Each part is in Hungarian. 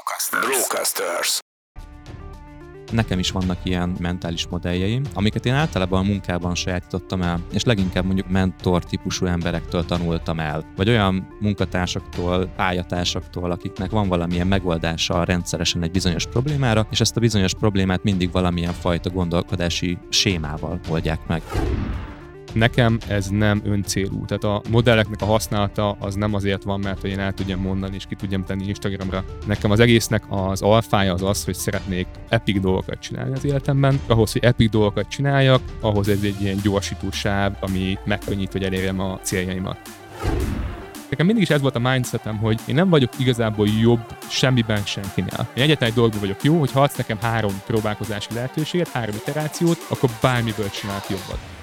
Brocasters. Brocasters. Nekem is vannak ilyen mentális modelljeim, amiket én általában a munkában sajátítottam el, és leginkább mondjuk mentor típusú emberektől tanultam el, vagy olyan munkatársaktól, pályatársaktól, akiknek van valamilyen megoldása rendszeresen egy bizonyos problémára, és ezt a bizonyos problémát mindig valamilyen fajta gondolkodási sémával oldják meg. Nekem ez nem öncélú. Tehát a modelleknek a használata az nem azért van, mert hogy én el tudjam mondani és ki tudjam tenni Instagramra. Nekem az egésznek az alfája az az, hogy szeretnék epic dolgokat csinálni az életemben. Ahhoz, hogy epic dolgokat csináljak, ahhoz ez egy ilyen gyorsító sáv, ami megkönnyít, hogy elérjem a céljaimat. Nekem mindig is ez volt a mindsetem, hogy én nem vagyok igazából jobb semmiben senkinél. Én egyetlen egy dolgban vagyok jó, hogy ha adsz nekem három próbálkozási lehetőséget, három iterációt, akkor bármiből csinálok jobbat.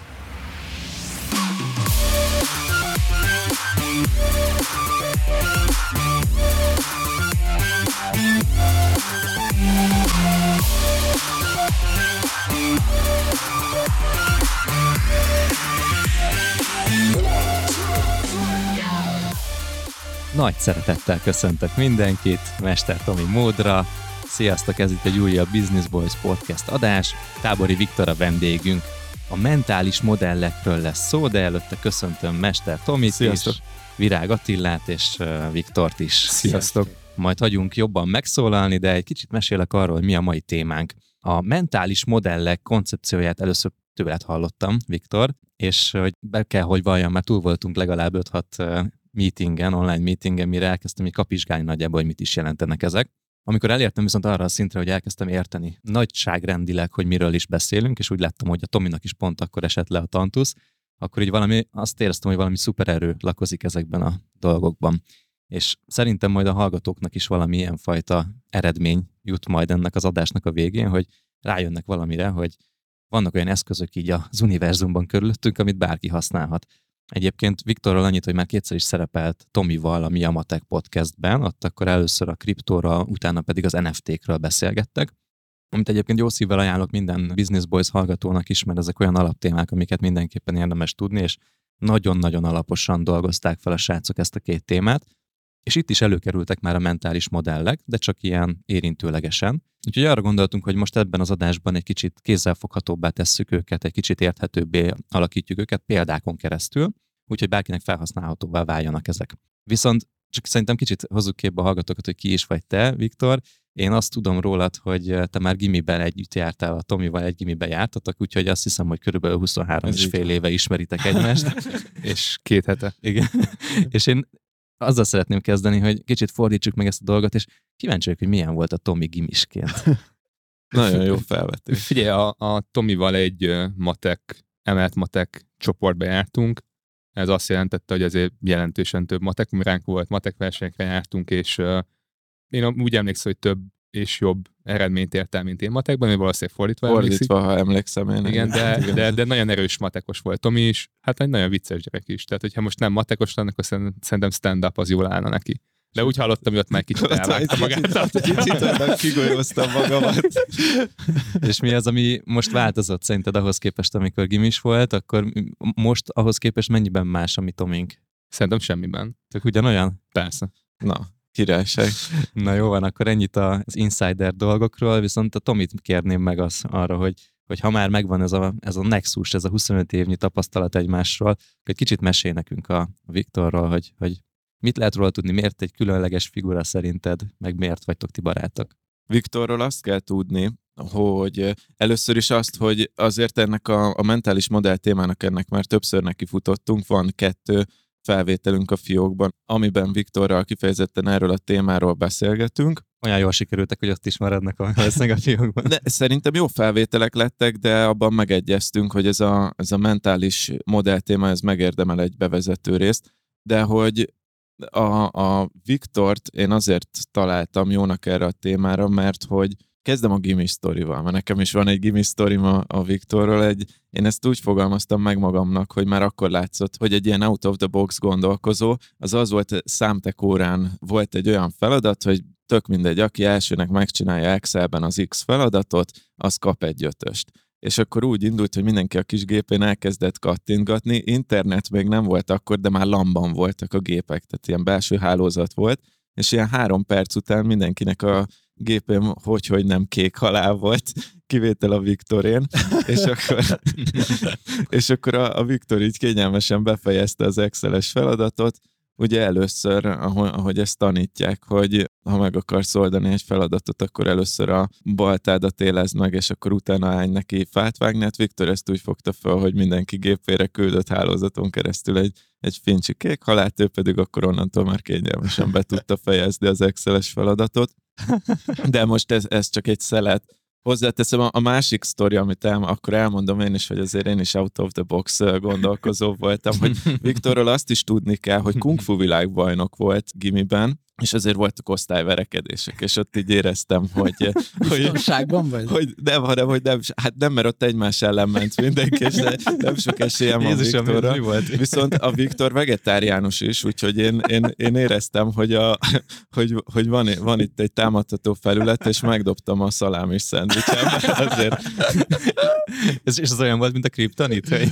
Nagy szeretettel köszöntök mindenkit, Mester Tomi módra. Sziasztok, ez itt egy újabb Business Boys podcast adás. Tábori Viktor a vendégünk. A mentális modellekről lesz szó, de előtte köszöntöm Mester Tomit Sziasztok. és Virág Attillát és Viktort is. Sziasztok. Majd hagyunk jobban megszólalni, de egy kicsit mesélek arról, hogy mi a mai témánk. A mentális modellek koncepcióját először tőled hallottam, Viktor, és hogy be kell, hogy valljam, mert túl voltunk legalább 5-6 meetingen, online meetingen, mire elkezdtem így kapizsgálni nagyjából, hogy mit is jelentenek ezek. Amikor elértem viszont arra a szintre, hogy elkezdtem érteni nagyságrendileg, hogy miről is beszélünk, és úgy láttam, hogy a Tominak is pont akkor esett le a tantusz, akkor így valami, azt éreztem, hogy valami szupererő lakozik ezekben a dolgokban. És szerintem majd a hallgatóknak is valami ilyen fajta eredmény jut majd ennek az adásnak a végén, hogy rájönnek valamire, hogy vannak olyan eszközök így az univerzumban körülöttünk, amit bárki használhat. Egyébként Viktorral annyit, hogy már kétszer is szerepelt Tomival a Miamatek podcastben, ott akkor először a kriptóra, utána pedig az NFT-kről beszélgettek, amit egyébként jó szívvel ajánlok minden Business Boys hallgatónak is, mert ezek olyan alaptémák, amiket mindenképpen érdemes tudni, és nagyon-nagyon alaposan dolgozták fel a srácok ezt a két témát, és itt is előkerültek már a mentális modellek, de csak ilyen érintőlegesen. Úgyhogy arra gondoltunk, hogy most ebben az adásban egy kicsit kézzelfoghatóbbá tesszük őket, egy kicsit érthetőbbé alakítjuk őket példákon keresztül, úgyhogy bárkinek felhasználhatóvá váljanak ezek. Viszont csak szerintem kicsit hozzuk képbe a hallgatókat, hogy ki is vagy te, Viktor. Én azt tudom rólad, hogy te már gimiben együtt jártál, a Tomival egy gimiben jártatok, úgyhogy azt hiszem, hogy körülbelül 23 Ez és fél éve ismeritek egymást. és két hete. Igen. és én azzal szeretném kezdeni, hogy kicsit fordítsuk meg ezt a dolgot, és kíváncsi vagyok, hogy milyen volt a Tomi gimisként. Nagyon jó felvetés. Figyelj, a, a Tomival egy matek, emelt matek csoportba jártunk. Ez azt jelentette, hogy azért jelentősen több matek ránk volt, matek versenyekre jártunk, és uh, én úgy emlékszem, hogy több és jobb eredményt ért el, mint én matekban, vagy valószínűleg fordítva, emlékszik. Fordítva, ha emlékszem én. Igen, de, de, de nagyon erős matekos volt Tomi is, hát egy nagyon vicces gyerek is. Tehát, hogyha most nem matekos lenne, akkor szerint- szerintem stand-up az jól állna neki. De úgy hallottam, hogy ott már kicsit elvágta magát. Kicsit ebben kigolyóztam magamat. és mi az, ami most változott szerinted ahhoz képest, amikor gimis volt, akkor most ahhoz képest mennyiben más a mi Tomink? Szerintem semmiben. Tök ugyanolyan? Persze. Na, királyság. Na jó van, akkor ennyit az insider dolgokról, viszont a Tomit kérném meg az arra, hogy, hogy ha már megvan ez a, ez a nexus, ez a 25 évnyi tapasztalat egymásról, egy kicsit mesél nekünk a Viktorról, hogy, hogy mit lehet róla tudni, miért egy különleges figura szerinted, meg miért vagytok ti barátok? Viktorról azt kell tudni, hogy először is azt, hogy azért ennek a, a mentális modell témának ennek már többször neki futottunk, van kettő felvételünk a fiókban, amiben Viktorral kifejezetten erről a témáról beszélgetünk. Olyan jól sikerültek, hogy ott is maradnak a, a fiókban. De szerintem jó felvételek lettek, de abban megegyeztünk, hogy ez a, ez a mentális modell téma, ez megérdemel egy bevezető részt, de hogy a, a Viktort én azért találtam jónak erre a témára, mert hogy kezdem a gimi sztorival, mert nekem is van egy gimi sztorim a, a Viktorról, egy, én ezt úgy fogalmaztam meg magamnak, hogy már akkor látszott, hogy egy ilyen out of the box gondolkozó, az az volt, számtek órán volt egy olyan feladat, hogy tök mindegy, aki elsőnek megcsinálja Excelben az X feladatot, az kap egy ötöst. És akkor úgy indult, hogy mindenki a kis gépén elkezdett kattintgatni, internet még nem volt akkor, de már lamban voltak a gépek, tehát ilyen belső hálózat volt, és ilyen három perc után mindenkinek a gépem hogy-hogy nem kék halál volt, kivétel a Viktorén, és akkor, és akkor a, a Viktor így kényelmesen befejezte az Excel-es feladatot, ugye először, ahogy, ezt tanítják, hogy ha meg akarsz oldani egy feladatot, akkor először a baltádat élezd meg, és akkor utána állj neki fát vágni. Hát Viktor ezt úgy fogta fel, hogy mindenki gépére küldött hálózaton keresztül egy, egy fincsi kék halált, ő pedig akkor onnantól már kényelmesen be tudta fejezni az Excel-es feladatot. De most ez, ez csak egy szelet. Hozzáteszem, a, a másik sztori, amit el, akkor elmondom én is, hogy azért én is out of the box gondolkozó voltam, hogy Viktorról azt is tudni kell, hogy kung fu világbajnok volt gimiben, és azért voltak osztályverekedések, és ott így éreztem, hogy... hogy, vagy? Hogy nem, hanem, hogy nem, hát nem, mert ott egymás ellen ment mindenki, és nem sok esélyem van Viktorra. Mi volt? Viszont a Viktor vegetáriánus is, úgyhogy én, én, én éreztem, hogy, a, hogy, hogy van, van itt egy támadható felület, és megdobtam a szalámis szendvicsem, azért... Ez, és az olyan volt, mint a kriptonit, hogy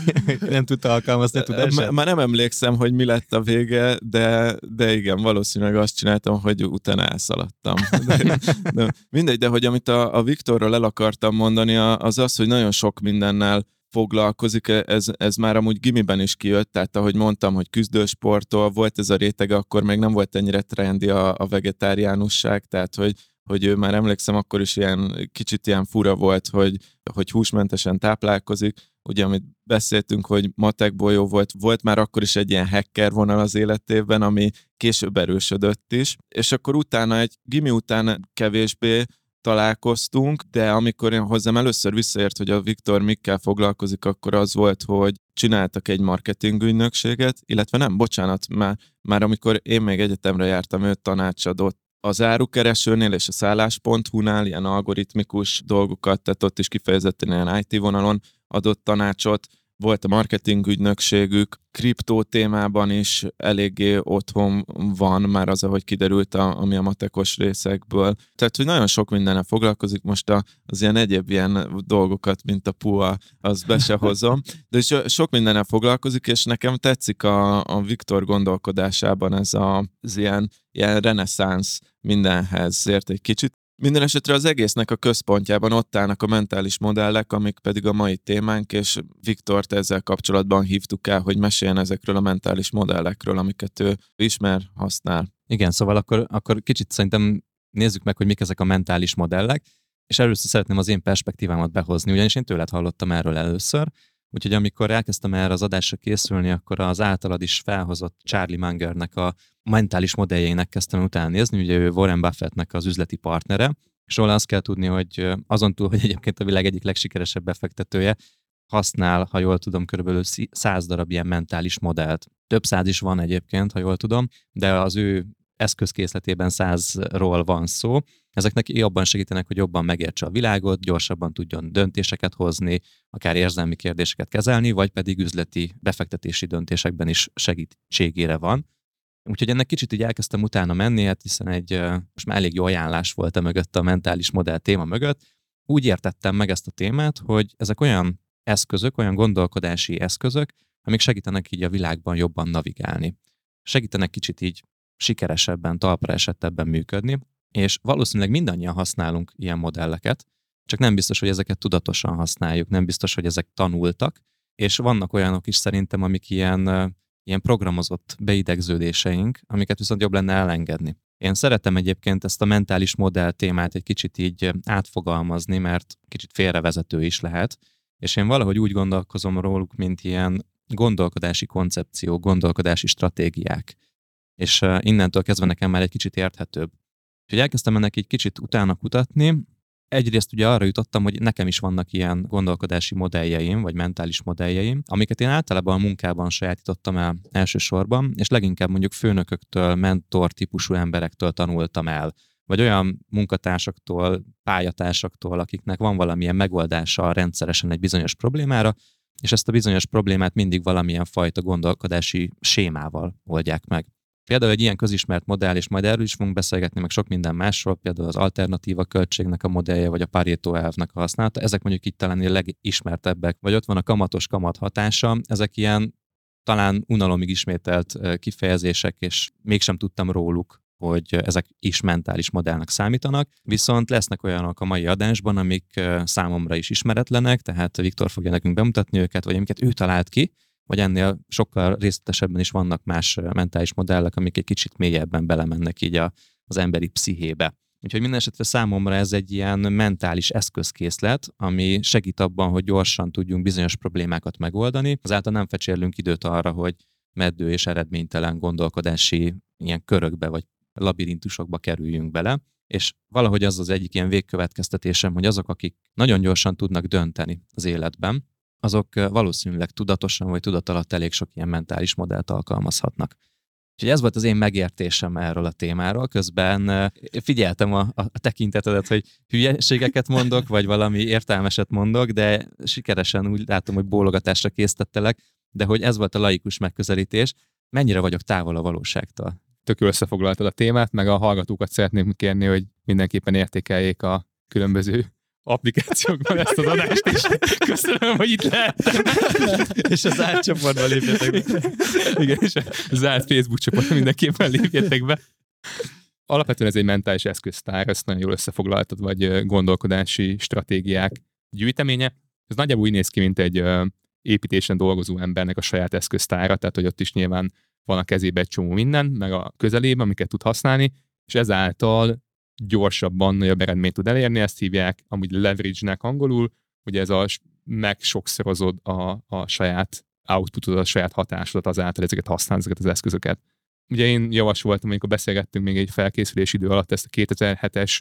nem tudta alkalmazni a tudását? Már nem emlékszem, hogy mi lett a vége, de, de igen, valószínűleg azt csináltam, csináltam, hogy utána elszaladtam. De, de, mindegy, de hogy amit a, a Viktorral el akartam mondani, az az, hogy nagyon sok mindennel foglalkozik, ez, ez már amúgy gimiben is kijött, tehát ahogy mondtam, hogy küzdősporttól volt ez a rétege, akkor még nem volt ennyire trendi a, a vegetáriánusság, tehát hogy hogy ő már emlékszem, akkor is ilyen kicsit ilyen fura volt, hogy, hogy húsmentesen táplálkozik. Ugye, amit beszéltünk, hogy matekból jó volt, volt már akkor is egy ilyen hacker vonal az életében, ami később erősödött is, és akkor utána egy gimi után kevésbé találkoztunk, de amikor én hozzám először visszaért, hogy a Viktor mikkel foglalkozik, akkor az volt, hogy csináltak egy marketing ügynökséget, illetve nem, bocsánat, már, már amikor én még egyetemre jártam, ő tanácsadott az árukeresőnél és a szállás.hu-nál ilyen algoritmikus dolgokat, tehát ott is kifejezetten ilyen IT vonalon adott tanácsot, volt a marketing ügynökségük, kriptó témában is eléggé otthon van már az, ahogy kiderült, a, ami a matekos részekből. Tehát, hogy nagyon sok mindennel foglalkozik, most a, az ilyen egyéb ilyen dolgokat, mint a PUA, az be se hozom, de so, sok mindennel foglalkozik, és nekem tetszik a, a Viktor gondolkodásában ez a, az ilyen, ilyen reneszánsz mindenhez, ért egy kicsit. Minden esetre az egésznek a központjában ott állnak a mentális modellek, amik pedig a mai témánk, és Viktort ezzel kapcsolatban hívtuk el, hogy meséljen ezekről a mentális modellekről, amiket ő ismer, használ. Igen, szóval akkor, akkor kicsit szerintem nézzük meg, hogy mik ezek a mentális modellek, és először szeretném az én perspektívámat behozni, ugyanis én tőled hallottam erről először, Úgyhogy amikor elkezdtem erre az adásra készülni, akkor az általad is felhozott Charlie Mangernek a mentális modelljeinek kezdtem utána nézni, ugye ő Warren Buffettnek az üzleti partnere, és róla azt kell tudni, hogy azon túl, hogy egyébként a világ egyik legsikeresebb befektetője, használ, ha jól tudom, körülbelül száz darab ilyen mentális modellt. Több száz is van egyébként, ha jól tudom, de az ő eszközkészletében százról van szó. Ezek neki jobban segítenek, hogy jobban megértse a világot, gyorsabban tudjon döntéseket hozni, akár érzelmi kérdéseket kezelni, vagy pedig üzleti befektetési döntésekben is segítségére van. Úgyhogy ennek kicsit így elkezdtem utána menni, hát hiszen egy most már elég jó ajánlás volt a mögött a mentális modell téma mögött. Úgy értettem meg ezt a témát, hogy ezek olyan eszközök, olyan gondolkodási eszközök, amik segítenek így a világban jobban navigálni. Segítenek kicsit így sikeresebben, talpra esettebben működni, és valószínűleg mindannyian használunk ilyen modelleket, csak nem biztos, hogy ezeket tudatosan használjuk, nem biztos, hogy ezek tanultak, és vannak olyanok is szerintem, amik ilyen, ilyen programozott beidegződéseink, amiket viszont jobb lenne elengedni. Én szeretem egyébként ezt a mentális modell témát egy kicsit így átfogalmazni, mert kicsit félrevezető is lehet, és én valahogy úgy gondolkozom róluk, mint ilyen gondolkodási koncepció, gondolkodási stratégiák és innentől kezdve nekem már egy kicsit érthetőbb. Úgyhogy elkezdtem ennek egy kicsit utána kutatni, Egyrészt ugye arra jutottam, hogy nekem is vannak ilyen gondolkodási modelljeim, vagy mentális modelljeim, amiket én általában a munkában sajátítottam el elsősorban, és leginkább mondjuk főnököktől, mentor típusú emberektől tanultam el, vagy olyan munkatársaktól, pályatársaktól, akiknek van valamilyen megoldása rendszeresen egy bizonyos problémára, és ezt a bizonyos problémát mindig valamilyen fajta gondolkodási sémával oldják meg. Például egy ilyen közismert modell, és majd erről is fogunk beszélgetni, meg sok minden másról, például az alternatíva költségnek a modellje, vagy a Pareto elvnek a használata, ezek mondjuk itt talán a legismertebbek, vagy ott van a kamatos kamat hatása, ezek ilyen talán unalomig ismételt kifejezések, és mégsem tudtam róluk hogy ezek is mentális modellnek számítanak, viszont lesznek olyanok a mai adásban, amik számomra is ismeretlenek, tehát Viktor fogja nekünk bemutatni őket, vagy amiket ő talált ki, vagy ennél sokkal részletesebben is vannak más mentális modellek, amik egy kicsit mélyebben belemennek így a, az emberi pszichébe. Úgyhogy minden esetre számomra ez egy ilyen mentális eszközkészlet, ami segít abban, hogy gyorsan tudjunk bizonyos problémákat megoldani. Azáltal nem fecsérlünk időt arra, hogy meddő és eredménytelen gondolkodási ilyen körökbe vagy labirintusokba kerüljünk bele, és valahogy az az egyik ilyen végkövetkeztetésem, hogy azok, akik nagyon gyorsan tudnak dönteni az életben, azok valószínűleg tudatosan vagy tudat alatt elég sok ilyen mentális modellt alkalmazhatnak. Úgyhogy ez volt az én megértésem erről a témáról. Közben figyeltem a, a tekintetedet, hogy hülyeségeket mondok, vagy valami értelmeset mondok, de sikeresen úgy látom, hogy bólogatásra készítettelek, de hogy ez volt a laikus megközelítés, mennyire vagyok távol a valóságtól. Tök összefoglaltad a témát, meg a hallgatókat szeretném kérni, hogy mindenképpen értékeljék a különböző applikációkban ezt az adást is. Köszönöm, hogy itt lehettem. és az zárt csoportban lépjetek be. Igen, és a zárt Facebook csoportban mindenképpen lépjetek be. Alapvetően ez egy mentális eszköztár, ezt nagyon jól összefoglaltad, vagy gondolkodási stratégiák gyűjteménye. Ez nagyjából úgy néz ki, mint egy építésen dolgozó embernek a saját eszköztára, tehát hogy ott is nyilván van a kezébe egy csomó minden, meg a közelében, amiket tud használni, és ezáltal gyorsabban nagyobb eredményt tud elérni, ezt hívják amúgy leverage-nek angolul, ugye ez a megsokszorozod a, a saját outputod, a saját hatásodat azáltal ezeket használod, ezeket az eszközöket. Ugye én javasoltam, amikor beszélgettünk még egy felkészülés idő alatt ezt a 2007-es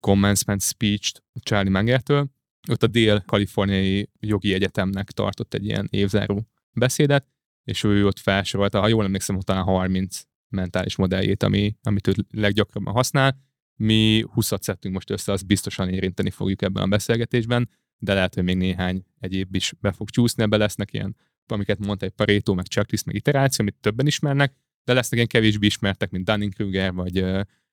commencement speech-t Charlie Mangertől, ott a Dél-Kaliforniai Jogi Egyetemnek tartott egy ilyen évzáró beszédet, és ő ott felsorolta, ha jól emlékszem, utána 30 mentális modelljét, ami, amit ő leggyakrabban használ, mi 20-at szedtünk most össze, azt biztosan érinteni fogjuk ebben a beszélgetésben, de lehet, hogy még néhány egyéb is be fog csúszni, ebbe lesznek ilyen, amiket mondta egy Pareto, meg checklist, meg iteráció, amit többen ismernek, de lesznek ilyen kevésbé ismertek, mint Dunning-Kruger, vagy,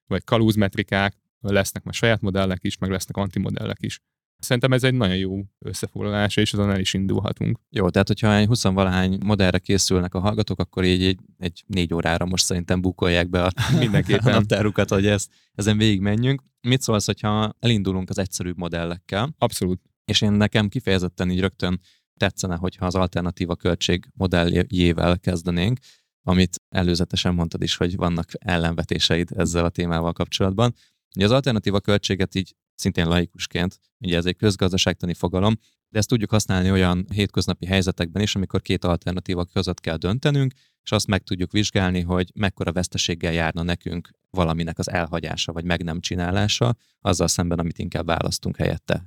vagy kalúzmetrikák, lesznek már saját modellek is, meg lesznek antimodellek is. Szerintem ez egy nagyon jó összefoglalása, és azon el is indulhatunk. Jó, tehát hogyha egy 20 valahány modellre készülnek a hallgatók, akkor így egy, egy négy órára most szerintem bukolják be a mindenképpen a naptárukat, hogy ezt, ezen végig menjünk. Mit szólsz, hogyha elindulunk az egyszerűbb modellekkel? Abszolút. És én nekem kifejezetten így rögtön tetszene, hogyha az alternatíva költség modelljével kezdenénk, amit előzetesen mondtad is, hogy vannak ellenvetéseid ezzel a témával kapcsolatban. Ugye az alternatíva költséget így szintén laikusként, ugye ez egy közgazdaságtani fogalom, de ezt tudjuk használni olyan hétköznapi helyzetekben is, amikor két alternatíva között kell döntenünk, és azt meg tudjuk vizsgálni, hogy mekkora veszteséggel járna nekünk valaminek az elhagyása vagy meg nem csinálása, azzal szemben, amit inkább választunk helyette.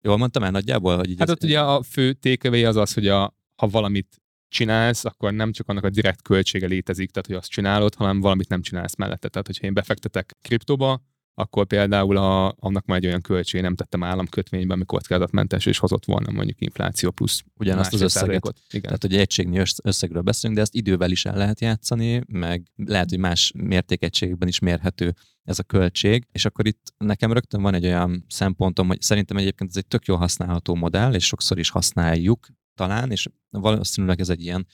Jól mondtam el nagyjából? Hogy így hát ez... ott ugye a fő tékevé az az, hogy a, ha valamit csinálsz, akkor nem csak annak a direkt költsége létezik, tehát hogy azt csinálod, hanem valamit nem csinálsz mellette. Tehát, hogyha én befektetek kriptóba, akkor például a, annak már egy olyan költség nem tettem államkötvényben, ami kockázatmentes, és hozott volna mondjuk infláció plusz ugyanazt az összeget. Igen. Tehát, hogy egységnyi összegről beszélünk, de ezt idővel is el lehet játszani, meg lehet, hogy más mértékegységekben is mérhető ez a költség, és akkor itt nekem rögtön van egy olyan szempontom, hogy szerintem egyébként ez egy tök jól használható modell, és sokszor is használjuk talán, és valószínűleg ez egy ilyen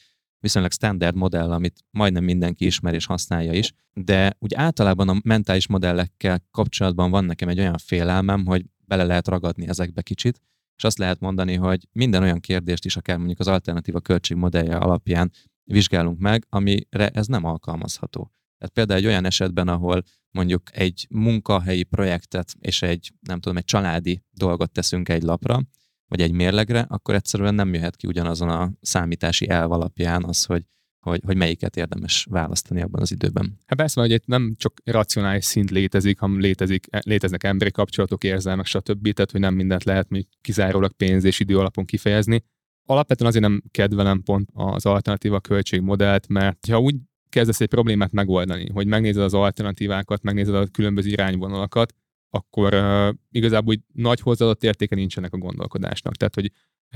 viszonylag standard modell, amit majdnem mindenki ismer és használja is, de úgy általában a mentális modellekkel kapcsolatban van nekem egy olyan félelmem, hogy bele lehet ragadni ezekbe kicsit, és azt lehet mondani, hogy minden olyan kérdést is, akár mondjuk az alternatíva költségmodellje alapján vizsgálunk meg, amire ez nem alkalmazható. Tehát például egy olyan esetben, ahol mondjuk egy munkahelyi projektet és egy, nem tudom, egy családi dolgot teszünk egy lapra, vagy egy mérlegre, akkor egyszerűen nem jöhet ki ugyanazon a számítási elv alapján az, hogy, hogy, hogy melyiket érdemes választani abban az időben. Hát persze, hogy itt nem csak racionális szint létezik, hanem létezik, léteznek emberi kapcsolatok, érzelmek, stb. Tehát, hogy nem mindent lehet még kizárólag pénz és idő alapon kifejezni. Alapvetően azért nem kedvelem pont az alternatíva költségmodellt, mert ha úgy kezdesz egy problémát megoldani, hogy megnézed az alternatívákat, megnézed a különböző irányvonalakat, akkor uh, igazából úgy nagy hozzáadott értéke nincsenek a gondolkodásnak. Tehát, hogy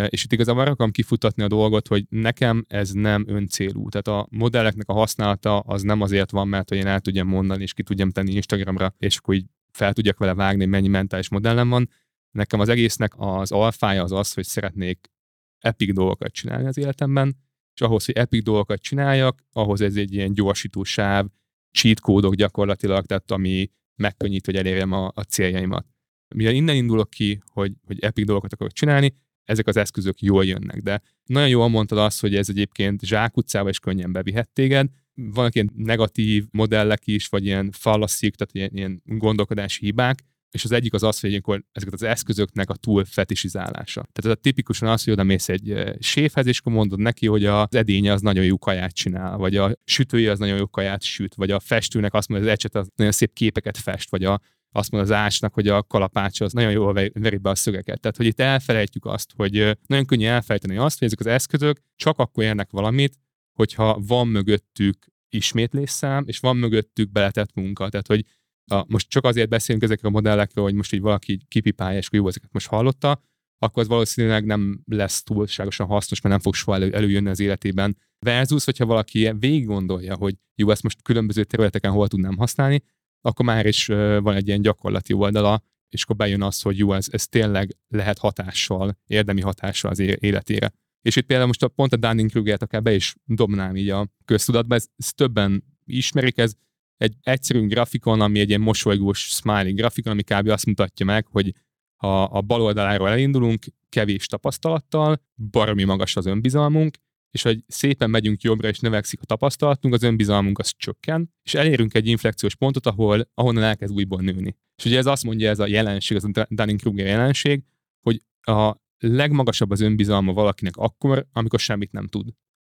és itt igazából arra akarom kifutatni a dolgot, hogy nekem ez nem öncélú. Tehát a modelleknek a használata az nem azért van, mert hogy én el tudjam mondani, és ki tudjam tenni Instagramra, és akkor így fel tudjak vele vágni, mennyi mentális modellem van. Nekem az egésznek az alfája az az, hogy szeretnék epic dolgokat csinálni az életemben, és ahhoz, hogy epic dolgokat csináljak, ahhoz ez egy ilyen gyorsító sáv, cheat kódok gyakorlatilag, tehát ami megkönnyít, hogy elérjem a, a céljaimat. Mivel innen indulok ki, hogy, hogy epic dolgokat akarok csinálni, ezek az eszközök jól jönnek. De nagyon jól mondtad azt, hogy ez egyébként zsákutcába is könnyen bevihet téged. Vannak ilyen negatív modellek is, vagy ilyen fallaszik, tehát ilyen, ilyen gondolkodási hibák, és az egyik az az, hogy ilyenkor ezeket az eszközöknek a túl fetisizálása. Tehát ez a tipikusan az, hogy oda mész egy séfhez, és akkor mondod neki, hogy az edénye az nagyon jó kaját csinál, vagy a sütője az nagyon jó kaját süt, vagy a festőnek azt mondja, hogy az ecset az nagyon szép képeket fest, vagy a, azt mondja az ácsnak, hogy a kalapács az nagyon jól veri be a szögeket. Tehát, hogy itt elfelejtjük azt, hogy nagyon könnyű elfelejteni azt, hogy ezek az eszközök csak akkor érnek valamit, hogyha van mögöttük ismétlésszám, és van mögöttük beletett munka. Tehát, hogy a, most csak azért beszélünk ezekről a modellekről, hogy most így valaki kipipálja, és jó, ezeket most hallotta, akkor az valószínűleg nem lesz túlságosan hasznos, mert nem fog soha elő, előjönni az életében. Versus, hogyha valaki végig gondolja, hogy jó, ezt most különböző területeken hol tudnám használni, akkor már is van egy ilyen gyakorlati oldala, és akkor bejön az, hogy jó, ez, ez tényleg lehet hatással, érdemi hatással az életére. És itt például most a, pont a Dunning-Krugert akár be is dobnám így a köztudatba, ez, ez többen ismerik, ez egy egyszerű grafikon, ami egy ilyen mosolygós smiley grafikon, ami kb. azt mutatja meg, hogy ha a bal oldaláról elindulunk, kevés tapasztalattal, baromi magas az önbizalmunk, és hogy szépen megyünk jobbra, és növekszik a tapasztalatunk, az önbizalmunk az csökken, és elérünk egy inflexiós pontot, ahol, ahonnan elkezd újból nőni. És ugye ez azt mondja, ez a jelenség, ez a Dunning-Kruger jelenség, hogy a legmagasabb az önbizalma valakinek akkor, amikor semmit nem tud,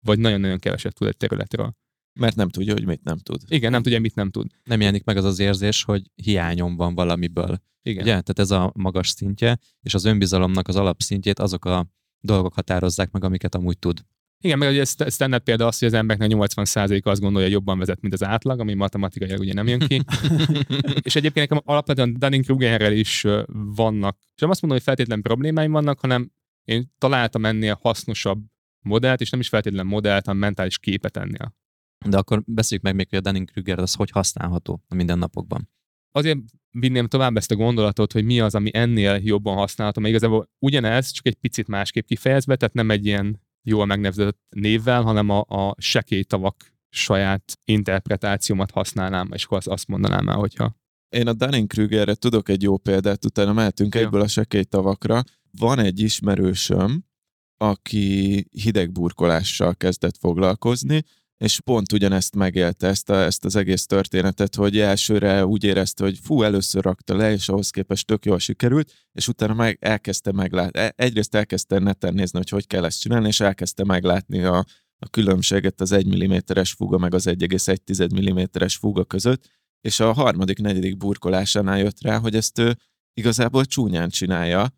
vagy nagyon-nagyon keveset tud egy területről. Mert nem tudja, hogy mit nem tud. Igen, nem tudja, mit nem tud. Nem jelenik meg az az érzés, hogy hiányom van valamiből. Igen. Ugye? Tehát ez a magas szintje, és az önbizalomnak az alapszintjét azok a dolgok határozzák meg, amiket amúgy tud. Igen, meg ugye standard példa az, hogy az embereknek 80% azt gondolja, jobban vezet, mint az átlag, ami matematikailag ugye nem jön ki. és egyébként nekem alapvetően Dunning-Krugerrel is vannak, és nem azt mondom, hogy feltétlen problémáim vannak, hanem én találtam ennél hasznosabb modellt, és nem is feltétlen modellt, hanem mentális képet ennél. De akkor beszéljük meg még, hogy a Dunning-Kruger az hogy használható a mindennapokban. Azért vinném tovább ezt a gondolatot, hogy mi az, ami ennél jobban használható, mert igazából ugyanez, csak egy picit másképp kifejezve, tehát nem egy ilyen jól megnevezett névvel, hanem a, a sekélytavak saját interpretációmat használnám, és akkor azt, azt mondanám el, hogyha... Én a Dunning-Krugerre tudok egy jó példát, utána mehetünk ja. egyből a sekélytavakra. Van egy ismerősöm, aki hidegburkolással kezdett foglalkozni, és pont ugyanezt megélte, ezt, a, ezt az egész történetet, hogy elsőre úgy érezte, hogy fú, először rakta le, és ahhoz képest tök jól sikerült, és utána meg elkezdte meglátni. E, egyrészt elkezdte neten nézni, hogy hogy kell ezt csinálni, és elkezdte meglátni a, a különbséget az 1 mm-es fuga meg az 1,1 mm-es fuga között, és a harmadik, negyedik burkolásánál jött rá, hogy ezt ő igazából csúnyán csinálja.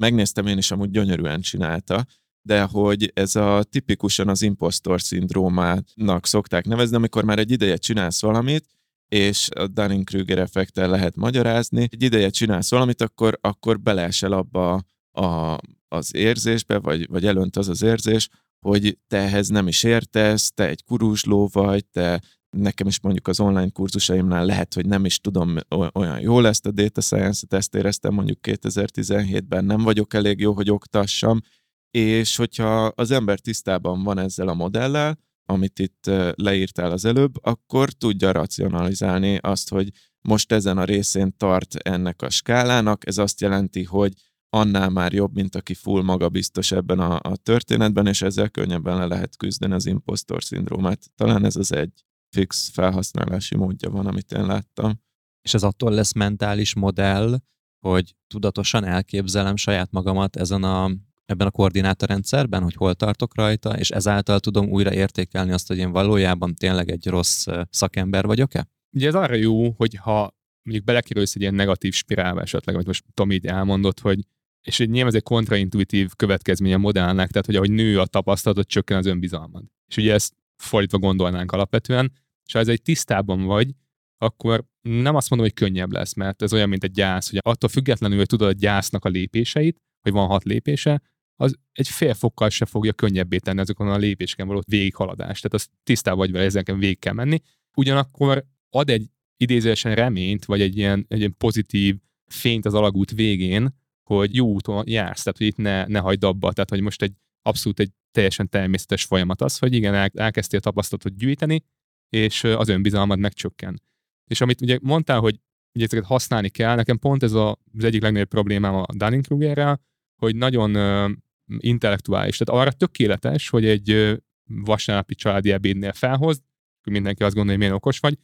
Megnéztem én is, amúgy gyönyörűen csinálta, de hogy ez a tipikusan az impostor szindrómának szokták nevezni, amikor már egy ideje csinálsz valamit, és a Dunning-Kruger effektel lehet magyarázni. Egy ideje csinálsz valamit, akkor, akkor beleesel abba a, az érzésbe, vagy, vagy elönt az az érzés, hogy te ehhez nem is értesz, te egy kuruzsló vagy, te nekem is mondjuk az online kurzusaimnál lehet, hogy nem is tudom olyan jól ezt a data science-et, ezt éreztem mondjuk 2017-ben, nem vagyok elég jó, hogy oktassam, és hogyha az ember tisztában van ezzel a modellel, amit itt leírtál az előbb, akkor tudja racionalizálni azt, hogy most ezen a részén tart ennek a skálának, ez azt jelenti, hogy annál már jobb, mint aki full magabiztos ebben a, a történetben, és ezzel könnyebben le lehet küzdeni az impostor szindrómát. Talán ez az egy fix felhasználási módja van, amit én láttam. És ez attól lesz mentális modell, hogy tudatosan elképzelem saját magamat ezen a ebben a koordinátorrendszerben, hogy hol tartok rajta, és ezáltal tudom újra értékelni azt, hogy én valójában tényleg egy rossz szakember vagyok-e? Ugye ez arra jó, hogy ha mondjuk belekerülsz egy ilyen negatív spirálba esetleg, vagy most Tomi így elmondott, hogy és egy nyilván ez egy kontraintuitív következmény a modellnek, tehát hogy ahogy nő a tapasztalat, csökken az önbizalmad. És ugye ezt fordítva gondolnánk alapvetően, és ha ez egy tisztában vagy, akkor nem azt mondom, hogy könnyebb lesz, mert ez olyan, mint egy gyász, hogy attól függetlenül, hogy tudod a gyásznak a lépéseit, hogy van hat lépése, az egy fél fokkal se fogja könnyebbé tenni azokon a lépéseken való végighaladást. Tehát az tisztában vagy vele, ezeken végig kell menni. Ugyanakkor ad egy idézősen reményt, vagy egy ilyen, egy ilyen pozitív fényt az alagút végén, hogy jó úton jársz, tehát hogy itt ne, ne hagyd abba, tehát hogy most egy abszolút egy teljesen természetes folyamat az, hogy igen, el, elkezdtél tapasztalatot gyűjteni, és az önbizalmad megcsökken. És amit ugye mondtál, hogy ugye ezeket használni kell, nekem pont ez a, az egyik legnagyobb problémám a Dunning-Krugerrel, hogy nagyon intellektuális. Tehát arra tökéletes, hogy egy vasárnapi családi ebédnél felhoz, mindenki azt gondolja, hogy milyen okos vagy,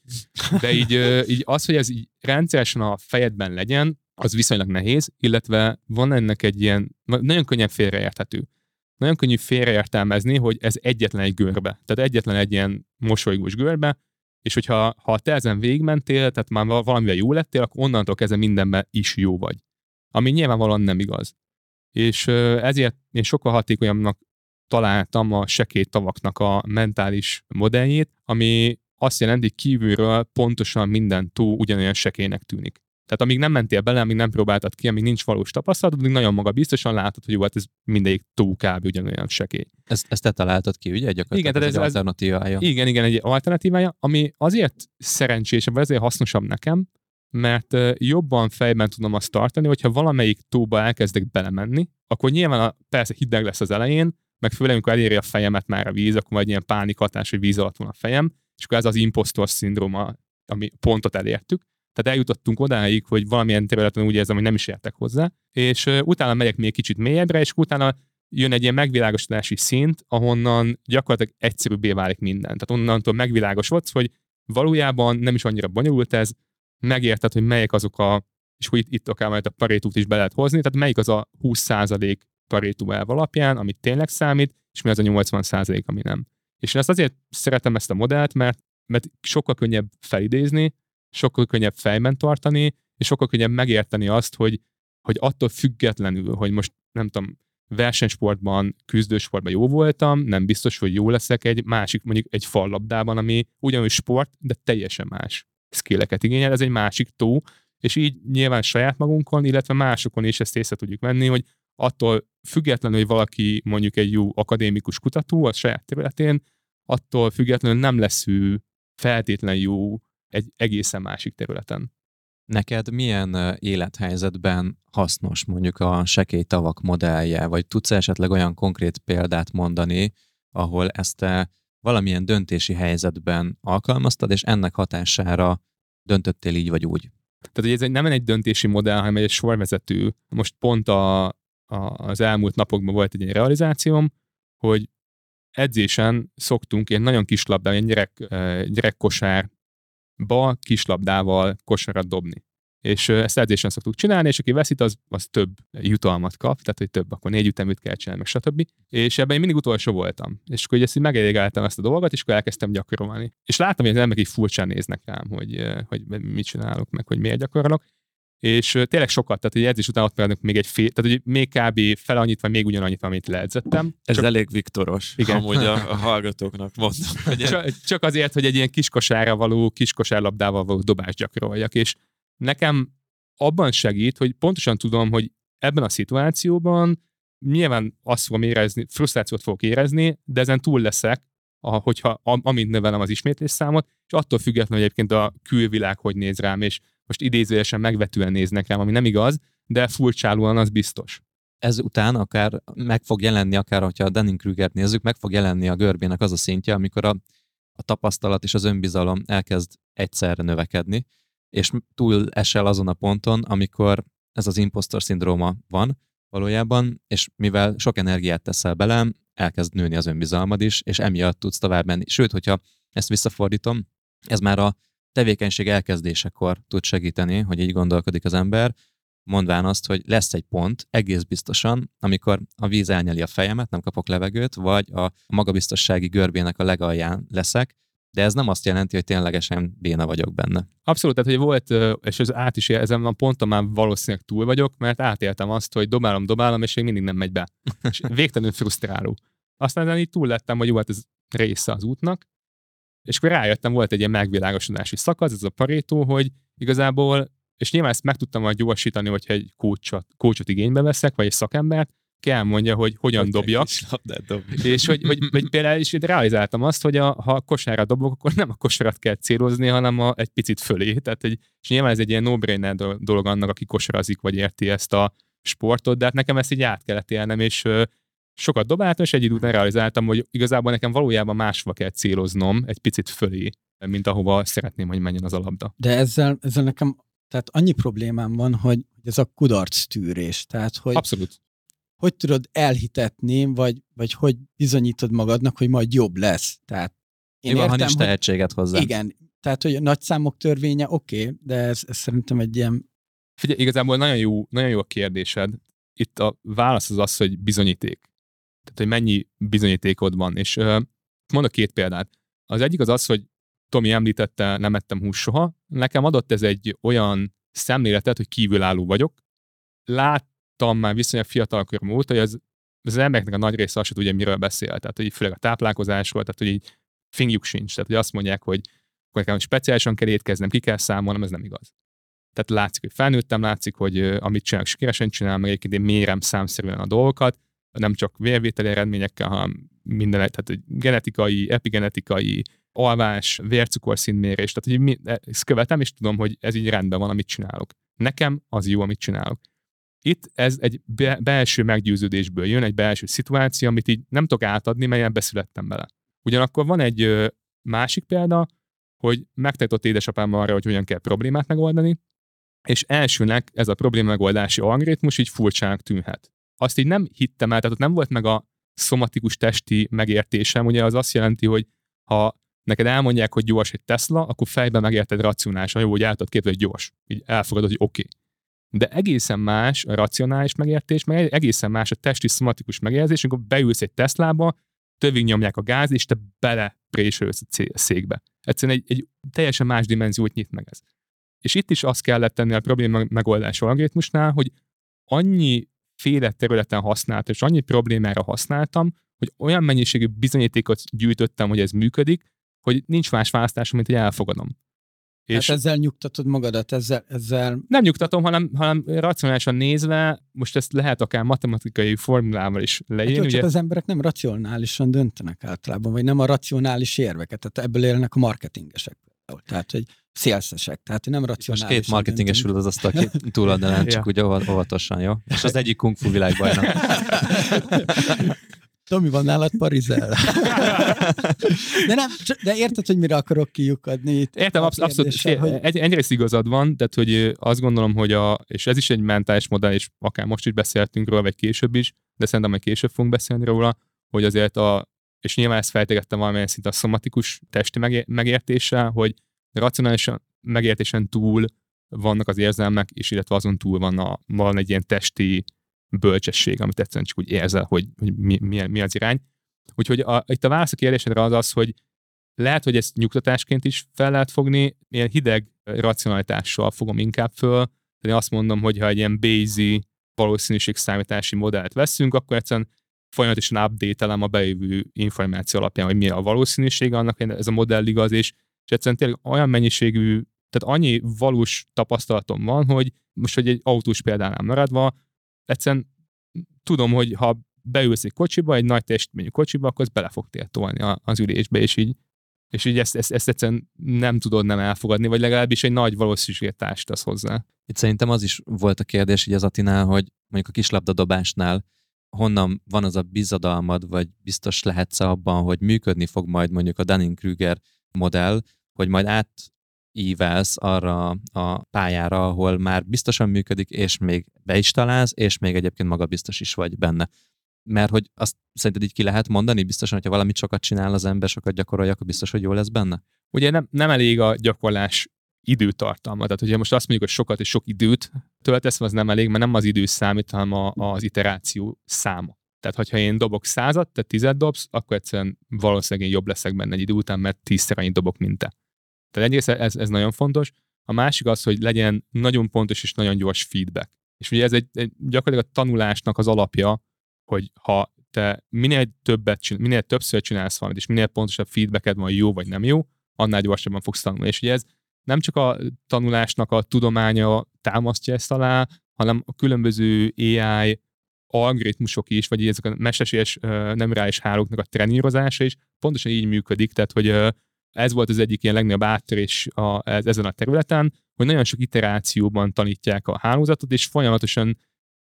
de így, így az, hogy ez így rendszeresen a fejedben legyen, az viszonylag nehéz, illetve van ennek egy ilyen, nagyon könnyen félreérthető. Nagyon könnyű félreértelmezni, hogy ez egyetlen egy görbe. Tehát egyetlen egy ilyen mosolygós görbe, és hogyha ha te ezen végigmentél, tehát már valamivel jó lettél, akkor onnantól kezdve mindenben is jó vagy. Ami nyilvánvalóan nem igaz. És ezért én sokkal hatékonyabbnak találtam a sekély tavaknak a mentális modelljét, ami azt jelenti, kívülről pontosan minden tó ugyanolyan sekélynek tűnik. Tehát amíg nem mentél bele, amíg nem próbáltad ki, amíg nincs valós tapasztalat, addig nagyon maga biztosan látod, hogy jó, hát ez mindegyik túl kb. ugyanolyan sekély. Ezt, ezt te találtad ki, ugye? Gyakorlatilag igen, tehát ez, ez egy alternatívája. Igen, igen, egy alternatívája, ami azért szerencsésebb, vagy azért hasznosabb nekem, mert jobban fejben tudom azt tartani, hogyha valamelyik tóba elkezdek belemenni, akkor nyilván a, persze hideg lesz az elején, meg főleg, amikor eléri a fejemet már a víz, akkor majd ilyen pánikhatás, hogy víz alatt van a fejem, és akkor ez az impostor szindróma, ami pontot elértük, tehát eljutottunk odáig, hogy valamilyen területen úgy érzem, hogy nem is értek hozzá, és utána megyek még kicsit mélyebbre, és utána jön egy ilyen megvilágosodási szint, ahonnan gyakorlatilag egyszerűbbé válik minden. Tehát onnantól megvilágosodsz, hogy valójában nem is annyira bonyolult ez, megérted, hogy melyek azok a, és hogy itt, itt akár majd a parétút is be lehet hozni, tehát melyik az a 20% parétú elv alapján, ami tényleg számít, és mi az a 80% ami nem. És én ezt azért szeretem ezt a modellt, mert, mert sokkal könnyebb felidézni, sokkal könnyebb fejben tartani, és sokkal könnyebb megérteni azt, hogy, hogy attól függetlenül, hogy most nem tudom, versenysportban, küzdősportban jó voltam, nem biztos, hogy jó leszek egy másik, mondjuk egy fallabdában, ami ugyanúgy sport, de teljesen más skilleket igényel, ez egy másik tó, és így nyilván saját magunkon, illetve másokon is ezt észre tudjuk venni, hogy attól függetlenül, hogy valaki mondjuk egy jó akadémikus kutató a saját területén, attól függetlenül nem lesz ő feltétlen jó egy egészen másik területen. Neked milyen élethelyzetben hasznos mondjuk a sekély tavak modellje, vagy tudsz esetleg olyan konkrét példát mondani, ahol ezt valamilyen döntési helyzetben alkalmaztad, és ennek hatására döntöttél így vagy úgy? Tehát hogy ez egy, nem egy döntési modell, hanem egy sorvezető. Most pont a, a, az elmúlt napokban volt egy realizációm, hogy edzésen szoktunk én nagyon kis labdán, egy gyerek, gyerekkosár ba kislabdával kosarat dobni. És ezt edzésen szoktuk csinálni, és aki veszít, az, az több jutalmat kap, tehát hogy több, akkor négy üteműt kell csinálni, meg stb. És ebben én mindig utolsó voltam. És akkor ezt így megelégeltem ezt a dolgot, és akkor elkezdtem gyakorolni. És láttam, hogy az emberek így furcsán néznek rám, hogy, hogy mit csinálok, meg hogy miért gyakorolok és tényleg sokat, tehát egy edzés után ott maradnak még egy fél, tehát hogy még kb. fel annyit, vagy még ugyanannyit, amit leedzettem. Ez csak, elég viktoros, igen. amúgy a, a hallgatóknak mondom. Hogy csak, csak azért, hogy egy ilyen kiskosára való, kiskosárlabdával való dobást gyakoroljak, és nekem abban segít, hogy pontosan tudom, hogy ebben a szituációban nyilván azt fogom érezni, frusztrációt fogok érezni, de ezen túl leszek, hogyha amint növelem az ismétlés számot, és attól függetlenül egyébként a külvilág hogy néz rám, és most idézőjesen megvetően néznek rám, ami nem igaz, de furcsálóan az biztos. Ezután akár meg fog jelenni, akár hogyha a Dunning-Krügert nézzük, meg fog jelenni a görbének az a szintje, amikor a, a tapasztalat és az önbizalom elkezd egyszerre növekedni, és túl esel azon a ponton, amikor ez az impostor szindróma van valójában, és mivel sok energiát teszel bele, elkezd nőni az önbizalmad is, és emiatt tudsz tovább menni. Sőt, hogyha ezt visszafordítom, ez már a tevékenység elkezdésekor tud segíteni, hogy így gondolkodik az ember, mondván azt, hogy lesz egy pont, egész biztosan, amikor a víz elnyeli a fejemet, nem kapok levegőt, vagy a magabiztossági görbének a legalján leszek, de ez nem azt jelenti, hogy ténylegesen béna vagyok benne. Abszolút, tehát hogy volt, és ez át is ezen a ponton már valószínűleg túl vagyok, mert átéltem azt, hogy dobálom, dobálom, és még mindig nem megy be. És végtelenül frusztráló. Aztán így túl lettem, hogy jó, hát ez része az útnak, és akkor rájöttem, volt egy ilyen megvilágosodási szakasz, ez a parétó, hogy igazából, és nyilván ezt meg tudtam majd gyorsítani, hogyha egy kócsot, kócsot igénybe veszek, vagy egy szakembert, kell mondja, hogy hogyan hogy dobjak. És hogy, hogy, hogy például is realizáltam azt, hogy a, ha kosárra dobok, akkor nem a kosarat kell célozni, hanem a, egy picit fölé. Tehát, hogy, és nyilván ez egy ilyen no-brainer dolog annak, aki kosarazik, vagy érti ezt a sportot, de hát nekem ezt így át kellett élnem, és sokat dobáltam, és egy idő után realizáltam, hogy igazából nekem valójában máshova kell céloznom, egy picit fölé, mint ahova szeretném, hogy menjen az a labda. De ezzel, ezzel nekem tehát annyi problémám van, hogy ez a kudarc tűrés. Tehát, hogy Abszolút. Hogy tudod elhitetni, vagy, vagy hogy bizonyítod magadnak, hogy majd jobb lesz. Tehát én Jó, értem, ha nincs tehetséget hozzá. Igen, tehát hogy a nagy számok törvénye oké, okay, de ez, ez szerintem egy ilyen... Figyelj, igazából nagyon jó, nagyon jó a kérdésed. Itt a válasz az az, hogy bizonyíték. Tehát, hogy mennyi bizonyítékod van. És uh, mondok két példát. Az egyik az az, hogy Tomi említette, nem ettem hús soha. Nekem adott ez egy olyan szemléletet, hogy kívülálló vagyok. Láttam már viszonylag fiatal korom óta, hogy az, az embereknek a nagy része azt tudja, miről beszél. Tehát, hogy főleg a táplálkozásról, tehát, hogy így fingjuk sincs. Tehát, hogy azt mondják, hogy akkor nekem speciálisan kell étkeznem, ki kell számolnom, ez nem igaz. Tehát látszik, hogy felnőttem, látszik, hogy amit csinálok, sikeresen csinálom, meg egyébként én mérem számszerűen a dolgokat, nem csak vérvételi eredményekkel, hanem minden, tehát genetikai, epigenetikai, alvás, vércukorszintmérés, tehát hogy ezt követem, és tudom, hogy ez így rendben van, amit csinálok. Nekem az jó, amit csinálok. Itt ez egy be- belső meggyőződésből jön, egy belső szituáció, amit így nem tudok átadni, melyen beszülettem bele. Ugyanakkor van egy másik példa, hogy megtanított édesapám arra, hogy hogyan kell problémát megoldani, és elsőnek ez a probléma megoldási algoritmus így furcsának tűnhet. Azt így nem hittem el, tehát ott nem volt meg a szomatikus testi megértésem, ugye az azt jelenti, hogy ha neked elmondják, hogy gyors egy Tesla, akkor fejben megérted racionálisan, jó, hogy el tudod képzelni, hogy gyors. Így elfogadod, hogy oké. Okay. De egészen más a racionális megértés, meg egészen más a testi szomatikus megérzés, amikor beülsz egy Teslába, tövig nyomják a gáz, és te bele présülsz a székbe. Egyszerűen egy, egy teljesen más dimenziót nyit meg ez. És itt is azt kellett tenni a probléma megoldás algoritmusnál, hogy annyi féle területen használtam, és annyi problémára használtam, hogy olyan mennyiségű bizonyítékot gyűjtöttem, hogy ez működik, hogy nincs más választásom, mint hogy elfogadom. És hát ezzel nyugtatod magadat, ezzel, ezzel... Nem nyugtatom, hanem, hanem racionálisan nézve, most ezt lehet akár matematikai formulával is leírni. Hát jó, ugye... csak az emberek nem racionálisan döntenek általában, vagy nem a racionális érveket, tehát ebből élnek a marketingesek. Tehát, hogy szélszesek, tehát nem racionális. Most két marketinges ül az asztal két túloldalán, csak úgy óvatosan, jó? És az egyik kung fu világbajnok. Tomi, van nálad Parizel? de nem, de érted, hogy mire akarok kiukadni itt? Értem, absz- abszolút. Hogy... Egy, egyrészt igazad van, tehát hogy azt gondolom, hogy a, és ez is egy mentális modell, és akár most is beszéltünk róla, vagy később is, de szerintem majd később fogunk beszélni róla, hogy azért a, és nyilván ezt fejtegettem valamilyen szinte a szomatikus testi megértéssel, hogy racionálisan megértésen túl vannak az érzelmek, és illetve azon túl van, a, van egy ilyen testi bölcsesség, amit egyszerűen csak úgy érzel, hogy, hogy mi, mi, mi az irány. Úgyhogy a, itt a válasz a kérdésedre az az, hogy lehet, hogy ezt nyugtatásként is fel lehet fogni, ilyen hideg racionalitással fogom inkább föl, de én azt mondom, hogy ha egy ilyen Bayes valószínűségszámítási modellt veszünk, akkor egyszerűen folyamatosan update a bejövő információ alapján, hogy mi a valószínűsége annak, hogy ez a modell igaz, és, és egyszerűen tényleg olyan mennyiségű, tehát annyi valós tapasztalatom van, hogy most, hogy egy autós példánál maradva, egyszerűen tudom, hogy ha beülsz egy kocsiba, egy nagy teljesítményű kocsiba, akkor az bele fog tolni az ülésbe, és így, és így ezt, ezt, ezt egyszerűen nem tudod nem elfogadni, vagy legalábbis egy nagy valószínűséget társtasz hozzá. Itt szerintem az is volt a kérdés így az Atinál, hogy mondjuk a kislabdadobásnál honnan van az a bizadalmad, vagy biztos lehetsz abban, hogy működni fog majd mondjuk a Dunning-Kruger modell, hogy majd át ívelsz arra a pályára, ahol már biztosan működik, és még be is találsz, és még egyébként maga biztos is vagy benne. Mert hogy azt szerinted így ki lehet mondani, biztosan, hogyha valamit sokat csinál az ember, sokat gyakorolja, akkor biztos, hogy jó lesz benne? Ugye nem, nem elég a gyakorlás időtartalma. Tehát, hogyha most azt mondjuk, hogy sokat és sok időt töltesz, az nem elég, mert nem az idő számít, hanem a, az iteráció száma. Tehát, hogyha én dobok százat, te tized dobsz, akkor egyszerűen valószínűleg én jobb leszek benne egy idő után, mert tízszer annyit dobok, mint te. Tehát egyrészt ez, ez nagyon fontos. A másik az, hogy legyen nagyon pontos és nagyon gyors feedback. És ugye ez egy, egy gyakorlatilag a tanulásnak az alapja, hogy ha te minél többet csinál, minél többször csinálsz valamit, és minél pontosabb feedbacked van, jó vagy nem jó, annál gyorsabban fogsz tanulni. És ugye ez nem csak a tanulásnak a tudománya támasztja ezt alá, hanem a különböző AI algoritmusok is, vagy ezek a mesterséges nem reális hálóknak a trenírozása is pontosan így működik, tehát hogy ez volt az egyik ilyen legnagyobb áttörés a, ez, ezen a területen, hogy nagyon sok iterációban tanítják a hálózatot, és folyamatosan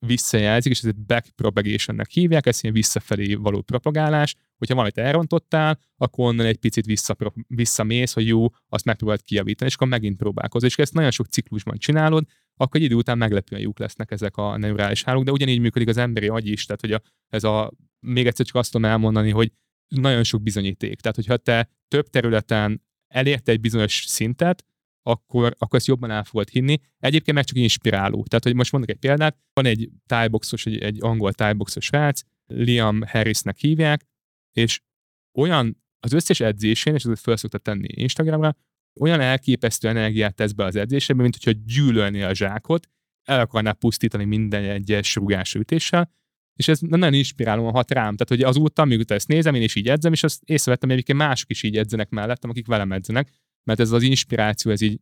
visszajelzik, és ez backpropagationnek hívják, ez ilyen visszafelé való propagálás, hogyha valamit elrontottál, akkor onnan egy picit vissza, visszamész, hogy jó, azt megpróbáld kijavítani, és akkor megint próbálkozol. És ezt nagyon sok ciklusban csinálod, akkor egy idő után meglepően jók lesznek ezek a neurális hálók, de ugyanígy működik az emberi agy is, tehát hogy a, ez a, még egyszer csak azt tudom elmondani, hogy nagyon sok bizonyíték. Tehát, hogyha te több területen elérte egy bizonyos szintet, akkor, akkor ezt jobban el fogod hinni. Egyébként meg csak inspiráló. Tehát, hogy most mondok egy példát, van egy tájboxos, egy, egy angol tájboxos srác, Liam Harrisnek hívják, és olyan az összes edzésén, és ezt fel szokta tenni Instagramra, olyan elképesztő energiát tesz be az edzésebe, mint hogyha gyűlölné a zsákot, el akarná pusztítani minden egyes rugás ütéssel, és ez nagyon inspirálóan hat rám. Tehát, hogy azóta, miután ezt nézem, én is így edzem, és azt észrevettem, hogy egyébként mások is így edzenek mellettem, akik velem edzenek, mert ez az inspiráció, ez így,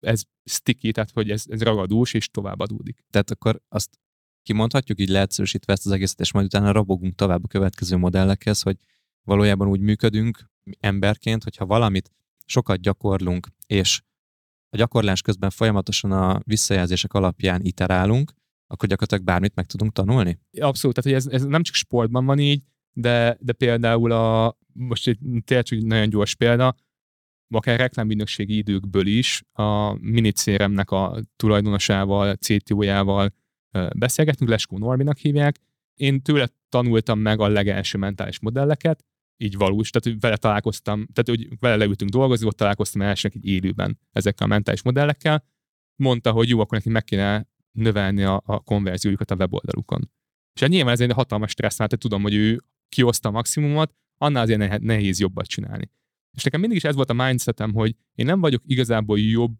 ez sticky, tehát hogy ez, ez ragadós, és tovább adódik. Tehát akkor azt kimondhatjuk, így leegyszerűsítve ezt az egészet, és majd utána rabogunk tovább a következő modellekhez, hogy valójában úgy működünk emberként, hogyha valamit sokat gyakorlunk, és a gyakorlás közben folyamatosan a visszajelzések alapján iterálunk, akkor gyakorlatilag bármit meg tudunk tanulni? Abszolút, tehát hogy ez, ez nem csak sportban van így, de, de például a, most egy tényleg egy nagyon gyors példa, akár reklámügynökségi időkből is a minicéremnek a tulajdonosával, CTO-jával beszélgetünk, Leskó Norbinak hívják. Én tőle tanultam meg a legelső mentális modelleket, így valós, tehát hogy vele találkoztam, tehát hogy vele leültünk dolgozni, ott találkoztam elsőnek így élőben ezekkel a mentális modellekkel. Mondta, hogy jó, akkor neki meg kéne növelni a, a konverziójukat a weboldalukon. És hát nyilván ez egy hatalmas stressz, mert tudom, hogy ő kioszta a maximumot, annál azért nehéz jobbat csinálni. És nekem mindig is ez volt a mindsetem, hogy én nem vagyok igazából jobb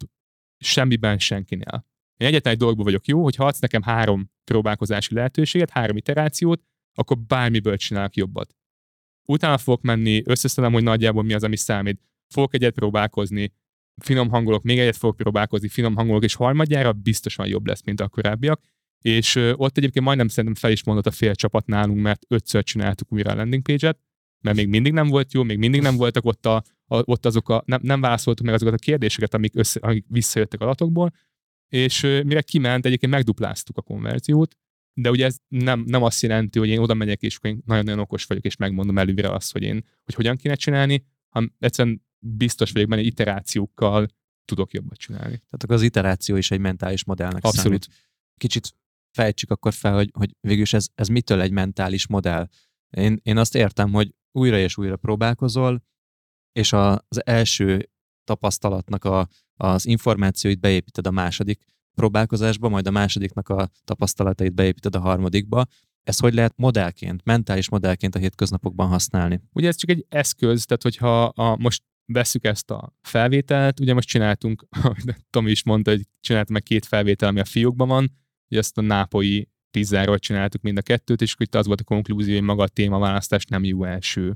semmiben senkinél. Én egyetlen egy dologban vagyok jó, hogy ha adsz nekem három próbálkozási lehetőséget, három iterációt, akkor bármiből csinálok jobbat. Utána fogok menni, összeszedem, hogy nagyjából mi az, ami számít. Fogok egyet próbálkozni, finom hangolok, még egyet fogok próbálkozni, finom hangolok, és harmadjára biztosan jobb lesz, mint a korábbiak. És ott egyébként majdnem szerintem fel is mondott a fél csapat nálunk, mert ötször csináltuk újra a landing page-et, mert még mindig nem volt jó, még mindig nem voltak ott, a, a, ott azok a, nem, nem válaszoltuk meg azokat a kérdéseket, amik, össze, amik visszajöttek adatokból, és mire kiment, egyébként megdupláztuk a konverziót, de ugye ez nem, nem azt jelenti, hogy én oda megyek, és nagyon-nagyon okos vagyok, és megmondom előre azt, hogy én, hogy hogyan kéne csinálni, hanem egyszerűen biztos vagyok benne, iterációkkal tudok jobbat csinálni. Tehát akkor az iteráció is egy mentális modellnek Abszolút. számít. Kicsit fejtsük akkor fel, hogy, hogy végülis ez, ez mitől egy mentális modell. Én, én azt értem, hogy újra és újra próbálkozol, és a, az első tapasztalatnak a, az információit beépíted a második próbálkozásba, majd a másodiknak a tapasztalatait beépíted a harmadikba. Ez hogy lehet modellként, mentális modellként a hétköznapokban használni? Ugye ez csak egy eszköz, tehát hogyha a, most veszük ezt a felvételt, ugye most csináltunk, Tomi is mondta, hogy csináltam meg két felvétel, ami a fiókban van, ugye ezt a nápoi pizzáról csináltuk mind a kettőt, és itt az volt a konklúzió, hogy maga a témaválasztás nem jó első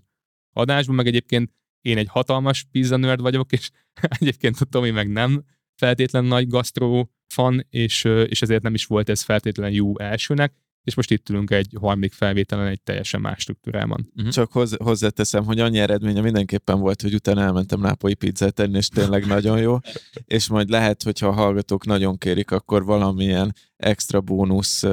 adásban, meg egyébként én egy hatalmas pizza nerd vagyok, és egyébként a Tomi meg nem feltétlen nagy gasztró fan, és, és ezért nem is volt ez feltétlenül jó elsőnek, és most itt ülünk egy harmadik felvételen egy teljesen más struktúrában. Uh-huh. Csak hoz, hozzáteszem, hogy annyi eredménye mindenképpen volt, hogy utána elmentem nápolyi pizzát tenni, és tényleg nagyon jó, és majd lehet, hogyha a hallgatók nagyon kérik, akkor valamilyen extra bónusz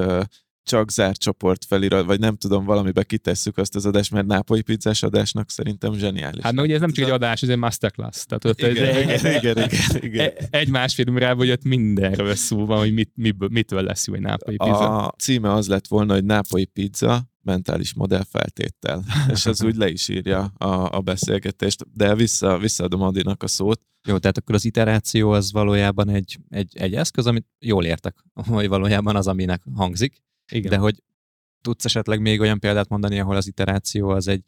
csak zárt csoport felirat, vagy nem tudom, valamibe kitesszük azt az adást, mert nápolyi pizzás adásnak szerintem zseniális. Hát mert ugye ez nem csak egy adás, ez egy masterclass. Tehát ott igen, egy, igen, igen, igen, igen. Egy másfél órában, ott mindenről szó van, hogy mit, miből, mitől lesz jó egy nápolyi pizza. A címe az lett volna, hogy nápolyi pizza, mentális modell feltétel. És az úgy le is írja a, a beszélgetést, de vissza, visszaadom Adinak a szót. Jó, tehát akkor az iteráció az valójában egy, egy, egy eszköz, amit jól értek, hogy valójában az, aminek hangzik. Igen. De hogy tudsz esetleg még olyan példát mondani, ahol az iteráció az egy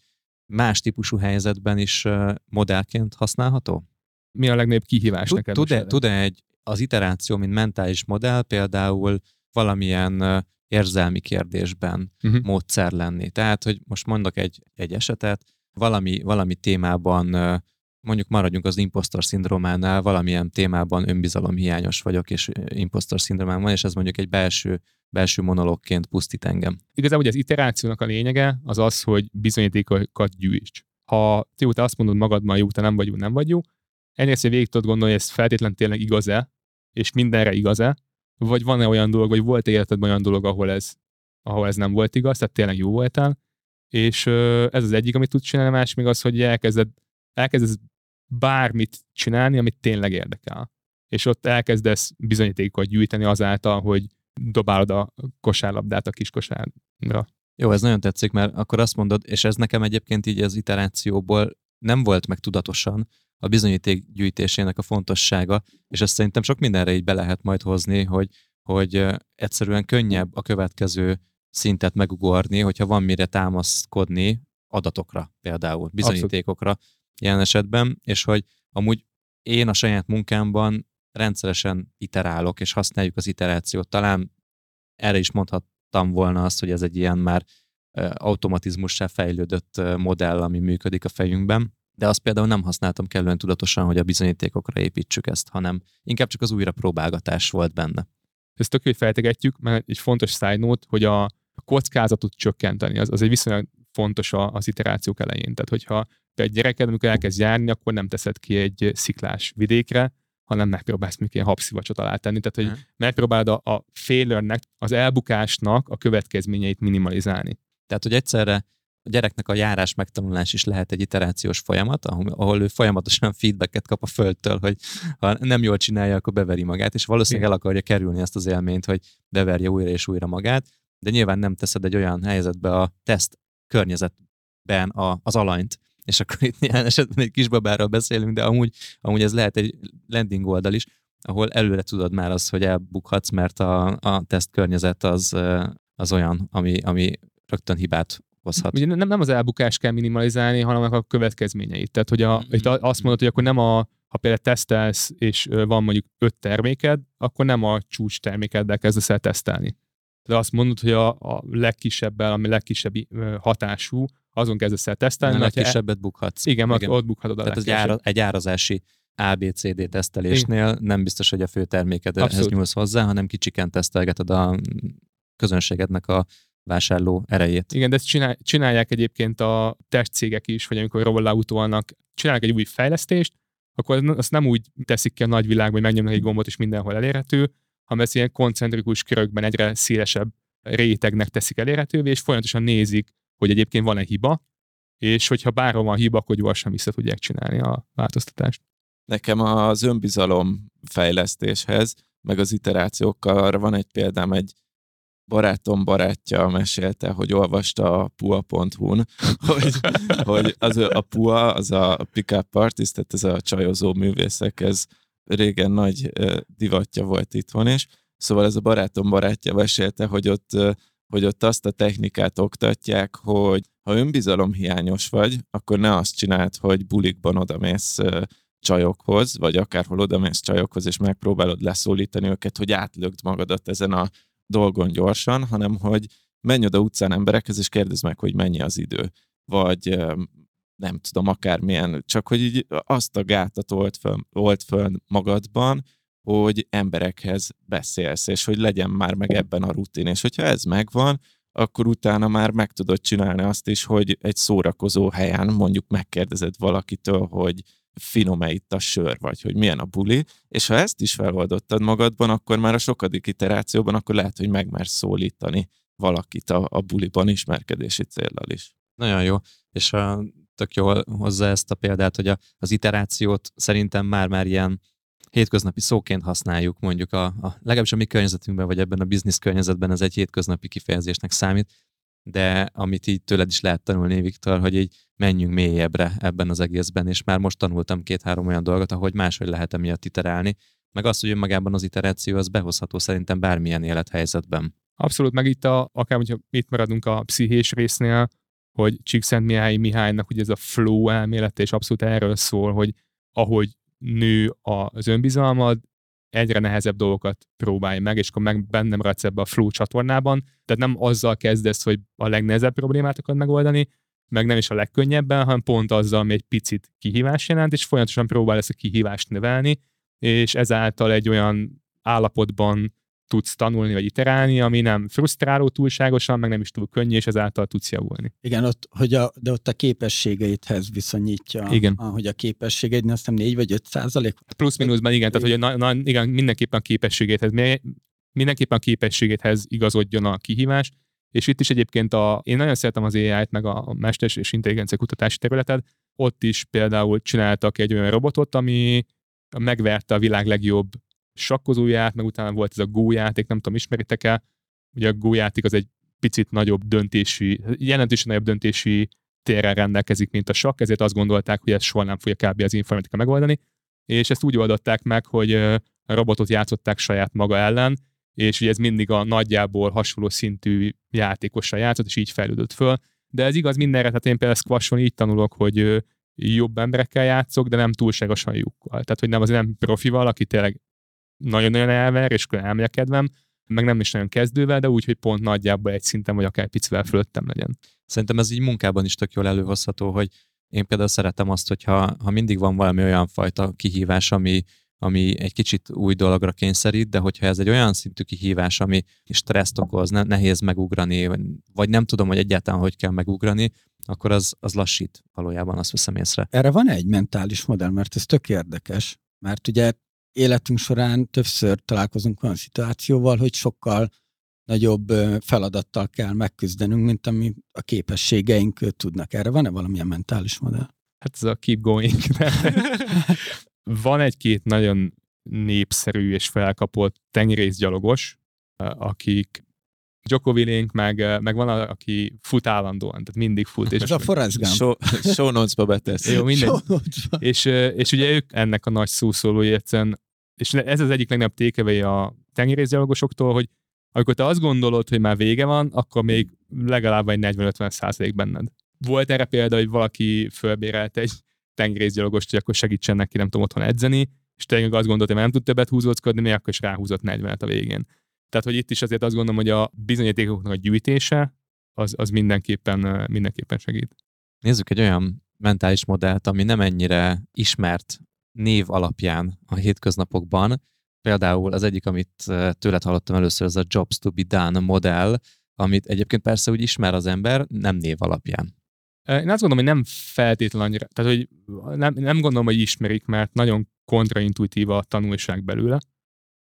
más típusú helyzetben is modellként használható? Mi a legnagyobb kihívás tud, neked? Tud-e, tud-e egy, az iteráció, mint mentális modell például valamilyen érzelmi kérdésben uh-huh. módszer lenni? Tehát, hogy most mondok egy, egy esetet, valami, valami témában mondjuk maradjunk az impostor szindrómánál, valamilyen témában önbizalomhiányos vagyok, és impostor szindrómám van, és ez mondjuk egy belső belső monologként pusztít engem. Igazából az iterációnak a lényege az az, hogy bizonyítékokat gyűjts. Ha te utána azt mondod magadban, jó, te nem vagy jó, nem vagy jó, egyrészt, hogy végig tudod gondolni, hogy ez feltétlenül tényleg igaz-e, és mindenre igaz-e, vagy van-e olyan dolog, vagy volt életedben olyan dolog, ahol ez, ahol ez nem volt igaz, tehát tényleg jó voltál, és ez az egyik, amit tudsz csinálni, más még az, hogy elkezded, elkezdesz bármit csinálni, amit tényleg érdekel. És ott elkezdesz bizonyítékot gyűjteni azáltal, hogy dobálod a kosárlabdát a kis kosárra. Jó, ez nagyon tetszik, mert akkor azt mondod, és ez nekem egyébként így az iterációból nem volt meg tudatosan a bizonyíték gyűjtésének a fontossága, és ezt szerintem sok mindenre így be lehet majd hozni, hogy, hogy egyszerűen könnyebb a következő szintet megugorni, hogyha van mire támaszkodni adatokra például, bizonyítékokra Abszolút. Ilyen esetben, és hogy amúgy én a saját munkámban rendszeresen iterálok, és használjuk az iterációt. Talán erre is mondhattam volna azt, hogy ez egy ilyen már automatizmussá fejlődött modell, ami működik a fejünkben, de azt például nem használtam kellően tudatosan, hogy a bizonyítékokra építsük ezt, hanem inkább csak az újra próbálgatás volt benne. Ezt tök, feltegetjük, mert egy fontos note, hogy a kockázatot csökkenteni, az, az egy viszonylag fontos az iterációk elején. Tehát, hogyha egy gyereked, amikor elkezd járni, akkor nem teszed ki egy sziklás vidékre, hanem megpróbálsz még ilyen habszivacsot alá tenni. Tehát, hogy hmm. megpróbálod a, a failure az elbukásnak a következményeit minimalizálni. Tehát, hogy egyszerre a gyereknek a járás megtanulás is lehet egy iterációs folyamat, ahol ő folyamatosan feedbacket kap a földtől, hogy ha nem jól csinálja, akkor beveri magát, és valószínűleg el akarja kerülni ezt az élményt, hogy beverje újra és újra magát, de nyilván nem teszed egy olyan helyzetbe a teszt környezetben a, az alanyt, és akkor itt ilyen esetben egy kisbabáról beszélünk, de amúgy, amúgy ez lehet egy landing oldal is, ahol előre tudod már azt, hogy elbukhatsz, mert a, a teszt környezet az, az olyan, ami, ami rögtön hibát hozhat. Ugye nem, nem az elbukást kell minimalizálni, hanem a következményeit. Tehát, hogy a, mm-hmm. itt azt mondod, hogy akkor nem a, ha például tesztelsz, és van mondjuk öt terméked, akkor nem a csúcs termékeddel kezdesz el tesztelni. De azt mondod, hogy a, a legkisebbel, ami legkisebb hatású, azon kezdesz el tesztelni. A legkisebbet bukhatsz. Igen, igen. ott bukhatod a Tehát egy, ára, egy árazási ABCD tesztelésnél igen. nem biztos, hogy a fő termékedhez nyúlsz hozzá, hanem kicsiken tesztelgeted a közönségednek a vásárló erejét. Igen, de ezt csinál, csinálják egyébként a testcégek is, vagy amikor rolloutolnak, csinálnak egy új fejlesztést, akkor azt nem úgy teszik ki a nagyvilágban, hogy megnyomnak egy gombot, és mindenhol elérhető, hanem ezt ilyen koncentrikus körökben egyre szélesebb rétegnek teszik elérhetővé, és folyamatosan nézik, hogy egyébként van-e hiba, és hogyha bárhol van hiba, akkor gyorsan vissza tudják csinálni a változtatást. Nekem az önbizalom fejlesztéshez, meg az iterációkkal arra van egy példám, egy barátom barátja mesélte, hogy olvasta a pua.hu-n, hogy, hogy az a pua, az a pick-up artist, tehát ez a csajozó művészek, ez régen nagy divatja volt itthon is. Szóval ez a barátom barátja mesélte, hogy ott, hogy ott azt a technikát oktatják, hogy ha önbizalomhiányos vagy, akkor ne azt csináld, hogy bulikban odamész csajokhoz, vagy akárhol odamész csajokhoz, és megpróbálod leszólítani őket, hogy átlögd magadat ezen a dolgon gyorsan, hanem hogy menj oda utcán emberekhez, és kérdezd meg, hogy mennyi az idő. Vagy nem tudom, akármilyen, csak hogy így azt a gátat old föl, old föl magadban, hogy emberekhez beszélsz, és hogy legyen már meg ebben a rutin. És hogyha ez megvan, akkor utána már meg tudod csinálni azt is, hogy egy szórakozó helyen mondjuk megkérdezed valakitől, hogy finom-e itt a sör, vagy hogy milyen a buli, és ha ezt is feloldottad magadban, akkor már a sokadik iterációban, akkor lehet, hogy megmersz szólítani valakit a, a buliban ismerkedési céllal is. Nagyon jó, és a, tök jól hozza ezt a példát, hogy a, az iterációt szerintem már-már ilyen hétköznapi szóként használjuk, mondjuk a, a legalábbis a mi környezetünkben, vagy ebben a biznisz környezetben ez egy hétköznapi kifejezésnek számít, de amit így tőled is lehet tanulni, Viktor, hogy így menjünk mélyebbre ebben az egészben, és már most tanultam két-három olyan dolgot, ahogy máshogy lehet emiatt iterálni, meg azt, hogy önmagában az iteráció az behozható szerintem bármilyen élethelyzetben. Abszolút, meg itt a, akár hogyha itt maradunk a pszichés résznél, hogy Csíkszentmihály Mihálynak ugye ez a flow elmélet, és abszolút erről szól, hogy ahogy nő az önbizalmad, egyre nehezebb dolgokat próbálj meg, és akkor meg bennem maradsz ebbe a flow csatornában. Tehát nem azzal kezdesz, hogy a legnehezebb problémát akarod megoldani, meg nem is a legkönnyebben, hanem pont azzal, ami egy picit kihívás jelent, és folyamatosan próbál ezt a kihívást növelni, és ezáltal egy olyan állapotban tudsz tanulni vagy iterálni, ami nem frusztráló túlságosan, meg nem is túl könnyű, és ezáltal tudsz javulni. Igen, ott, hogy a, de ott a képességeidhez viszonyítja, igen. A, hogy a képességeid, azt hiszem 4 vagy 5 százalék. Plusz-minuszban igen, tehát hogy na, na, igen, mindenképpen a képességeidhez. mindenképpen a képességéhez igazodjon a kihívás, és itt is egyébként a, én nagyon szeretem az AI-t, meg a mesters és intelligencia kutatási területet, ott is például csináltak egy olyan robotot, ami megverte a világ legjobb sakkozóját, meg utána volt ez a Go játék, nem tudom, ismeritek-e? Ugye a Go játék az egy picit nagyobb döntési, jelentősen nagyobb döntési térrel rendelkezik, mint a sakk, ezért azt gondolták, hogy ez soha nem fogja kb. az informatika megoldani, és ezt úgy oldották meg, hogy a robotot játszották saját maga ellen, és ugye ez mindig a nagyjából hasonló szintű játékossal játszott, és így fejlődött föl. De ez igaz mindenre, tehát én például squashon így tanulok, hogy jobb emberekkel játszok, de nem túlságosan lyukkal. Tehát, hogy nem az nem profival, aki tényleg nagyon-nagyon elver, és elmegy a kedvem, meg nem is nagyon kezdővel, de úgy, hogy pont nagyjából egy szinten, vagy akár picivel fölöttem legyen. Szerintem ez így munkában is tök jól előhozható, hogy én például szeretem azt, hogyha ha mindig van valami olyan fajta kihívás, ami, ami egy kicsit új dologra kényszerít, de hogyha ez egy olyan szintű kihívás, ami stresszt okoz, ne, nehéz megugrani, vagy, vagy nem tudom, hogy egyáltalán hogy kell megugrani, akkor az, az lassít valójában, azt veszem észre. Erre van egy mentális modell, mert ez tök érdekes, mert ugye életünk során többször találkozunk olyan szituációval, hogy sokkal nagyobb feladattal kell megküzdenünk, mint ami a képességeink tudnak. Erre van-e valamilyen mentális modell? Hát ez a keep going. van egy-két nagyon népszerű és felkapott tengerészgyalogos, akik Djokovic, meg, meg van, aki fut állandóan, tehát mindig fut. És Ez a Forrest Gump. Show, show notes-ba betesz. Jó, mindegy. és, és ugye ők ennek a nagy szószólói egyszerűen, és ez az egyik legnagyobb tékevei a tengerészgyalogosoktól, hogy amikor te azt gondolod, hogy már vége van, akkor még legalább egy 40-50 százalék benned. Volt erre példa, hogy valaki fölbérelt egy tengerészgyalogost, hogy akkor segítsen neki, nem tudom, otthon edzeni, és tényleg azt gondolta, hogy nem tud többet húzóckodni, még akkor is ráhúzott 40-et a végén. Tehát, hogy itt is azért azt gondolom, hogy a bizonyítékoknak a gyűjtése az, az mindenképpen, mindenképpen segít. Nézzük egy olyan mentális modellt, ami nem ennyire ismert név alapján a hétköznapokban. Például az egyik, amit tőled hallottam először, az a Jobs to be done modell, amit egyébként persze úgy ismer az ember, nem név alapján. Én azt gondolom, hogy nem feltétlenül annyira, tehát hogy nem, nem gondolom, hogy ismerik, mert nagyon kontraintuitív a tanulság belőle.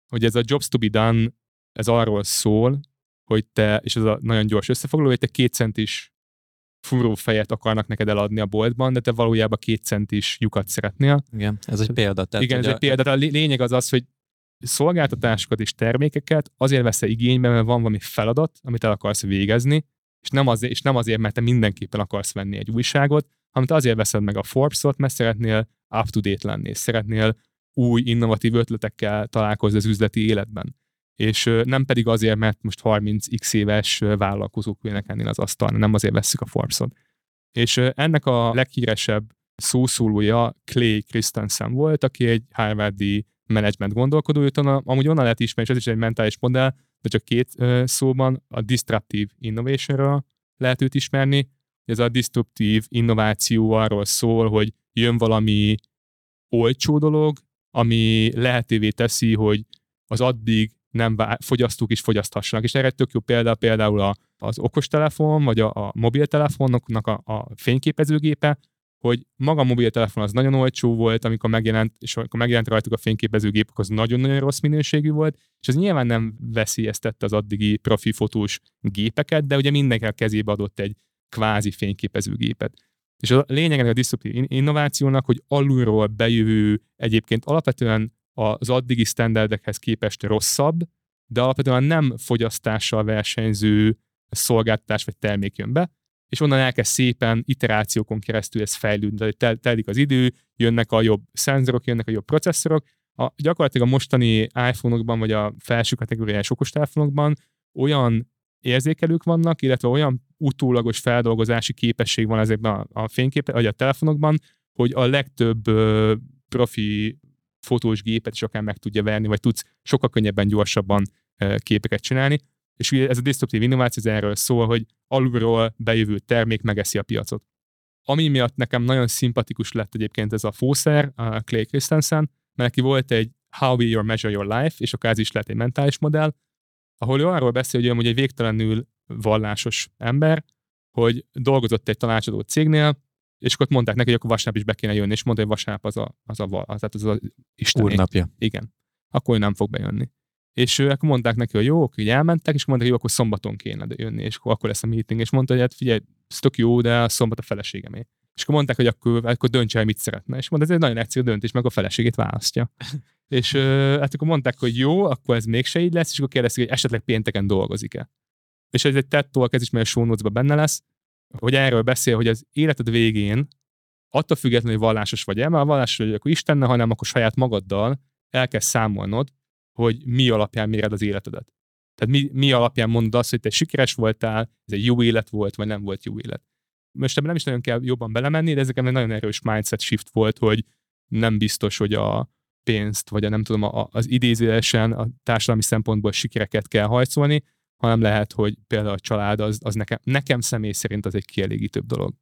Hogy ez a Jobs to be done ez arról szól, hogy te, és ez a nagyon gyors összefoglaló, hogy te két centis furó fejet akarnak neked eladni a boltban, de te valójában két centis lyukat szeretnél. Igen, ez egy példa. Tehát, Igen, ez a... egy példa. A lényeg az az, hogy szolgáltatásokat és termékeket azért veszel igénybe, mert van valami feladat, amit el akarsz végezni, és nem, azért, és nem azért, mert te mindenképpen akarsz venni egy újságot, hanem te azért veszed meg a Forbes-ot, mert szeretnél up-to-date lenni, és szeretnél új, innovatív ötletekkel találkozni az üzleti életben és nem pedig azért, mert most 30x éves vállalkozók ülnek ennél az asztalnál, nem azért veszük a Forbes-ot. És ennek a leghíresebb szószólója Clay Christensen volt, aki egy Harvardi management gondolkodó, őt amúgy onnan lehet ismerni, és ez is egy mentális modell, de csak két szóban a disruptive innovationra lehet őt ismerni. Ez a disruptive innováció arról szól, hogy jön valami olcsó dolog, ami lehetővé teszi, hogy az addig nem fogyasztók is fogyaszthassanak. És erre egy tök jó példa például a, az okostelefon, vagy a, a mobiltelefonoknak a, a fényképezőgépe, hogy maga a mobiltelefon az nagyon olcsó volt, amikor megjelent, és amikor megjelent rajtuk a fényképezőgép, az nagyon-nagyon rossz minőségű volt, és ez nyilván nem veszélyeztette az addigi profi fotós gépeket, de ugye mindenki a kezébe adott egy kvázi fényképezőgépet. És a lényeg a disruptív innovációnak, hogy alulról bejövő, egyébként alapvetően az addigi standardekhez képest rosszabb, de alapvetően nem fogyasztással versenyző szolgáltatás vagy termék jön be, és onnan elkezd szépen iterációkon keresztül ez fejlődni, tel- telik az idő, jönnek a jobb szenzorok, jönnek a jobb processzorok, a, gyakorlatilag a mostani iPhone-okban, vagy a felső kategóriás okostelefonokban olyan érzékelők vannak, illetve olyan utólagos feldolgozási képesség van ezekben a, a fényképe, vagy a telefonokban, hogy a legtöbb ö, profi fotós gépet is akár meg tudja verni, vagy tudsz sokkal könnyebben, gyorsabban képeket csinálni. És ez a disruptív innováció erről szól, hogy alulról bejövő termék megeszi a piacot. Ami miatt nekem nagyon szimpatikus lett egyébként ez a fószer, a Clay Christensen, mert neki volt egy How Will You Measure Your Life, és akár ez is lett egy mentális modell, ahol ő arról beszél, hogy ő egy végtelenül vallásos ember, hogy dolgozott egy tanácsadó cégnél, és akkor mondták neki, hogy akkor vasárnap is be kéne jönni, és mondta, hogy vasárnap az a, az a, az, az, az Isten. Úrnapja. Igen. Akkor ő nem fog bejönni. és ő, akkor mondták neki, hogy jó, akkor így elmentek, és mondták, hogy jó, akkor szombaton kéne jönni, és akkor, akkor lesz a meeting, és mondta, hogy hát figyelj, ez tök jó, de a szombat a feleségemé. És akkor mondták, hogy akkor, akkor döntse el, mit szeretne. És mondta, ez egy nagyon egyszerű döntés, meg a feleségét választja. és hát akkor mondták, hogy jó, akkor ez mégse így lesz, és akkor kérdezték, hogy esetleg pénteken dolgozik-e. És ez egy TED Talk, ez is majd a benne lesz, hogy erről beszél, hogy az életed végén attól függetlenül, hogy vallásos vagy-e, mert a vallásos vagy akkor Istenne, hanem akkor saját magaddal el kell számolnod, hogy mi alapján méred az életedet. Tehát mi, mi alapján mondod azt, hogy te sikeres voltál, ez egy jó élet volt, vagy nem volt jó élet. Most ebben nem is nagyon kell jobban belemenni, de ezeken egy nagyon erős mindset shift volt, hogy nem biztos, hogy a pénzt, vagy a nem tudom, a, az idézőesen a társadalmi szempontból sikereket kell hajszolni, hanem lehet, hogy például a család az, az nekem, nekem személy szerint az egy kielégítőbb dolog.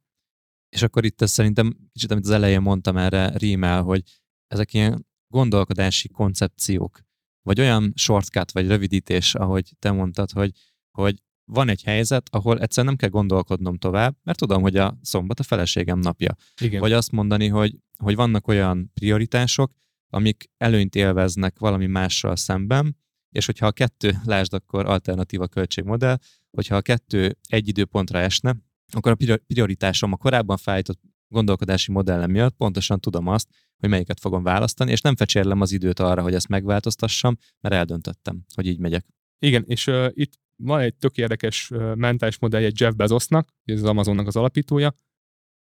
És akkor itt ezt szerintem kicsit, amit az elején mondtam erre rímel, hogy ezek ilyen gondolkodási koncepciók, vagy olyan shortcut, vagy rövidítés, ahogy te mondtad, hogy, hogy van egy helyzet, ahol egyszer nem kell gondolkodnom tovább, mert tudom, hogy a szombat a feleségem napja. Igen. Vagy azt mondani, hogy, hogy vannak olyan prioritások, amik előnyt élveznek valami mással szemben, és hogyha a kettő, lásd akkor alternatíva költségmodell, hogyha a kettő egy időpontra esne, akkor a prioritásom a korábban felállított gondolkodási modellem miatt pontosan tudom azt, hogy melyiket fogom választani, és nem fecsérlem az időt arra, hogy ezt megváltoztassam, mert eldöntöttem, hogy így megyek. Igen, és uh, itt van egy tök érdekes uh, mentális modellje Jeff Bezosnak, ez az Amazonnak az alapítója.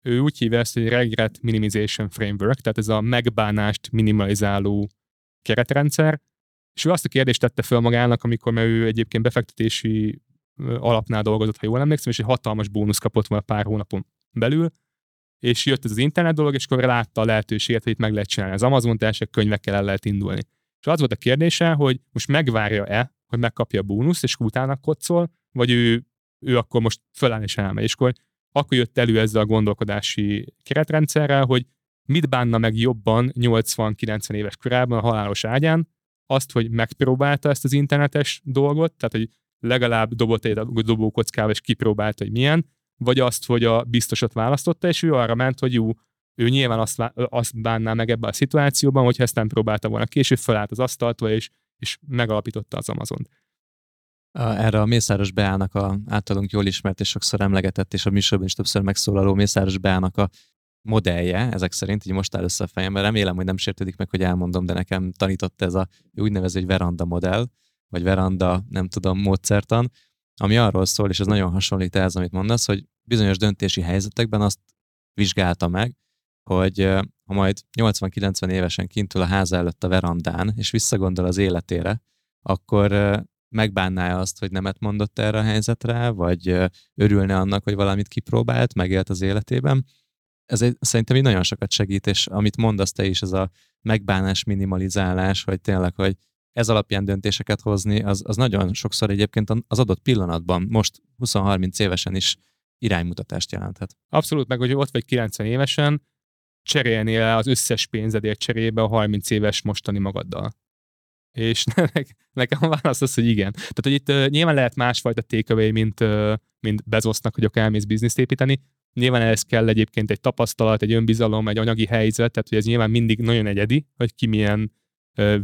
Ő úgy hívja ezt, hogy Regret Minimization Framework, tehát ez a megbánást minimalizáló keretrendszer, és ő azt a kérdést tette fel magának, amikor mert ő egyébként befektetési alapnál dolgozott, ha jól emlékszem, és egy hatalmas bónusz kapott volna pár hónapon belül, és jött ez az internet dolog, és akkor látta a lehetőséget, hogy itt meg lehet csinálni az Amazon teljesen könyvekkel el lehet indulni. És az volt a kérdése, hogy most megvárja-e, hogy megkapja a bónuszt, és utána kocol, vagy ő, ő akkor most föláll és elmegy. És akkor, akkor jött elő ezzel a gondolkodási keretrendszerrel, hogy mit bánna meg jobban 80-90 éves korában a halálos ágyán, azt, hogy megpróbálta ezt az internetes dolgot, tehát hogy legalább dobott egy dobókockával és kipróbálta, hogy milyen, vagy azt, hogy a biztosat választotta, és ő arra ment, hogy jó, ő nyilván azt, azt bánná meg ebben a szituációban, hogyha ezt nem próbálta volna később, felállt az asztaltól, és, és megalapította az Amazon. Erre a Mészáros Beának a általunk jól ismert és sokszor emlegetett, és a műsorban is többször megszólaló Mészáros Beának a modellje, ezek szerint, így most áll össze a fejemben, remélem, hogy nem sértődik meg, hogy elmondom, de nekem tanított ez a úgynevezett veranda modell, vagy veranda, nem tudom, módszertan, ami arról szól, és ez nagyon hasonlít ehhez, amit mondasz, hogy bizonyos döntési helyzetekben azt vizsgálta meg, hogy ha majd 80-90 évesen kintül a ház előtt a verandán, és visszagondol az életére, akkor megbánná azt, hogy nemet mondott erre a helyzetre, vagy örülne annak, hogy valamit kipróbált, megélt az életében. Ez egy, szerintem így nagyon sokat segít, és amit mondasz te is, ez a megbánás, minimalizálás, hogy tényleg, hogy ez alapján döntéseket hozni, az, az nagyon sokszor egyébként az adott pillanatban, most 20-30 évesen is iránymutatást jelenthet. Abszolút, meg hogy ott vagy 90 évesen, cserélnél az összes pénzedért cserébe a 30 éves mostani magaddal. És nekem a válasz az, hogy igen. Tehát, hogy itt uh, nyilván lehet másfajta takeaway, mint, uh, mint Bezosznak, hogy akkor elmész bizniszt építeni. Nyilván ehhez kell egyébként egy tapasztalat, egy önbizalom, egy anyagi helyzet, tehát hogy ez nyilván mindig nagyon egyedi, hogy ki milyen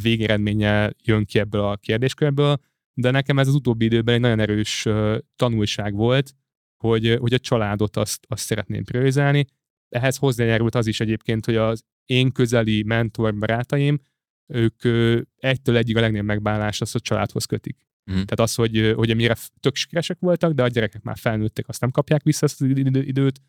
végeredménye jön ki ebből a kérdéskörből, de nekem ez az utóbbi időben egy nagyon erős tanulság volt, hogy, hogy a családot azt, azt szeretném priorizálni. Ehhez hozzájárult az is egyébként, hogy az én közeli mentor barátaim, ők egytől egyig a legnagyobb megbánás az, hogy családhoz kötik. Mm. Tehát az, hogy, hogy amire tök sikeresek voltak, de a gyerekek már felnőttek, azt nem kapják vissza ezt az időt,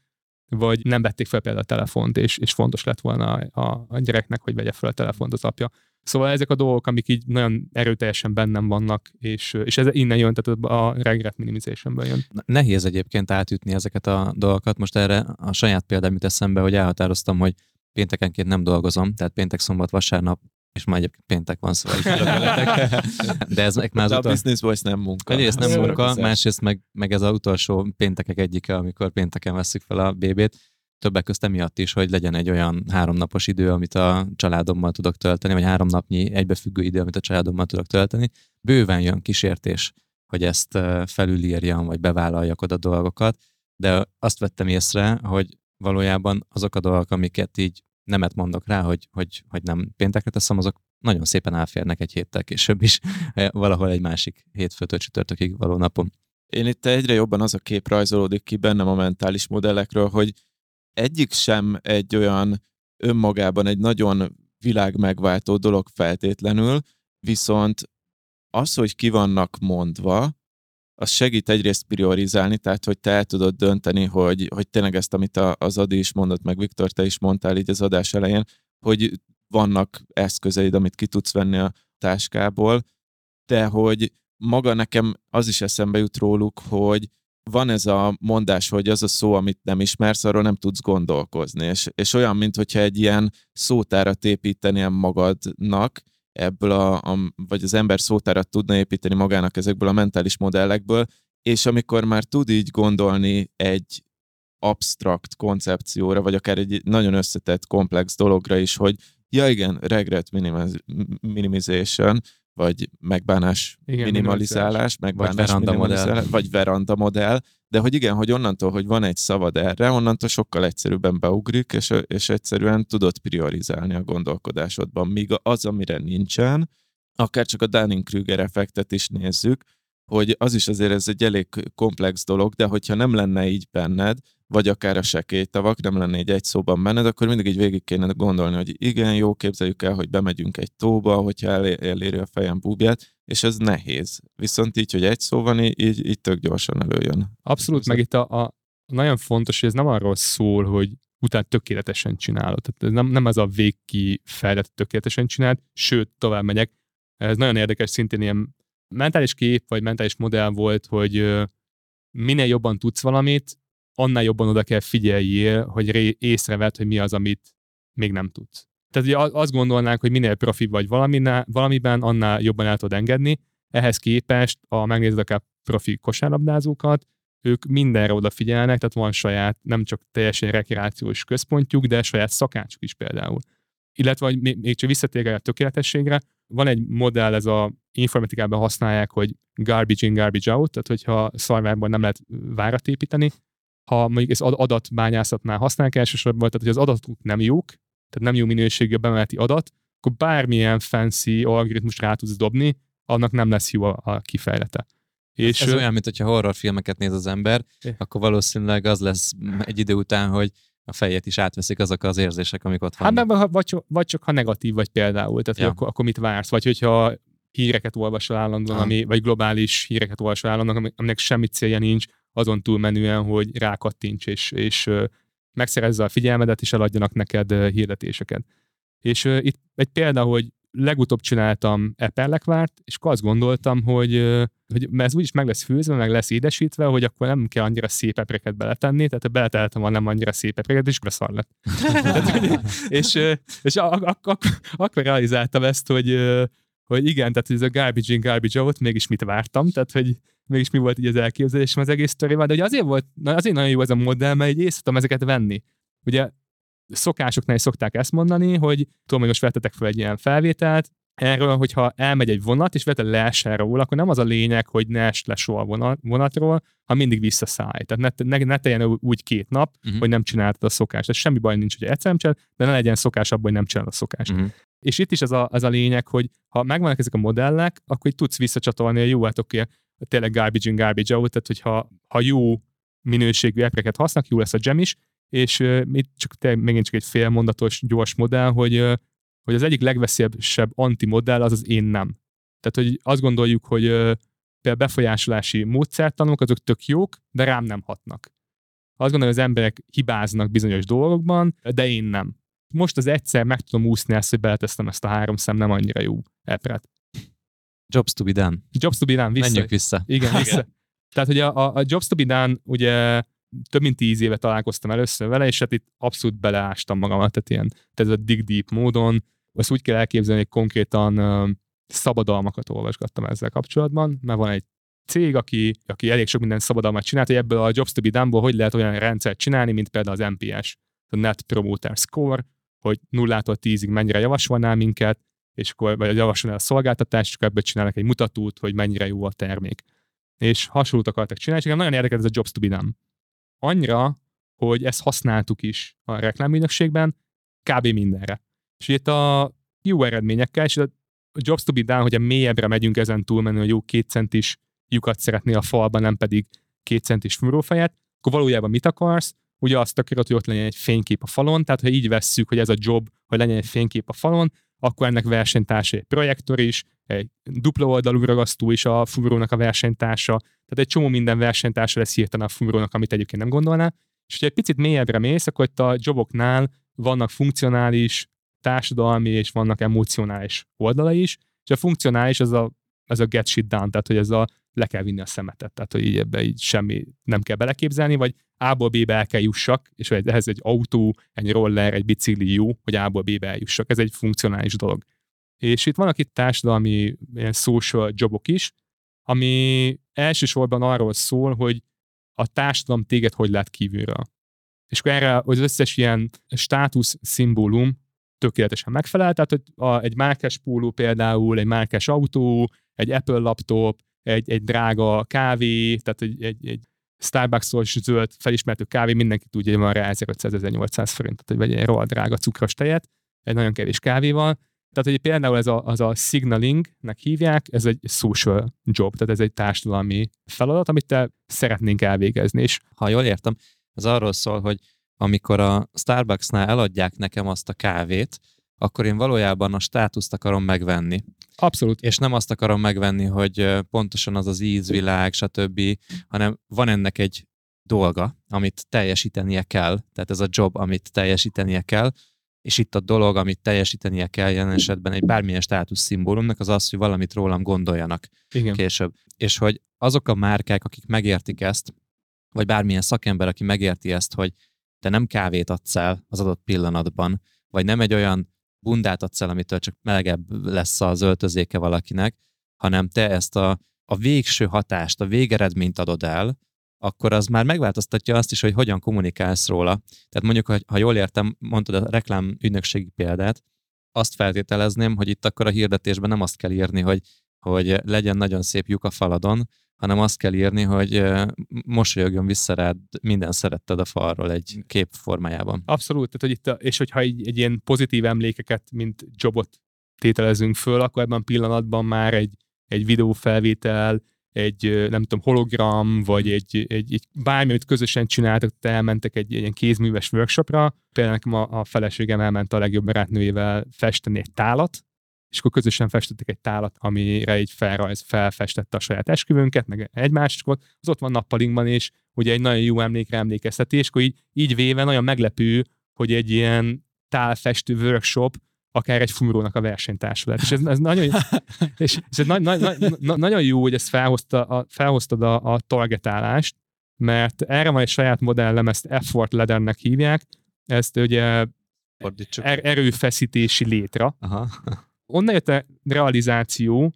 vagy nem vették fel például a telefont, és, és fontos lett volna a, a gyereknek, hogy vegye fel a telefont az apja. Szóval ezek a dolgok, amik így nagyon erőteljesen bennem vannak, és, és ez innen jön, tehát a regret minimizationből jön. Nehéz egyébként átütni ezeket a dolgokat. Most erre a saját példám jut eszembe, hogy elhatároztam, hogy péntekenként nem dolgozom, tehát péntek, szombat, vasárnap és már egyébként péntek van, szóval De ez meg már az De utol... a business voice nem munka. Egyrészt nem munka, másrészt meg, meg ez az utolsó péntekek egyike, amikor pénteken veszük fel a bébét többek között emiatt is, hogy legyen egy olyan háromnapos idő, amit a családommal tudok tölteni, vagy három napnyi egybefüggő idő, amit a családommal tudok tölteni. Bőven jön kísértés, hogy ezt felülírjam, vagy bevállaljak oda dolgokat, de azt vettem észre, hogy valójában azok a dolgok, amiket így nemet mondok rá, hogy, hogy, hogy nem péntekre teszem, azok nagyon szépen elférnek egy héttel később is, valahol egy másik hétfőtől csütörtökig való napon. Én itt egyre jobban az a kép rajzolódik ki bennem a mentális modellekről, hogy egyik sem egy olyan önmagában egy nagyon világ megváltó dolog feltétlenül, viszont az, hogy ki vannak mondva, az segít egyrészt priorizálni, tehát hogy te el tudod dönteni, hogy, hogy tényleg ezt, amit az Adi is mondott, meg Viktor, te is mondtál így az adás elején, hogy vannak eszközeid, amit ki tudsz venni a táskából, de hogy maga nekem az is eszembe jut róluk, hogy van ez a mondás, hogy az a szó, amit nem ismersz, arról nem tudsz gondolkozni. És, és olyan, mintha egy ilyen szótárat építenél magadnak, ebből a, a, vagy az ember szótárat tudna építeni magának ezekből a mentális modellekből, és amikor már tud így gondolni egy abstrakt koncepcióra, vagy akár egy nagyon összetett, komplex dologra is, hogy ja igen, regret minimization, vagy megbánás igen, minimalizálás, megbánás vagy veranda minimalizálás, modell. vagy veranda modell, de hogy igen, hogy onnantól, hogy van egy szavad erre, onnantól sokkal egyszerűbben beugrik, és, és egyszerűen tudod priorizálni a gondolkodásodban. Míg az, amire nincsen, akár csak a Dunning-Kruger effektet is nézzük, hogy az is azért ez egy elég komplex dolog, de hogyha nem lenne így benned, vagy akár a sekélytavak, nem lenne egy egy szóban benned, akkor mindig így végig kéne gondolni, hogy igen, jó, képzeljük el, hogy bemegyünk egy tóba, hogyha eléri a fejem búbját, és ez nehéz. Viszont így, hogy egy szó van, így, így tök gyorsan előjön. Abszolút, meg itt a, a nagyon fontos, hogy ez nem arról szól, hogy utána tökéletesen csinálod. Tehát ez nem, nem az a végki fejlett tökéletesen csinált, sőt, tovább megyek. Ez nagyon érdekes, szintén ilyen mentális kép, vagy mentális modell volt, hogy minél jobban tudsz valamit, annál jobban oda kell figyeljél, hogy észrevedd, hogy mi az, amit még nem tudsz. Tehát ugye azt gondolnánk, hogy minél profi vagy valamiben, annál jobban el tudod engedni. Ehhez képest, a megnézed akár profi kosárlabdázókat, ők mindenre odafigyelnek, tehát van saját, nem csak teljesen rekreációs központjuk, de saját szakácsuk is például. Illetve, hogy még csak visszatérve a tökéletességre, van egy modell, ez a informatikában használják, hogy garbage in, garbage out, tehát hogyha szarvárban nem lehet várat építeni, ha mondjuk ez adatbányászatnál használják elsősorban, tehát hogy az adatok nem jók, tehát nem jó minőségű bemeneti adat, akkor bármilyen fancy algoritmus rá tudsz dobni, annak nem lesz jó a, a kifejlete. És ez ő... olyan, mint hogyha horrorfilmeket néz az ember, é. akkor valószínűleg az lesz egy idő után, hogy a fejet is átveszik azok az érzések, amik ott vannak. Hát vagy, csak, vagy csak ha negatív vagy például, tehát ja. akkor, akkor mit vársz, vagy hogyha híreket olvasol állandóan, ami, vagy globális híreket olvasol állandóan, aminek semmi célja nincs, azon túlmenően, hogy rákattints, és, és megszerezze a figyelmedet, és eladjanak neked hirdetéseket. És itt egy példa, hogy legutóbb csináltam epellekvárt, és akkor azt gondoltam, hogy, hogy ez úgyis meg lesz főzve, meg lesz édesítve, hogy akkor nem kell annyira szép epreket beletenni, tehát beleteltem a nem annyira szép epreket, és beszar lett. és és ak- ak- ak- akkor realizáltam ezt, hogy, hogy igen, tehát ez a garbage in, garbage out, mégis mit vártam, tehát hogy mégis mi volt így az elképzelésem az egész sztorival, de ugye azért volt, azért nagyon jó ez a modell, mert így észre tudom ezeket venni. Ugye szokásoknál is szokták ezt mondani, hogy tudom, hogy most vettetek fel egy ilyen felvételt, erről, hogyha elmegy egy vonat, és vetted leessen róla, akkor nem az a lényeg, hogy ne es le soha vonatról, ha mindig visszaszállj. Tehát ne, ne, ne teljen úgy két nap, uh-huh. hogy nem csináltad a szokást. Ez semmi baj nincs, hogy egyszer nem csinál, de ne legyen szokás abban, hogy nem csinálod a szokást. Uh-huh. És itt is az a, az a lényeg, hogy ha megvannak ezek a modellek, akkor így tudsz visszacsatolni, hogy jó, hát oké, tényleg garbage in, garbage out, tehát hogyha ha jó minőségű appeket használnak, jó lesz a gem is, és uh, itt csak te, megint csak egy félmondatos, gyors modell, hogy, uh, hogy az egyik legveszélyesebb antimodell az az én nem. Tehát, hogy azt gondoljuk, hogy uh, például befolyásolási módszertanok, azok tök jók, de rám nem hatnak. Azt gondolom, hogy az emberek hibáznak bizonyos dolgokban, de én nem. Most az egyszer meg tudom úszni ezt, hogy beletesztem ezt a három szem nem annyira jó epret. Jobs to be done. Jobs to be done, vissza. Menjünk vissza. Igen, vissza. Tehát, hogy a, a, a Jobs to be done, ugye több mint tíz éve találkoztam először vele, és hát itt abszolút beleástam magamat, tehát ilyen, tehát ez a dig deep módon, azt úgy kell elképzelni, hogy konkrétan szabadalmakat olvasgattam ezzel kapcsolatban, mert van egy cég, aki, aki elég sok minden szabadalmat csinált, hogy ebből a Jobs to be done hogy lehet olyan rendszert csinálni, mint például az NPS, a Net Promoter Score, hogy nullától tízig mennyire javasolná minket, és akkor vagy javasolná a szolgáltatást, és akkor ebből csinálnak egy mutatót, hogy mennyire jó a termék. És hasonlót akartak csinálni, és nagyon érdekes ez a Jobs to be done. Annyira, hogy ezt használtuk is a reklámügynökségben, kb. mindenre. És itt a jó eredményekkel, és a jobs to be done, hogyha mélyebbre megyünk ezen túlmenő, hogy jó két centis lyukat szeretné a falban, nem pedig két centis fúrófejet, akkor valójában mit akarsz? Ugye azt akarod, hogy ott legyen egy fénykép a falon, tehát ha így vesszük, hogy ez a job, hogy legyen egy fénykép a falon, akkor ennek versenytársa egy projektor is, egy dupla oldalú ragasztó is a fúrónak a versenytársa, tehát egy csomó minden versenytársa lesz hirtelen a fúrónak, amit egyébként nem gondolná. És hogyha egy picit mélyebbre mész, akkor itt a joboknál vannak funkcionális, társadalmi és vannak emocionális oldala is, és a funkcionális az a, az a get shit done, tehát hogy ez a le kell vinni a szemetet, tehát hogy így ebbe így semmi nem kell beleképzelni, vagy A-ból B-be el kell jussak, és ehhez egy autó, egy roller, egy bicikli jó, hogy A-ból B-be eljussak. Ez egy funkcionális dolog. És itt vannak itt társadalmi ilyen social jobok is, ami elsősorban arról szól, hogy a társadalom téged hogy lát kívülről. És akkor erre az összes ilyen státusz szimbólum tökéletesen megfelel, tehát hogy a, egy márkás póló például, egy márkás autó, egy Apple laptop, egy, egy drága kávé, tehát egy, egy, egy Starbucks-os zöld felismertő kávé, mindenki tudja, hogy van rá 1500-1800 forint, tehát hogy egy rohadt drága cukros tejet, egy nagyon kevés kávéval. Tehát, hogy például ez a, az a signalingnek hívják, ez egy social job, tehát ez egy társadalmi feladat, amit te szeretnénk elvégezni. És ha jól értem, ez arról szól, hogy amikor a Starbucksnál eladják nekem azt a kávét, akkor én valójában a státuszt akarom megvenni. Abszolút. És nem azt akarom megvenni, hogy pontosan az az ízvilág, stb., hanem van ennek egy dolga, amit teljesítenie kell, tehát ez a job, amit teljesítenie kell, és itt a dolog, amit teljesítenie kell jelen esetben egy bármilyen státusz szimbólumnak, az az, hogy valamit rólam gondoljanak Igen. később. És hogy azok a márkák, akik megértik ezt, vagy bármilyen szakember, aki megérti ezt, hogy te nem kávét adsz el az adott pillanatban, vagy nem egy olyan bundát adsz el, amitől csak melegebb lesz az öltözéke valakinek, hanem te ezt a, a végső hatást, a végeredményt adod el, akkor az már megváltoztatja azt is, hogy hogyan kommunikálsz róla. Tehát mondjuk, ha, ha jól értem, mondtad a reklám ügynökségi példát, azt feltételezném, hogy itt akkor a hirdetésben nem azt kell írni, hogy, hogy legyen nagyon szép lyuk a faladon, hanem azt kell írni, hogy mosolyogjon vissza rád minden szeretted a falról egy kép formájában. Abszolút, tehát, hogy itt a, és hogyha egy, egy ilyen pozitív emlékeket, mint jobot tételezünk föl, akkor ebben a pillanatban már egy, egy videófelvétel, egy, nem tudom, hologram, vagy egy, egy, egy bármi, amit közösen csináltak, te elmentek egy, egy ilyen kézműves workshopra, például nekem a, a feleségem elment a legjobb barátnőjével festeni egy tálat, és akkor közösen festettek egy tálat, amire egy felrajz felfestette a saját esküvőnket, meg egymást, és akkor az ott van nappalinkban, és ugye egy nagyon jó emlékre emlékezteti, és akkor így, így véve nagyon meglepő, hogy egy ilyen tálfestő workshop akár egy fumrónak a versenytársa lett. És ez, ez nagyon, és, és ez na, na, na, na, nagyon jó, hogy ezt felhozta, a, felhoztad a, a targetálást, mert erre van egy saját modellem, ezt effort laddernek hívják, ezt ugye er, erőfeszítési létre. Aha onnan jött a realizáció,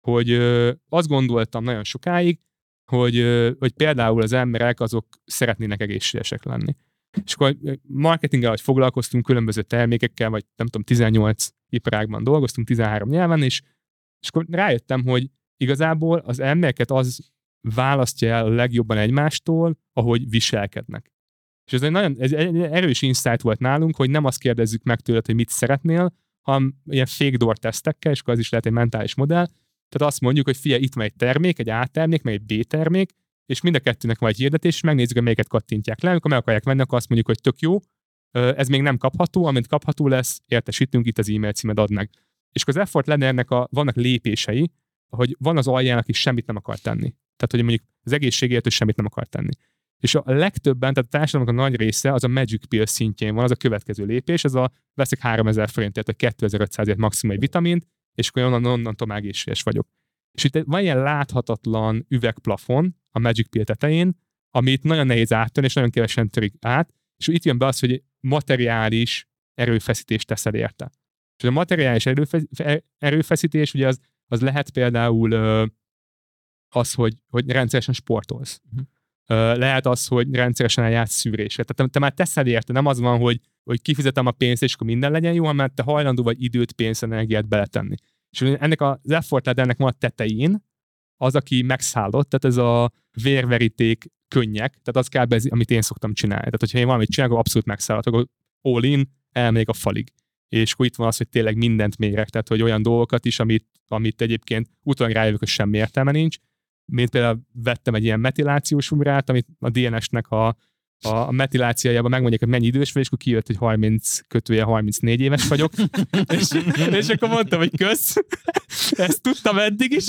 hogy ö, azt gondoltam nagyon sokáig, hogy, hogy például az emberek azok szeretnének egészségesek lenni. És akkor marketinggel, hogy foglalkoztunk különböző termékekkel, vagy nem tudom, 18 iparágban dolgoztunk, 13 nyelven, és, és akkor rájöttem, hogy igazából az embereket az választja el a legjobban egymástól, ahogy viselkednek. És ez egy nagyon ez egy erős insight volt nálunk, hogy nem azt kérdezzük meg tőled, hogy mit szeretnél, hanem ilyen fake door tesztekkel, és akkor az is lehet egy mentális modell. Tehát azt mondjuk, hogy figyelj, itt van egy termék, egy A termék, meg egy B termék, és mind a kettőnek van egy hirdetés, és megnézzük, hogy melyiket kattintják le. Amikor meg akarják venni, akkor azt mondjuk, hogy tök jó, ez még nem kapható, amint kapható lesz, értesítünk, itt az e-mail címed ad meg. És akkor az effort ennek a, vannak lépései, hogy van az alján, aki semmit nem akar tenni. Tehát, hogy mondjuk az egészségért ő semmit nem akar tenni. És a legtöbben, tehát a társadalomnak a nagy része az a Magic Pill szintjén van, az a következő lépés, ez a veszek 3000 forintért, vagy 2500 ért maximum egy vitamint, és akkor onnan, onnantól már egészséges vagyok. És itt van ilyen láthatatlan üvegplafon a Magic Pill tetején, amit nagyon nehéz áttörni, és nagyon kevesen törik át, és itt jön be az, hogy materiális erőfeszítést teszel érte. És a materiális erőfeszítés, ugye az, az lehet például az, hogy, hogy rendszeresen sportolsz. Uh-huh lehet az, hogy rendszeresen eljátsz szűrésre. Tehát te, már teszel érte, nem az van, hogy, hogy kifizetem a pénzt, és akkor minden legyen jó, hanem te hajlandó vagy időt, pénzt, energiát beletenni. És ennek az effort ennek van a tetején, az, aki megszállott, tehát ez a vérveríték könnyek, tehát az kell, amit én szoktam csinálni. Tehát, hogyha én valamit csinálok, akkor abszolút megszállott, akkor all in, elmegyek a falig. és akkor itt van az, hogy tényleg mindent mérek, tehát hogy olyan dolgokat is, amit, amit egyébként utólag rájövök, hogy semmi értelme nincs, mint például vettem egy ilyen metilációs umrát, amit a DNS-nek a a metilációjában megmondják, hogy mennyi idős vagy, és akkor kijött, hogy 30 kötője 34 éves vagyok. és, és akkor mondtam, hogy kösz. Ezt tudtam eddig is.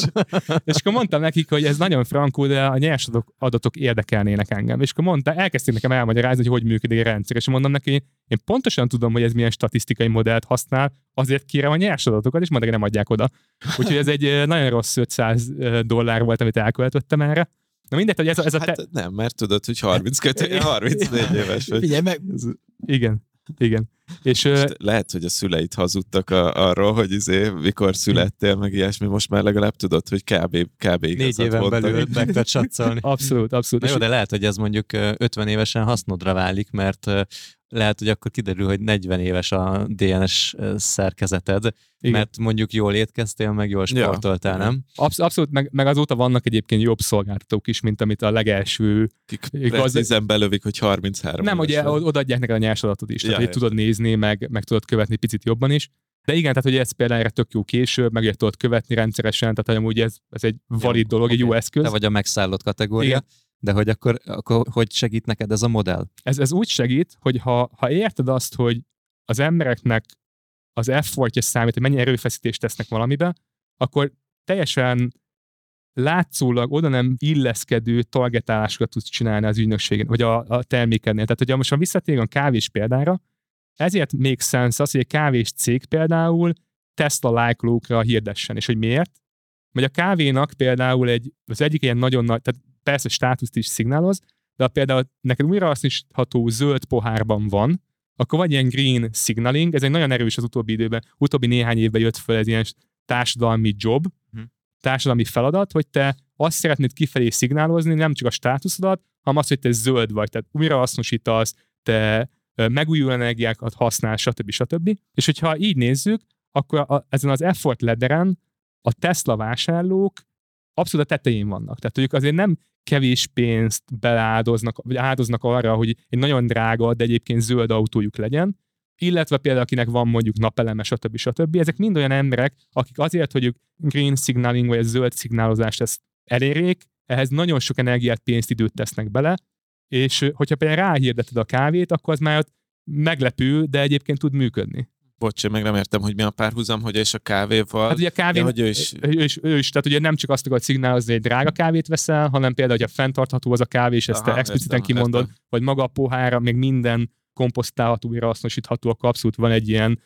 És akkor mondtam nekik, hogy ez nagyon frankó, de a nyers adatok, érdekelnének engem. És akkor mondta, elkezdték nekem elmagyarázni, hogy hogy működik a rendszer. És mondom neki, én pontosan tudom, hogy ez milyen statisztikai modellt használ, azért kérem a nyers adatokat, és majd nem adják oda. Úgyhogy ez egy nagyon rossz 500 eh, dollár volt, amit elköltöttem erre. Na mindegy, hogy ez a, ez a te... Hát nem, mert tudod, hogy 32, 34 éves vagy. Figyelj, meg... Igen, igen. És, és lehet, hogy a szüleit hazudtak a, arról, hogy izé, mikor születtél, meg ilyesmi, most már legalább tudod, hogy kb. kb. Négy éven belül meg tudod satszolni. Abszolút, abszolút. Na jó, de lehet, hogy ez mondjuk 50 évesen hasznodra válik, mert lehet, hogy akkor kiderül, hogy 40 éves a DNS szerkezeted, Igen. mert mondjuk jól étkeztél, meg jól sportoltál, ja. nem? Absz- abszolút, meg, meg azóta vannak egyébként jobb szolgáltatók is, mint amit a legelső... Kik igaz... belövik, hogy 33 Nem, ugye odaadják neked a nyers adatot is, ja, tehát hogy tudod nézni, meg, meg tudod követni picit jobban is. De igen, tehát hogy ez például erre tök jó később, meg tudod követni rendszeresen, tehát hogy amúgy ez, ez egy valid dolog, okay. egy jó eszköz. Te vagy a megszállott kategória. Igen. De hogy akkor, akkor hogy segít neked ez a modell? Ez, ez úgy segít, hogy ha, ha érted azt, hogy az embereknek az effortja számít, hogy mennyi erőfeszítést tesznek valamibe, akkor teljesen látszólag oda nem illeszkedő targetálásokat tudsz csinálni az ügynökségen, vagy a, a termékednél. Tehát, hogyha most visszatérünk a kávés példára, ezért még sense az, hogy egy kávés cég például Tesla lájkolókra hirdessen. És hogy miért? Vagy a kávénak például egy, az egyik ilyen nagyon nagy, tehát persze státuszt is szignáloz, de ha például neked újra hasznosítható zöld pohárban van, akkor vagy ilyen green signaling, ez egy nagyon erős az utóbbi időben, utóbbi néhány évben jött fel ez ilyen társadalmi job, hm. társadalmi feladat, hogy te azt szeretnéd kifelé szignálozni, nem csak a státuszodat, hanem azt, hogy te zöld vagy, tehát újra hasznosítasz, te megújuló energiákat használ, stb. stb. És hogyha így nézzük, akkor a, ezen az effort lederen a Tesla vásárlók abszolút a tetején vannak. Tehát ők azért nem kevés pénzt beleáldoznak, vagy áldoznak arra, hogy egy nagyon drága, de egyébként zöld autójuk legyen, illetve például akinek van mondjuk napeleme, stb. stb. Ezek mind olyan emberek, akik azért, hogy ők green signaling vagy a zöld szignálozást ezt elérjék, ehhez nagyon sok energiát, pénzt, időt tesznek bele, és hogyha például ráhirdeted a kávét, akkor az már meglepő, de egyébként tud működni. Bocs, én meg nem értem, hogy mi a párhuzam, hogy és a kávéval. Hát ugye a kávé, ja, hogy ő is... Ő, is, ő is, tehát ugye nem csak azt akarod szignálozni, hogy drága kávét veszel, hanem például, hogy a fenntartható az a kávé, és ezt Aha, te expliciten értem, kimondod, értem. vagy maga a pohára, még minden komposztálható, újra hasznosítható, akkor abszolút van egy ilyen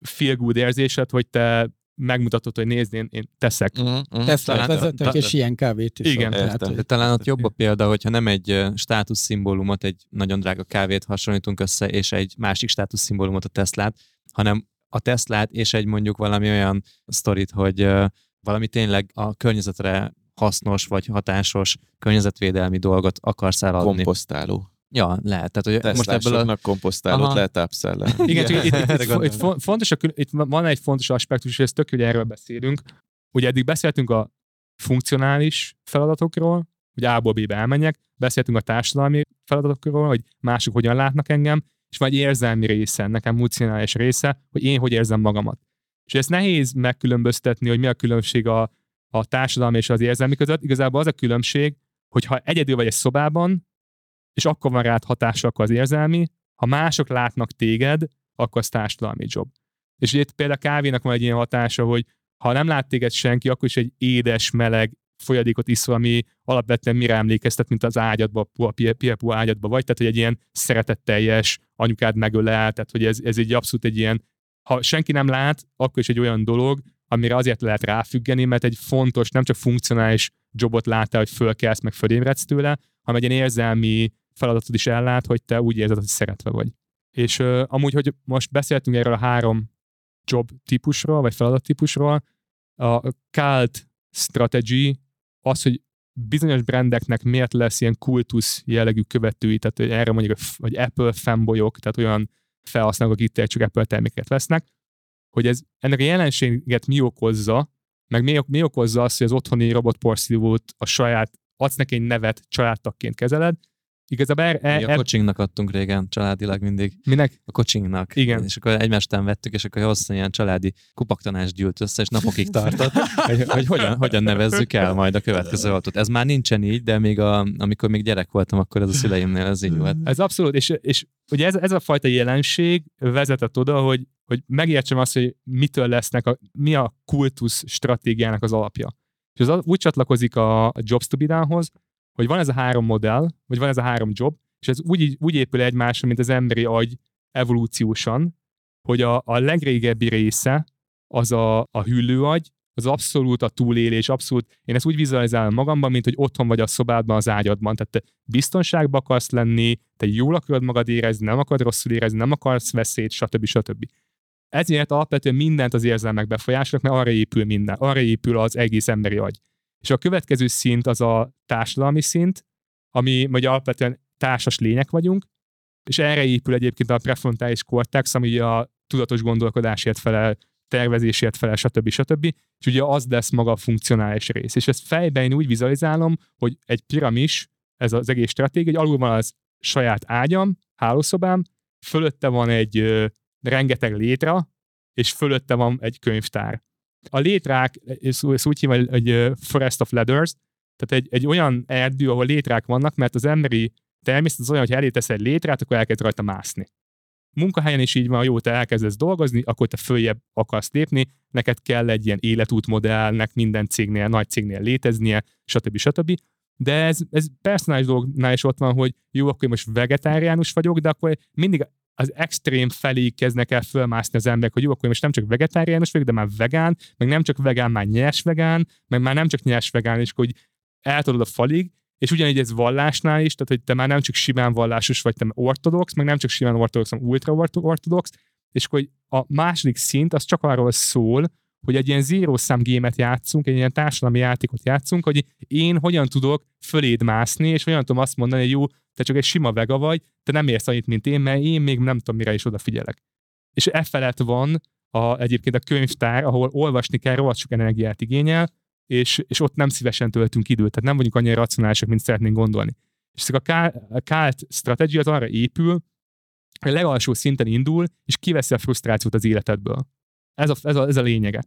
feel good érzésed, hogy te megmutatod, hogy nézd, én, én teszek. Uh-huh, uh-huh. Vezetek, és ilyen kávét is. Igen. Tehát, hogy... Talán ott jobb a példa, hogyha nem egy státuszszimbólumot, egy nagyon drága kávét hasonlítunk össze, és egy másik státuszszimbólumot, a Teslát, hanem a Teslát és egy mondjuk valami olyan sztorit, hogy valami tényleg a környezetre hasznos vagy hatásos környezetvédelmi dolgot akarsz eladni. Komposztáló. Ja, lehet. Tehát, hogy most ebből a... komposztálót Aha. lehet upsell Igen, csak itt, itt, itt, itt, fontos, itt van egy fontos aspektus, és ez tök, hogy erről beszélünk. Ugye eddig beszéltünk a funkcionális feladatokról, hogy A-ból B-be elmenjek, beszéltünk a társadalmi feladatokról, hogy mások hogyan látnak engem, és vagy érzelmi része, nekem emocionális része, hogy én hogy érzem magamat. És ezt nehéz megkülönböztetni, hogy mi a különbség a, a társadalmi és az érzelmi között. Igazából az a különbség, hogy ha egyedül vagy egy szobában, és akkor van rád hatása, akkor az érzelmi, ha mások látnak téged, akkor az társadalmi jobb. És itt például a kávénak van egy ilyen hatása, hogy ha nem lát téged senki, akkor is egy édes, meleg, folyadékot iszol, ami alapvetően mire emlékeztet, mint az ágyadba, a piepú ágyadba vagy, tehát hogy egy ilyen szeretetteljes anyukád megölel, tehát hogy ez, ez egy abszolút egy ilyen, ha senki nem lát, akkor is egy olyan dolog, amire azért lehet ráfüggeni, mert egy fontos, nem csak funkcionális jobot lát hogy fölkelsz, meg fölébredsz tőle, hanem egy ilyen érzelmi feladatod is ellát, hogy te úgy érzed, hogy szeretve vagy. És uh, amúgy, hogy most beszéltünk erről a három job típusról, vagy feladat típusról, a cult strategy az, hogy bizonyos brandeknek miért lesz ilyen kultusz jellegű követői, tehát erre mondjuk, hogy Apple fanboyok, tehát olyan felhasználók, akik itt csak Apple terméket vesznek, hogy ez, ennek a jelenséget mi okozza, meg mi, mi okozza azt, hogy az otthoni robotporszívót a saját, adsz neki egy nevet, családtagként kezeled, igazából er, Mi er, a coachingnak adtunk régen, családilag mindig. minek? A coachingnak. Igen. És akkor egymástán vettük, és akkor hosszan ilyen családi kupaktanás gyűlt össze, és napokig tartott, hogy, hogy hogyan, hogyan nevezzük el majd a következő autót. Ez már nincsen így, de még a, amikor még gyerek voltam, akkor ez a szüleimnél ez így volt. Ez abszolút, és, és ugye ez, ez a fajta jelenség vezetett oda, hogy, hogy megértsem azt, hogy mitől lesznek, a, mi a kultusz stratégiának az alapja. És az úgy csatlakozik a, a Jobs to be done-hoz, hogy van ez a három modell, vagy van ez a három job, és ez úgy, úgy épül egymásra, mint az emberi agy evolúciósan, hogy a, a legrégebbi része az a, a hüllőagy, az abszolút a túlélés, abszolút, én ezt úgy vizualizálom magamban, mint hogy otthon vagy a szobádban, az ágyadban, tehát te biztonságban akarsz lenni, te jól akarod magad érezni, nem akarod rosszul érezni, nem akarsz veszélyt, stb. stb. Ezért alapvetően mindent az érzelmek befolyásolnak, mert arra épül minden, arra épül az egész emberi agy. És a következő szint az a társadalmi szint, ami vagy alapvetően társas lények vagyunk, és erre épül egyébként a prefrontális cortex, ami a tudatos gondolkodásért felel, tervezésért felel, stb. stb. És ugye az lesz maga a funkcionális rész. És ezt fejben én úgy vizualizálom, hogy egy piramis, ez az egész stratégia, hogy alul van az saját ágyam, hálószobám, fölötte van egy ö, rengeteg létra, és fölötte van egy könyvtár. A létrák, ezt úgy hívja, hogy Forest of Leathers, tehát egy, egy olyan erdő, ahol létrák vannak, mert az emberi természet az olyan, hogy elé teszel egy létrát, akkor elkezd rajta mászni. Munkahelyen is így van, jó, te elkezdesz dolgozni, akkor te följebb akarsz lépni, neked kell egy ilyen életútmodellnek minden cégnél, nagy cégnél léteznie, stb. stb. De ez, ez personális dolognál is ott van, hogy jó, akkor én most vegetáriánus vagyok, de akkor mindig az extrém felé kezdnek el fölmászni az emberek, hogy jó, akkor én most nem csak vegetáriánus vagyok, de már vegán, meg nem csak vegán, már nyers vegán, meg már nem csak nyers vegán, és hogy eltolod a falig, és ugyanígy ez vallásnál is, tehát hogy te már nem csak simán vallásos vagy, te ortodox, meg nem csak simán ortodox, hanem ultra ortodox, és hogy a második szint az csak arról szól, hogy egy ilyen zero szám gémet játszunk, egy ilyen társadalmi játékot játszunk, hogy én hogyan tudok föléd mászni, és hogyan tudom azt mondani, hogy jó, te csak egy sima vega vagy, te nem érsz annyit, mint én, mert én még nem tudom, mire is odafigyelek. És e felett van a, egyébként a könyvtár, ahol olvasni kell, rohadt sok energiát igényel, és, és ott nem szívesen töltünk időt, tehát nem vagyunk annyira racionálisak, mint szeretnénk gondolni. És a kált stratégia az arra épül, hogy a legalsó szinten indul, és kiveszi a frusztrációt az életedből. Ez a, ez a, ez a lényege.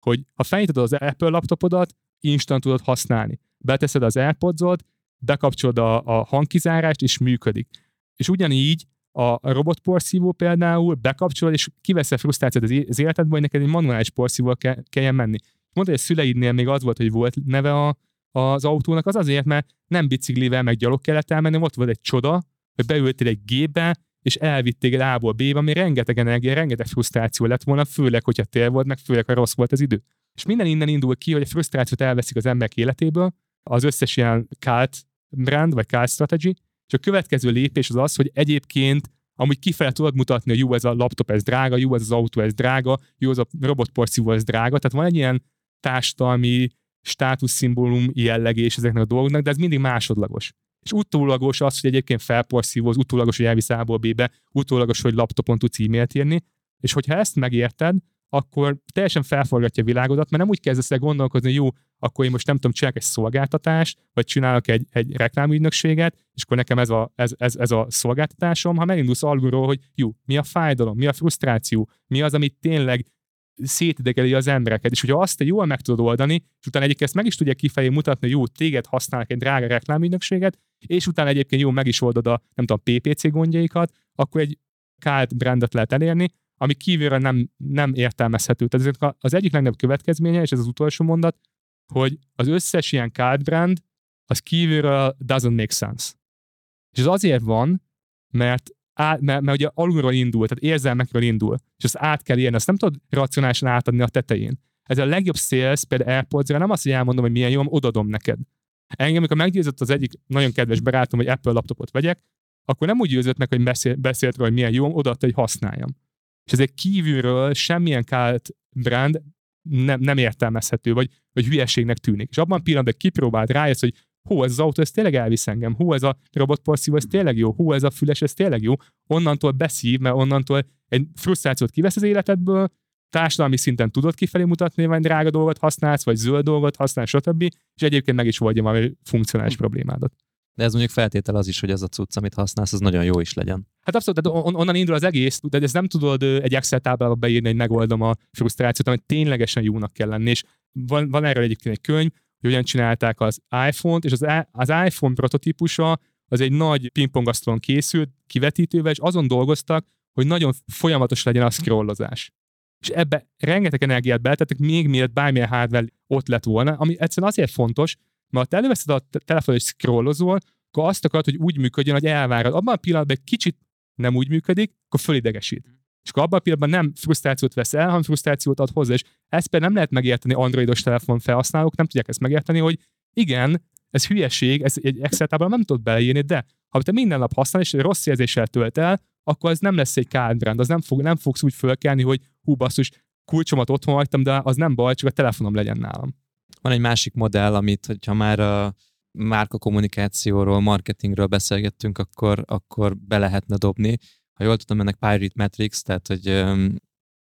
Hogy ha felnyitod az Apple laptopodat, instant tudod használni. Beteszed az airpods bekapcsolod a, a hangkizárást, és működik. És ugyanígy a robotporszívó például bekapcsolod, és kiveszi a frusztrációt az életedből, hogy neked egy manuális porszívóval ke- kelljen menni. Mondta, hogy a szüleidnél még az volt, hogy volt neve a, az autónak, az azért, mert nem biciklivel meg gyalog kellett elmenni, ott volt egy csoda, hogy beültél egy gépbe, és elvitt téged A-ból B-be, ami rengeteg energia, rengeteg frusztráció lett volna, főleg, hogyha tél volt, meg főleg, ha rossz volt az idő. És minden innen indul ki, hogy a frusztrációt elveszik az emberek életéből, az összes ilyen cult brand, vagy cult strategy, és a következő lépés az az, hogy egyébként amúgy kifele tudod mutatni, hogy jó, ez a laptop, ez drága, jó, ez az autó, ez drága, jó, ez a robotporszívó, ez drága. Tehát van egy ilyen társadalmi státuszszimbólum jellege és ezeknek a dolgoknak, de ez mindig másodlagos. És utólagos az, hogy egyébként felporszívóz, utólagos, hogy elvisz A-ból B-be, utólagos, hogy laptopon tudsz e-mailt írni, és hogyha ezt megérted, akkor teljesen felforgatja a világodat, mert nem úgy kezdesz el gondolkozni, jó, akkor én most nem tudom, csinálok egy szolgáltatást, vagy csinálok egy, egy reklámügynökséget, és akkor nekem ez a, ez, ez, ez a szolgáltatásom, ha megindulsz alulról, hogy jó, mi a fájdalom, mi a frusztráció, mi az, amit tényleg szétidegeli az embereket. És hogyha azt te jól meg tudod oldani, és utána egyébként ezt meg is tudja kifelé mutatni, hogy jó, téged használnak egy drága reklámügynökséget, és utána egyébként jó, meg is oldod a, nem tudom, PPC gondjaikat, akkor egy kált brandet lehet elérni, ami kívülre nem, nem értelmezhető. Tehát az egyik legnagyobb következménye, és ez az utolsó mondat, hogy az összes ilyen kált brand, az kívülről doesn't make sense. És ez azért van, mert át, mert, mert ugye alulról indul, tehát érzelmekről indul, és azt át kell érni, azt nem tudod racionálisan átadni a tetején. Ez a legjobb sales, például airpods nem azt, hogy elmondom, hogy milyen jó, odadom neked. Engem, amikor meggyőzött az egyik nagyon kedves barátom, hogy Apple laptopot vegyek, akkor nem úgy győzött meg, hogy beszél, beszélt róla, hogy milyen jó, odaadta, hogy használjam. És ezért kívülről semmilyen kált brand nem, nem értelmezhető, vagy, vagy hülyeségnek tűnik. És abban a pillanatban kipróbált, rájössz, hogy hú, ez az autó, ez tényleg elvisz engem, hú, ez a robotporszívó, ez tényleg jó, hú, ez a füles, ez tényleg jó, onnantól beszív, mert onnantól egy frusztrációt kivesz az életedből, társadalmi szinten tudod kifelé mutatni, vagy drága dolgot használsz, vagy zöld dolgot használsz, stb. És egyébként meg is oldja valami funkcionális problémádat. De ez mondjuk feltétel az is, hogy ez a cucc, amit használsz, az nagyon jó is legyen. Hát abszolút, tehát on- onnan indul az egész, de ezt nem tudod egy Excel táblába beírni, hogy megoldom a frusztrációt, hanem ténylegesen jónak kell lenni. És van, van erről egyébként egy könyv, hogy hogyan csinálták az iPhone-t, és az, az iPhone prototípusa az egy nagy pingpongasztalon készült, kivetítővel, és azon dolgoztak, hogy nagyon folyamatos legyen a scrollozás. És ebbe rengeteg energiát beletettek, még mielőtt bármilyen hardware ott lett volna, ami egyszerűen azért fontos, mert ha előveszed a te- telefon és scrollozol, akkor azt akarod, hogy úgy működjön, hogy elvárod. Abban a pillanatban egy kicsit nem úgy működik, akkor fölidegesít. És akkor abban a pillanatban nem frusztrációt vesz el, hanem frusztrációt ad hozzá. És ezt például nem lehet megérteni androidos telefon felhasználók, nem tudják ezt megérteni, hogy igen, ez hülyeség, ez egy Excel táblában nem tudod beleírni, de ha te minden nap használod, és rossz érzéssel tölt el, akkor ez nem lesz egy kádbrand, az nem, fog, nem fogsz úgy fölkelni, hogy hú basszus, kulcsomat otthon hagytam, de az nem baj, csak a telefonom legyen nálam. Van egy másik modell, amit, hogyha már a márka kommunikációról, marketingről beszélgettünk, akkor, akkor be lehetne dobni. Ha jól tudom, ennek Pirate Metrics, tehát hogy um,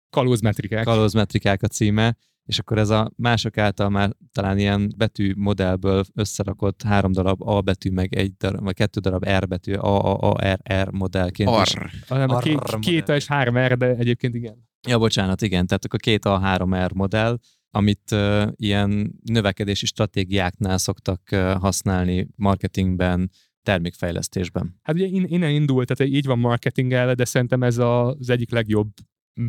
Kalózmetrikák. kalózmetrikák a címe, és akkor ez a mások által már talán ilyen betű modellből összerakott három darab A betű, meg egy darab, vagy kettő darab R betű, A, A, A, R, R modellként is. Arr. hanem a két, Arr, két modell. és három R, de egyébként igen. Ja, bocsánat, igen, tehát akkor két A3R modell, amit uh, ilyen növekedési stratégiáknál szoktak uh, használni marketingben, termékfejlesztésben. Hát ugye in- innen indult, tehát így van marketingel, de szerintem ez az egyik legjobb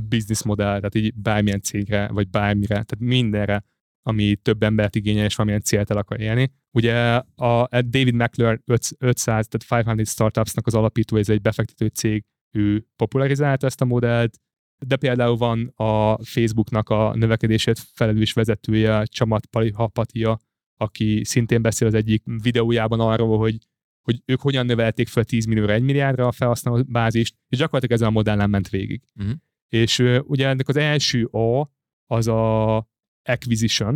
business modell, tehát így bármilyen cégre, vagy bármire, tehát mindenre, ami több embert igényel, és valamilyen célt el akar élni. Ugye a David McClure 500, tehát 500 Startupsnak az alapító, ez egy befektető cég, ő popularizálta ezt a modellt, de például van a Facebooknak a növekedését felelős vezetője, Csamat Palihapatia, aki szintén beszél az egyik videójában arról, hogy hogy ők hogyan növelték fel 10 millióra 1 milliárdra a felhasználó bázist, és gyakorlatilag ezen a modellen ment végig. Mhm. És ö, ugye ennek az első A az a acquisition,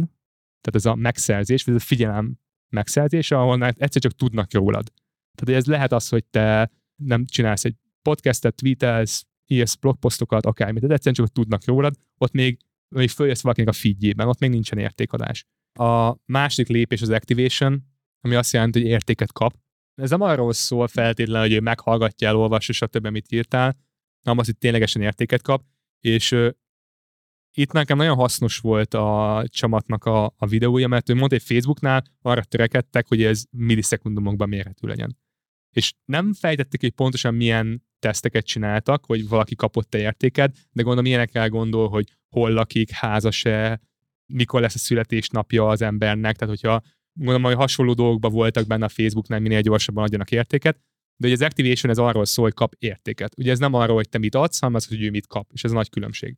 tehát ez a megszerzés, vagy ez a figyelem megszerzése, ahol egyszer csak tudnak rólad. Tehát ez lehet az, hogy te nem csinálsz egy podcastet, tweetelsz, írsz blogposztokat, akármit, de egyszerűen csak tudnak rólad, ott még, még följössz valakinek a feedjében, ott még nincsen értékadás. A másik lépés az activation, ami azt jelenti, hogy értéket kap. Ez nem arról szól feltétlenül, hogy ő meghallgatja, elolvassa, stb. amit írtál, hanem az, hogy ténylegesen értéket kap, és itt nekem nagyon hasznos volt a csamatnak a, a videója, mert ő mondta, hogy Facebooknál arra törekedtek, hogy ez millisekundumokban mérhető legyen. És nem fejtették, hogy pontosan milyen teszteket csináltak, hogy valaki kapott-e értéket, de gondolom ilyenekkel gondol, hogy hol lakik, házas-e, mikor lesz a születésnapja az embernek, tehát hogyha gondolom, hogy hasonló dolgokban voltak benne a Facebooknál, minél gyorsabban adjanak értéket, de ugye az activation ez arról szól, hogy kap értéket. Ugye ez nem arról, hogy te mit adsz, hanem az, hogy ő mit kap, és ez a nagy különbség.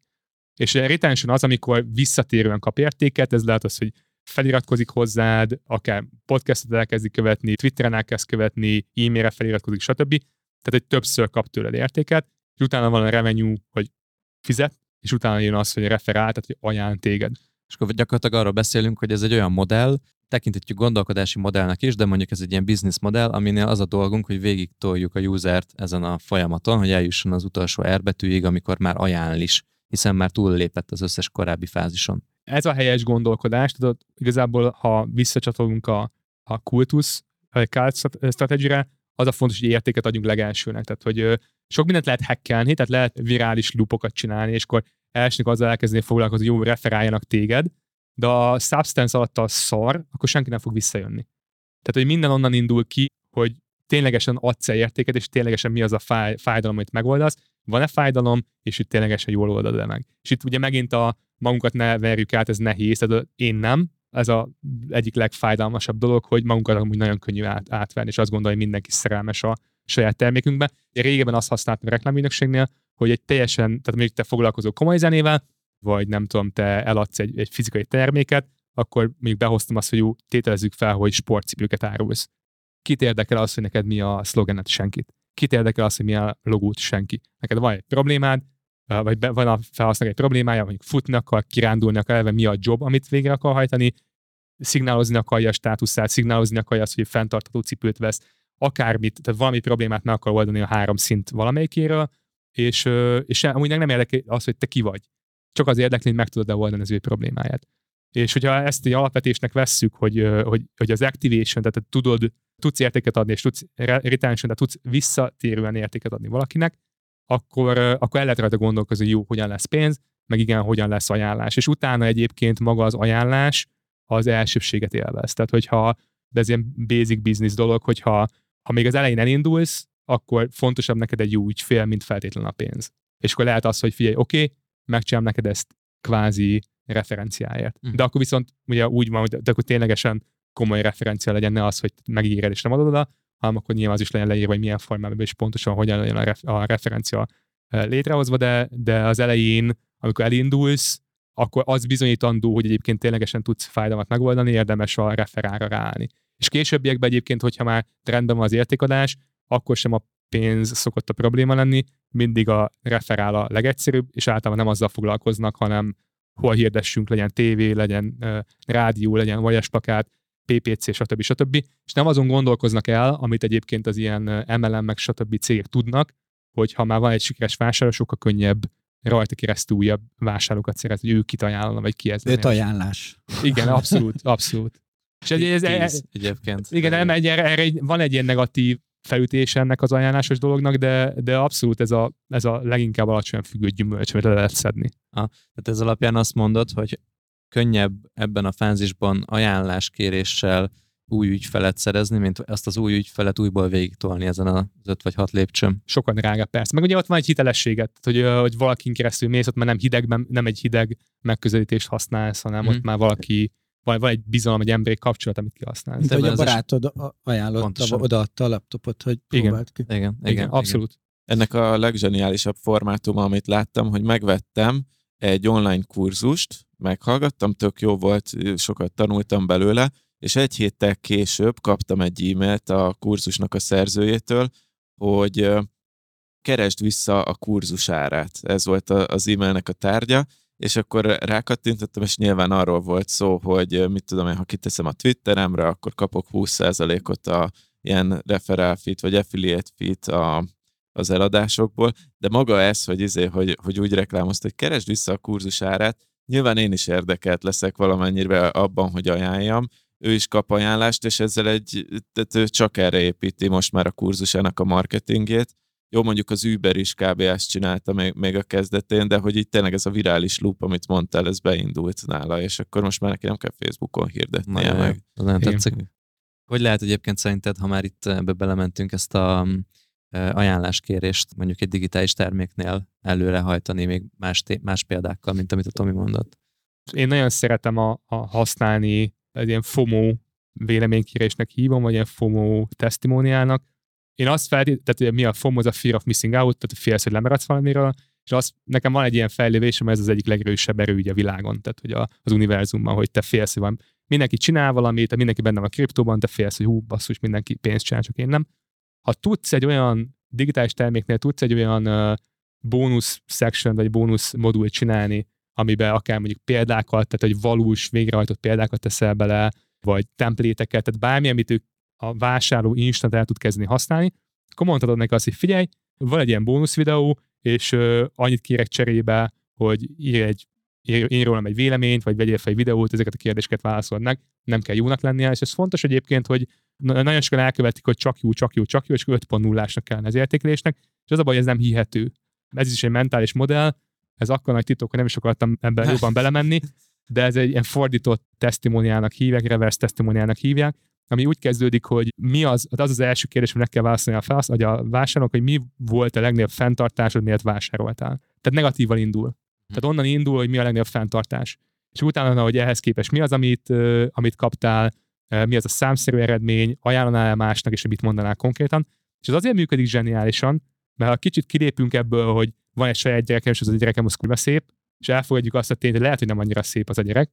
És a retention az, amikor visszatérően kap értéket, ez lehet az, hogy feliratkozik hozzád, akár podcastot elkezdi követni, Twitteren elkezd követni, e-mailre feliratkozik, stb. Tehát, hogy többször kap tőled értéket, és utána van a revenue, hogy fizet, és utána jön az, hogy referál, tehát hogy ajánl téged. És akkor gyakorlatilag arról beszélünk, hogy ez egy olyan modell, tekinthetjük gondolkodási modellnek is, de mondjuk ez egy ilyen business modell, aminél az a dolgunk, hogy végig toljuk a usert ezen a folyamaton, hogy eljusson az utolsó R betűig, amikor már ajánl is, hiszen már túllépett az összes korábbi fázison. Ez a helyes gondolkodás, tudod, igazából, ha visszacsatolunk a, a kultusz, a strategy az a fontos, hogy értéket adjunk legelsőnek. Tehát, hogy sok mindent lehet hackelni, tehát lehet virális lupokat csinálni, és akkor elsőnek azzal elkezdeni foglalkozni, hogy jó, referáljanak téged, de a substance alatt a szar, akkor senki nem fog visszajönni. Tehát, hogy minden onnan indul ki, hogy ténylegesen adsz -e értéket, és ténylegesen mi az a fáj, fájdalom, amit megoldasz, van-e fájdalom, és itt ténylegesen jól oldod -e meg. És itt ugye megint a magunkat ne verjük át, ez nehéz, tehát én nem, ez a egyik legfájdalmasabb dolog, hogy magunkat amúgy nagyon könnyű át, átvenni, és azt gondolja, hogy mindenki szerelmes a saját termékünkbe. Én régebben azt használtam a reklámügynökségnél, hogy egy teljesen, tehát mondjuk te foglalkozol komoly zenével, vagy nem tudom, te eladsz egy, egy fizikai terméket, akkor még behoztam azt, hogy jó, tételezzük fel, hogy sportcipőket árulsz. Kit érdekel az, hogy neked mi a szlogenet senkit? Kit érdekel az, hogy mi a logót senki? Neked van egy problémád, vagy be, van a felhasználó egy problémája, mondjuk futni akar, kirándulni akar, eleve mi a job, amit végre akar hajtani, szignálózni akarja a státuszát, szignálózni akarja azt, hogy fenntartható cipőt vesz, akármit, tehát valami problémát meg akar oldani a három szint valamelyikéről, és, és amúgy nem érdekel az, hogy te ki vagy. Csak az érdekli, hogy meg tudod-e oldani az ő problémáját. És hogyha ezt egy alapvetésnek vesszük, hogy, hogy, hogy az activation, tehát tudod, tudsz értéket adni, és tudsz retention, tehát tudsz visszatérően értéket adni valakinek, akkor, akkor el lehet rajta gondolkozni, hogy jó, hogyan lesz pénz, meg igen, hogyan lesz ajánlás. És utána egyébként maga az ajánlás az elsőbséget élvez. Tehát, hogyha, de ez ilyen basic business dolog, hogyha ha még az elején elindulsz, akkor fontosabb neked egy jó ügyfél, mint feltétlenül a pénz. És akkor lehet az, hogy figyelj, oké, okay, megcsinálom neked ezt kvázi referenciáért. Mm. De akkor viszont ugye úgy van, hogy de akkor ténylegesen komoly referencia legyen, ne az, hogy megígéred és nem adod oda, hanem akkor nyilván az is legyen leírva, hogy milyen formában és pontosan hogyan legyen a, ref- a referencia létrehozva, de, de az elején, amikor elindulsz, akkor az bizonyítandó, hogy egyébként ténylegesen tudsz fájdalmat megoldani, érdemes a referára ráállni. És későbbiekben egyébként, hogyha már rendben van az értékadás, akkor sem a pénz szokott a probléma lenni, mindig a referál a legegyszerűbb, és általában nem azzal foglalkoznak, hanem hol hirdessünk, legyen tévé, legyen uh, rádió, legyen vajesplakát, PPC, stb. stb. És nem azon gondolkoznak el, amit egyébként az ilyen MLM meg stb. cégek tudnak, hogy ha már van egy sikeres vásárló, sokkal könnyebb rajta keresztül újabb vásárlókat szerezni, hogy ő kit ajánlana, vagy ki ez. Öt ajánlás. Igen, abszolút, abszolút. És ez, ez, ez, egyébként. Igen, nem, erre, erre van egy ilyen negatív felütés ennek az ajánlásos dolognak, de, de abszolút ez a, ez a leginkább alacsony függő gyümölcs, amit le lehet szedni. Ah, tehát ez alapján azt mondod, hogy könnyebb ebben a fázisban ajánláskéréssel új ügyfelet szerezni, mint azt az új ügyfelet újból végigtolni ezen az öt vagy hat lépcsőn. Sokan drága, persze. Meg ugye ott van egy hitelességet, hogy, hogy valakin keresztül mész, ott már nem hidegben, nem egy hideg megközelítést használsz, hanem mm. ott mhm. már valaki van, van egy bizalom, egy emberi kapcsolat, amit kihasználsz. Mint hogy a barátod ajánlotta, odaadta a laptopot, hogy próbáld ki. Igen, igen, igen, igen abszolút. Igen. Ennek a legzseniálisabb formátuma, amit láttam, hogy megvettem egy online kurzust, meghallgattam, tök jó volt, sokat tanultam belőle, és egy héttel később kaptam egy e-mailt a kurzusnak a szerzőjétől, hogy keresd vissza a kurzus árát. Ez volt az e-mailnek a tárgya, és akkor rákattintottam, és nyilván arról volt szó, hogy mit tudom én, ha kiteszem a Twitteremre, akkor kapok 20%-ot a ilyen referál fit, vagy affiliate fit a, az eladásokból, de maga ez, hogy, izé, hogy, hogy úgy reklámozta, hogy keresd vissza a kurzus árát, nyilván én is érdekelt leszek valamennyire abban, hogy ajánljam, ő is kap ajánlást, és ezzel egy, tehát ő csak erre építi most már a kurzusának a marketingét. Jó, mondjuk az Uber is kb. ezt csinálta még, még a kezdetén, de hogy itt tényleg ez a virális loop, amit mondtál, ez beindult nála, és akkor most már neki nem kell Facebookon hirdetnie meg. Nem tetszik. Hogy lehet egyébként szerinted, ha már itt ebbe belementünk, ezt a ajánláskérést mondjuk egy digitális terméknél előrehajtani még más, más példákkal, mint amit a Tomi mondott? Én nagyon szeretem a, a használni egy ilyen FOMO véleménykérésnek hívom, vagy ilyen FOMO testimoniálnak. Én azt feltétlenül, tehát mi a FOMO, az a Fear of Missing Out, tehát félsz, hogy lemaradsz valamiről, és az, nekem van egy ilyen fejlődésem, ez az egyik legerősebb erő a világon, tehát hogy a, az univerzumban, hogy te félsz, hogy van, mindenki csinál valamit, te mindenki benne van a kriptóban, te félsz, hogy hú, basszus, mindenki pénzt csinál, csak én nem. Ha tudsz egy olyan digitális terméknél, tudsz egy olyan uh, bónusz section, vagy bónusz modult csinálni, amiben akár mondjuk példákat, tehát egy valós végrehajtott példákat teszel bele, vagy templéteket, tehát bármi, amit ők a vásárló instant el tud kezdeni használni, akkor mondhatod neki azt, hogy figyelj, van egy ilyen bónusz videó, és uh, annyit kérek cserébe, hogy írj egy írj rólam egy véleményt, vagy vegyél fel egy videót, ezeket a kérdéseket válaszolod meg, nem kell jónak lennie, és ez fontos egyébként, hogy nagyon sokan elkövetik, hogy csak jó, csak jó, csak jó, és 5.0-ásnak kellene az értékelésnek, és az a baj, hogy ez nem hihető. Ez is egy mentális modell, ez akkor nagy titok, hogy nem is akartam ebben jobban belemenni, de ez egy ilyen fordított testimoniálnak hívják, reverse testimoniálnak hívják, ami úgy kezdődik, hogy mi az, az az első kérdés, hogy meg kell válaszolni a, felsz, vagy a vásárlók, hogy mi volt a legnagyobb fenntartásod, miért vásároltál. Tehát negatívan indul. Tehát onnan indul, hogy mi a legnagyobb fenntartás. És utána, hogy ehhez képest mi az, amit, uh, amit kaptál, uh, mi az a számszerű eredmény, ajánlanál másnak, és mit mondanál konkrétan. És ez azért működik zseniálisan, mert ha kicsit kilépünk ebből, hogy van egy saját gyerekem, és az a gyerekem az kurva szép, és elfogadjuk azt a tényt, hogy lehet, hogy nem annyira szép az a gyerek,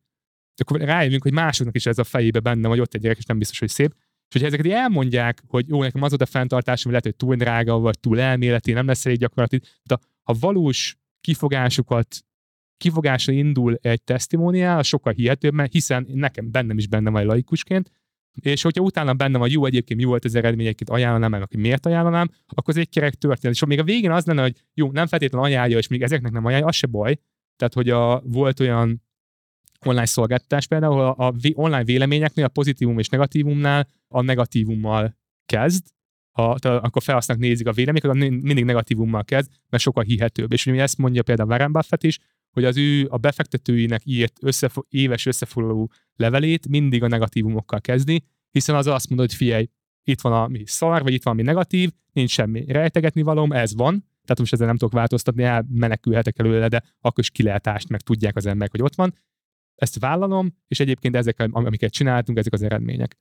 akkor rájövünk, hogy másoknak is ez a fejébe benne, hogy ott egy gyerek, és nem biztos, hogy szép. És hogyha ezeket elmondják, hogy jó, nekem az a fenntartásom, lehet, hogy túl drága, vagy túl elméleti, nem lesz elég gyakorlati, de ha valós kifogásukat kifogásra indul egy testimoniál, sokkal hihetőbb, mert hiszen nekem bennem is benne van laikusként, és hogyha utána benne van, jó, egyébként mi volt az eredmény, egyébként ajánlanám, meg aki miért ajánlanám, akkor ez egy kerek történet. És még a végén az lenne, hogy jó, nem feltétlenül ajánlja, és még ezeknek nem ajánlja, az se baj. Tehát, hogy a, volt olyan online szolgáltatás például a, online véleményeknél, a pozitívum és negatívumnál a negatívummal kezd, a, tehát akkor felhasználók nézik a véleményeket, mindig negatívummal kezd, mert sokkal hihetőbb. És ugye ezt mondja például Warren Buffett is, hogy az ő a befektetőinek írt összefo- éves összefoglaló levelét mindig a negatívumokkal kezdi, hiszen az azt mondja, hogy figyelj, itt van a mi szar, vagy itt van mi negatív, nincs semmi rejtegetni valóm, ez van, tehát most ezzel nem tudok változtatni, menekülhetek előle, de akkor is kilátást meg tudják az emberek, hogy ott van. Ezt vállalom, és egyébként ezek, amiket csináltunk, ezek az eredmények.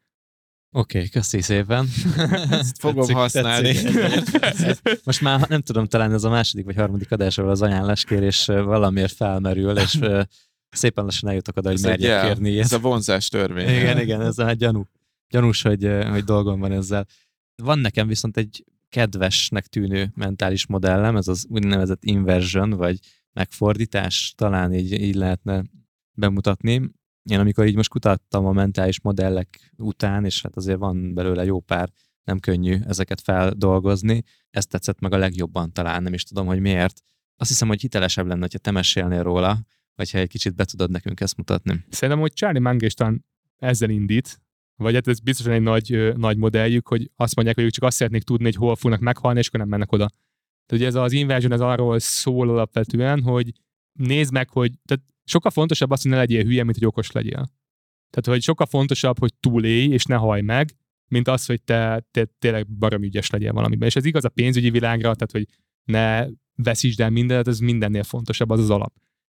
Oké, okay, köszi szépen. Ezt fogom tetszik, használni. Tetszik. Most már nem tudom, talán ez a második vagy harmadik adás, ahol az ajánláskérés valamiért felmerül, és szépen lassan eljutok oda, hogy merjek kérni ilyet. Ez a vonzás törvény. Igen, igen, ez a gyanú. Gyanús, hogy, hogy dolgom van ezzel. Van nekem viszont egy kedvesnek tűnő mentális modellem, ez az úgynevezett inversion, vagy megfordítás, talán így, így lehetne bemutatni én amikor így most kutattam a mentális modellek után, és hát azért van belőle jó pár, nem könnyű ezeket feldolgozni, ezt tetszett meg a legjobban talán, nem is tudom, hogy miért. Azt hiszem, hogy hitelesebb lenne, ha te mesélnél róla, vagy ha egy kicsit be tudod nekünk ezt mutatni. Szerintem, hogy Charlie Mangéstan ezzel indít, vagy hát ez biztosan egy nagy, nagy modelljük, hogy azt mondják, hogy ők csak azt szeretnék tudni, hogy hol fognak meghalni, és akkor nem mennek oda. Tehát ugye ez az inversion, ez arról szól alapvetően, hogy nézd meg, hogy tehát sokkal fontosabb az, hogy ne legyél hülye, mint hogy okos legyél. Tehát, hogy sokkal fontosabb, hogy túlélj, és ne haj meg, mint az, hogy te, te tényleg barom ügyes legyél valamiben. És ez igaz a pénzügyi világra, tehát, hogy ne veszítsd el mindent, ez mindennél fontosabb, az az alap.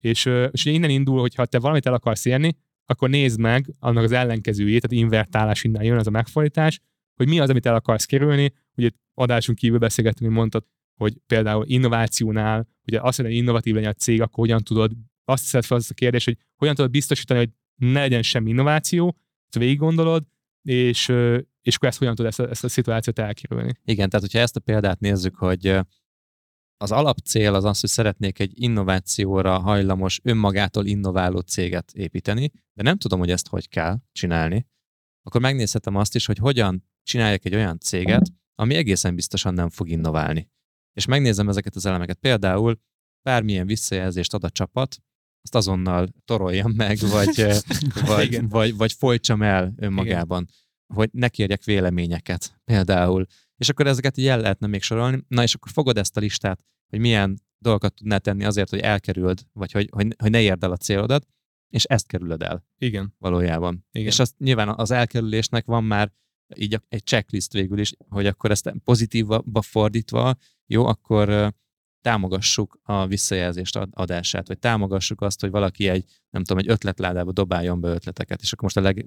És, és innen indul, hogy ha te valamit el akarsz érni, akkor nézd meg annak az ellenkezőjét, tehát invertálás innen jön, az a megfordítás, hogy mi az, amit el akarsz kerülni. Ugye adásunk kívül beszélgettünk, hogy mondtad, hogy például innovációnál, ugye azt, hogy innovatív legyen a cég, akkor hogyan tudod azt teszed fel azt a kérdés, hogy hogyan tudod biztosítani, hogy ne legyen semmi innováció, ezt végig gondolod, és, és akkor ezt hogyan tudod ezt a, ezt a szituációt elkerülni. Igen, tehát hogyha ezt a példát nézzük, hogy az alapcél az az, hogy szeretnék egy innovációra hajlamos, önmagától innováló céget építeni, de nem tudom, hogy ezt hogy kell csinálni, akkor megnézhetem azt is, hogy hogyan csináljak egy olyan céget, ami egészen biztosan nem fog innoválni. És megnézem ezeket az elemeket. Például bármilyen visszajelzést ad a csapat, azt azonnal toroljam meg, vagy, vagy, vagy, vagy folytsam el önmagában, Igen. hogy ne kérjek véleményeket például. És akkor ezeket így el lehetne még sorolni. Na és akkor fogod ezt a listát, hogy milyen dolgokat tudnál tenni azért, hogy elkerüld, vagy hogy, hogy, hogy ne érd el a célodat, és ezt kerülöd el. Igen. Valójában. Igen. És azt nyilván az elkerülésnek van már így egy checklist végül is, hogy akkor ezt pozitívba fordítva, jó, akkor támogassuk a visszajelzést adását, vagy támogassuk azt, hogy valaki egy, nem tudom, egy ötletládába dobáljon be ötleteket, és akkor most a leg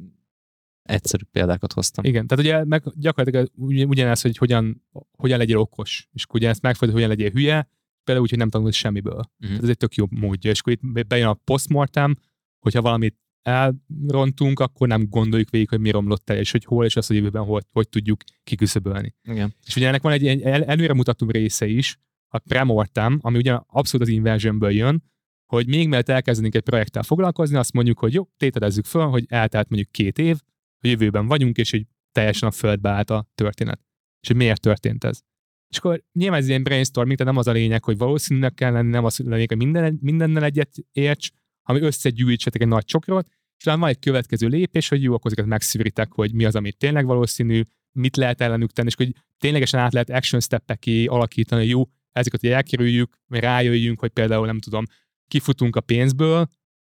egyszerűbb példákat hoztam. Igen, tehát ugye meg gyakorlatilag ugyanez, hogy hogyan, hogyan legyél okos, és akkor ugyanezt megfordítva, hogyan legyél hülye, például úgy, hogy nem tanulsz semmiből. Uh-huh. Tehát ez egy tök jó módja, és akkor itt bejön a postmortem, hogyha valamit elrontunk, akkor nem gondoljuk végig, hogy mi romlott el, és hogy hol, és az, hogy jövőben hogy, hogy tudjuk kiküszöbölni. Igen. És ugye ennek van egy, egy előremutató része is, a premortem, ami ugye abszolút az inversionből jön, hogy még mielőtt elkezdenénk egy projekttel foglalkozni, azt mondjuk, hogy jó, tételezzük föl, hogy eltelt mondjuk két év, a jövőben vagyunk, és hogy teljesen a földbe állt a történet. És hogy miért történt ez. És akkor nyilván ez ilyen brainstorming, tehát nem az a lényeg, hogy valószínűleg kell lenni, nem az a lényeg, hogy minden, mindennel egyet érts, hanem összegyűjtsetek egy nagy csokrot, és talán van egy következő lépés, hogy jó, akkor ezeket megszűritek, hogy mi az, ami tényleg valószínű, mit lehet ellenük tenni, és hogy ténylegesen át lehet action step alakítani, jó, ezeket, hogy elkerüljük, rájöjjünk, hogy például nem tudom, kifutunk a pénzből,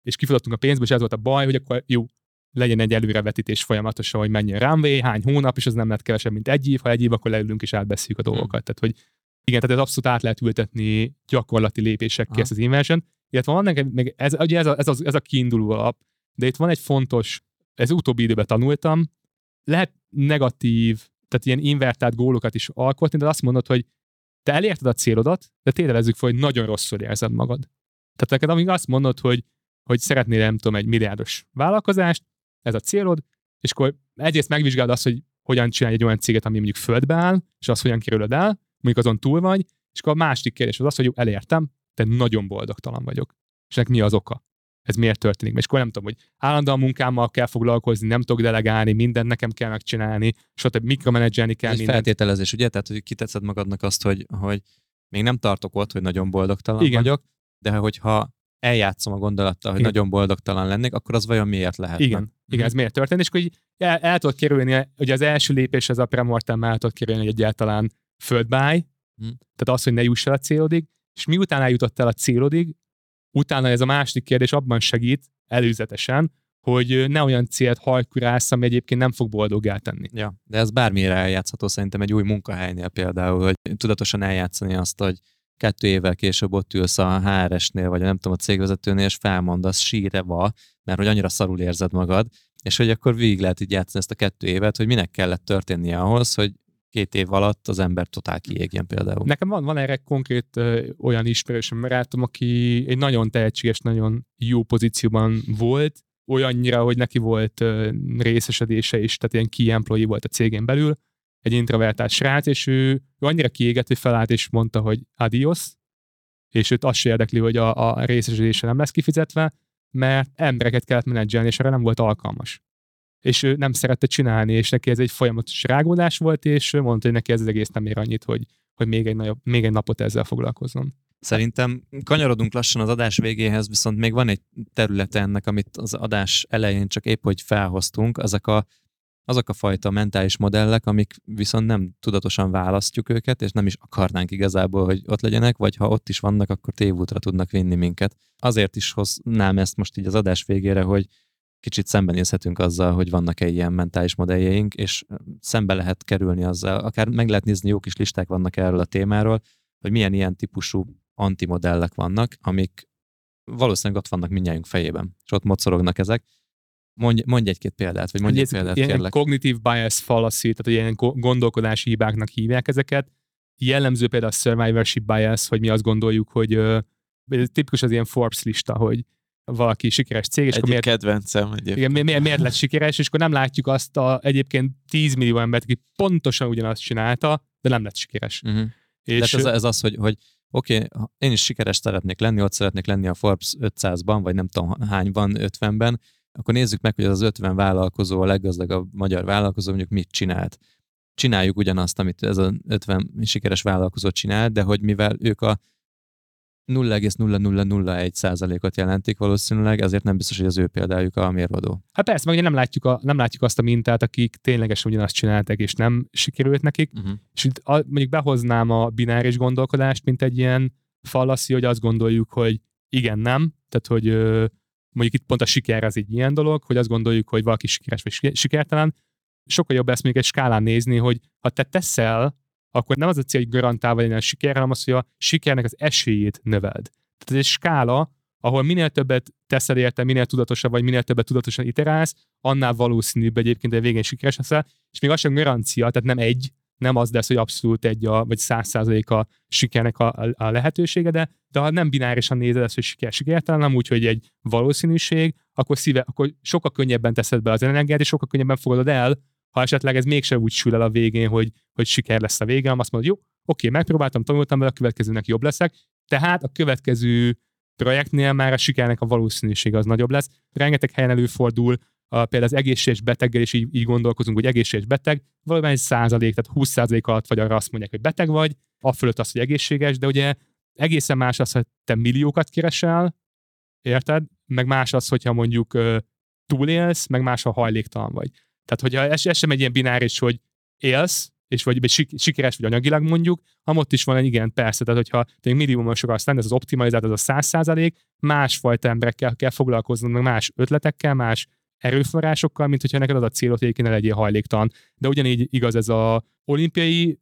és kifutottunk a pénzből, és ez volt a baj, hogy akkor jó, legyen egy előrevetítés folyamatosan, hogy menjen runway, hány hónap, és az nem lett kevesebb, mint egy év, ha egy év, akkor leülünk és átbeszéljük a hmm. dolgokat. Tehát, hogy igen, tehát ez abszolút át lehet ültetni gyakorlati lépésekkel ezt az inversion. Illetve van nekem, meg ez, ugye ez, a, ez, a, ez a kiinduló alap, de itt van egy fontos, ez utóbbi időben tanultam, lehet negatív, tehát ilyen invertált gólokat is alkotni, de azt mondod, hogy te elérted a célodat, de tételezzük fel, hogy nagyon rosszul érzed magad. Tehát neked amíg azt mondod, hogy, hogy szeretnél, nem tudom, egy milliárdos vállalkozást, ez a célod, és akkor egyrészt megvizsgálod azt, hogy hogyan csinálj egy olyan céget, ami mondjuk földbe áll, és azt hogyan kerülöd el, mondjuk azon túl vagy, és akkor a másik kérdés az az, hogy jó, elértem, de nagyon boldogtalan vagyok. És ennek mi az oka? Ez miért történik. És akkor nem tudom, hogy állandóan munkámmal kell foglalkozni, nem tudok delegálni, mindent nekem kell megcsinálni, stb. mikromenedzselni kell ez mindent. feltételezés, ugye? Tehát, hogy kitetszed magadnak azt, hogy, hogy még nem tartok ott, hogy nagyon boldogtalan Igen. vagyok, de hogyha eljátszom a gondolattal, hogy Igen. nagyon boldogtalan lennék, akkor az vajon miért lehet? Igen, igen, ez miért történt, és akkor így el, el tudod kerülni, ugye az első lépés az a premortem el tudod kerülni, hogy egyáltalán földbáj, Hm. tehát az, hogy ne juss el a célodig, és miután eljutott el a célodig, utána ez a második kérdés abban segít, előzetesen, hogy ne olyan célt hajkurálsz, ami egyébként nem fog boldoggá tenni. Ja, de ez bármire eljátszható szerintem egy új munkahelynél például, hogy tudatosan eljátszani azt, hogy kettő évvel később ott ülsz a HRS-nél, vagy nem tudom, a cégvezetőnél, és felmondasz síreva, mert hogy annyira szarul érzed magad, és hogy akkor végig lehet így játszani ezt a kettő évet, hogy minek kellett történnie ahhoz, hogy két év alatt az ember totál kiégjen például. Nekem van, van erre konkrét ö, olyan ismerősöm, barátom, aki egy nagyon tehetséges, nagyon jó pozícióban volt, olyannyira, hogy neki volt ö, részesedése is, tehát ilyen key employee volt a cégén belül, egy introvertált srác, és ő, ő annyira kiégett, hogy felállt és mondta, hogy adios, és őt azt se érdekli, hogy a, a részesedése nem lesz kifizetve, mert embereket kellett menedzselni, és erre nem volt alkalmas. És ő nem szerette csinálni, és neki ez egy folyamatos rágódás volt, és ő mondta, hogy neki ez az egész nem ér annyit, hogy, hogy még, egy nagyobb, még egy napot ezzel foglalkozzon. Szerintem kanyarodunk lassan az adás végéhez, viszont még van egy területe ennek, amit az adás elején csak épp hogy felhoztunk, ezek a, azok a fajta mentális modellek, amik viszont nem tudatosan választjuk őket, és nem is akarnánk igazából, hogy ott legyenek, vagy ha ott is vannak, akkor tévútra tudnak vinni minket. Azért is hoznám ezt most így az adás végére, hogy kicsit szembenézhetünk azzal, hogy vannak-e ilyen mentális modelljeink, és szembe lehet kerülni azzal, akár meg lehet nézni, jó kis listák vannak erről a témáról, hogy milyen ilyen típusú antimodellek vannak, amik valószínűleg ott vannak mindjárt fejében, és ott mocorognak ezek. Mondj, mondj egy-két példát, vagy mondj egy példát, ilyen kérlek. cognitive bias fallacy, tehát ilyen go- gondolkodási hibáknak hívják ezeket. Jellemző például a survivorship bias, hogy mi azt gondoljuk, hogy ez tipikus az ilyen Forbes lista, hogy valaki sikeres cég, és Egyik akkor miért, kedvencem egyébként. igen, mi- miért, miért lett sikeres, és akkor nem látjuk azt a egyébként 10 millió embert, aki pontosan ugyanazt csinálta, de nem lett sikeres. Uh-huh. És És ez, ez az, hogy, hogy oké, okay, én is sikeres szeretnék lenni, ott szeretnék lenni a Forbes 500-ban, vagy nem tudom hányban, 50-ben, akkor nézzük meg, hogy az az 50 vállalkozó, a leggazdagabb magyar vállalkozó mondjuk mit csinált. Csináljuk ugyanazt, amit ez az 50 sikeres vállalkozó csinál, de hogy mivel ők a 0,0001 százalékot jelentik valószínűleg, ezért nem biztos, hogy az ő példájuk a mérvadó. hát persze, meg ugye nem látjuk, a, nem látjuk azt a mintát, akik ténylegesen ugyanazt csinálták, és nem sikerült nekik, Uh-huh. És itt a, mondjuk behoznám a bináris gondolkodást, mint egy ilyen fallacy, hogy azt gondoljuk, hogy igen, nem. Tehát, hogy ö, mondjuk itt pont a siker az egy ilyen dolog, hogy azt gondoljuk, hogy valaki sikeres vagy siker- sikertelen. Sokkal jobb ezt még egy skálán nézni, hogy ha te teszel, akkor nem az a cél, hogy garantálva legyen a siker, hanem az, hogy a sikernek az esélyét növeld. Tehát ez egy skála, ahol minél többet teszel érte, minél tudatosabb vagy, minél többet tudatosan iterálsz, annál valószínűbb egyébként, hogy a végén sikeres leszel, és még az sem garancia, tehát nem egy, nem az lesz, hogy abszolút egy, a, vagy száz százalék a sikernek a, a, lehetősége, de, de ha nem binárisan nézed ezt, hogy siker sikertelen, nem úgy, hogy egy valószínűség, akkor, szíve, akkor sokkal könnyebben teszed be az energiát, és sokkal könnyebben fogadod el, ha esetleg ez mégsem úgy sül el a végén, hogy, hogy siker lesz a vége, azt mondod, jó, oké, megpróbáltam, tanultam vele, a következőnek jobb leszek, tehát a következő projektnél már a sikernek a valószínűsége az nagyobb lesz. Rengeteg helyen előfordul, a, például az egészséges beteggel is így, így gondolkozunk, hogy egészséges beteg, valóban egy százalék, tehát 20 százalék alatt vagy arra azt mondják, hogy beteg vagy, a fölött az, hogy egészséges, de ugye egészen más az, hogy te milliókat keresel, érted? Meg más az, hogyha mondjuk túlélsz, meg más, ha hajléktalan vagy. Tehát, hogyha ez, ez sem egy ilyen bináris, hogy élsz, és vagy, vagy sik- sikeres vagy anyagilag mondjuk, hanem is van egy igen, persze, tehát hogyha te minimumos akarsz lenni, ez az optimalizált, ez a száz százalék, másfajta emberekkel kell foglalkoznod, meg más ötletekkel, más erőforrásokkal, mint hogyha neked az a célod, hogy ne legyél hajléktalan. De ugyanígy igaz ez a olimpiai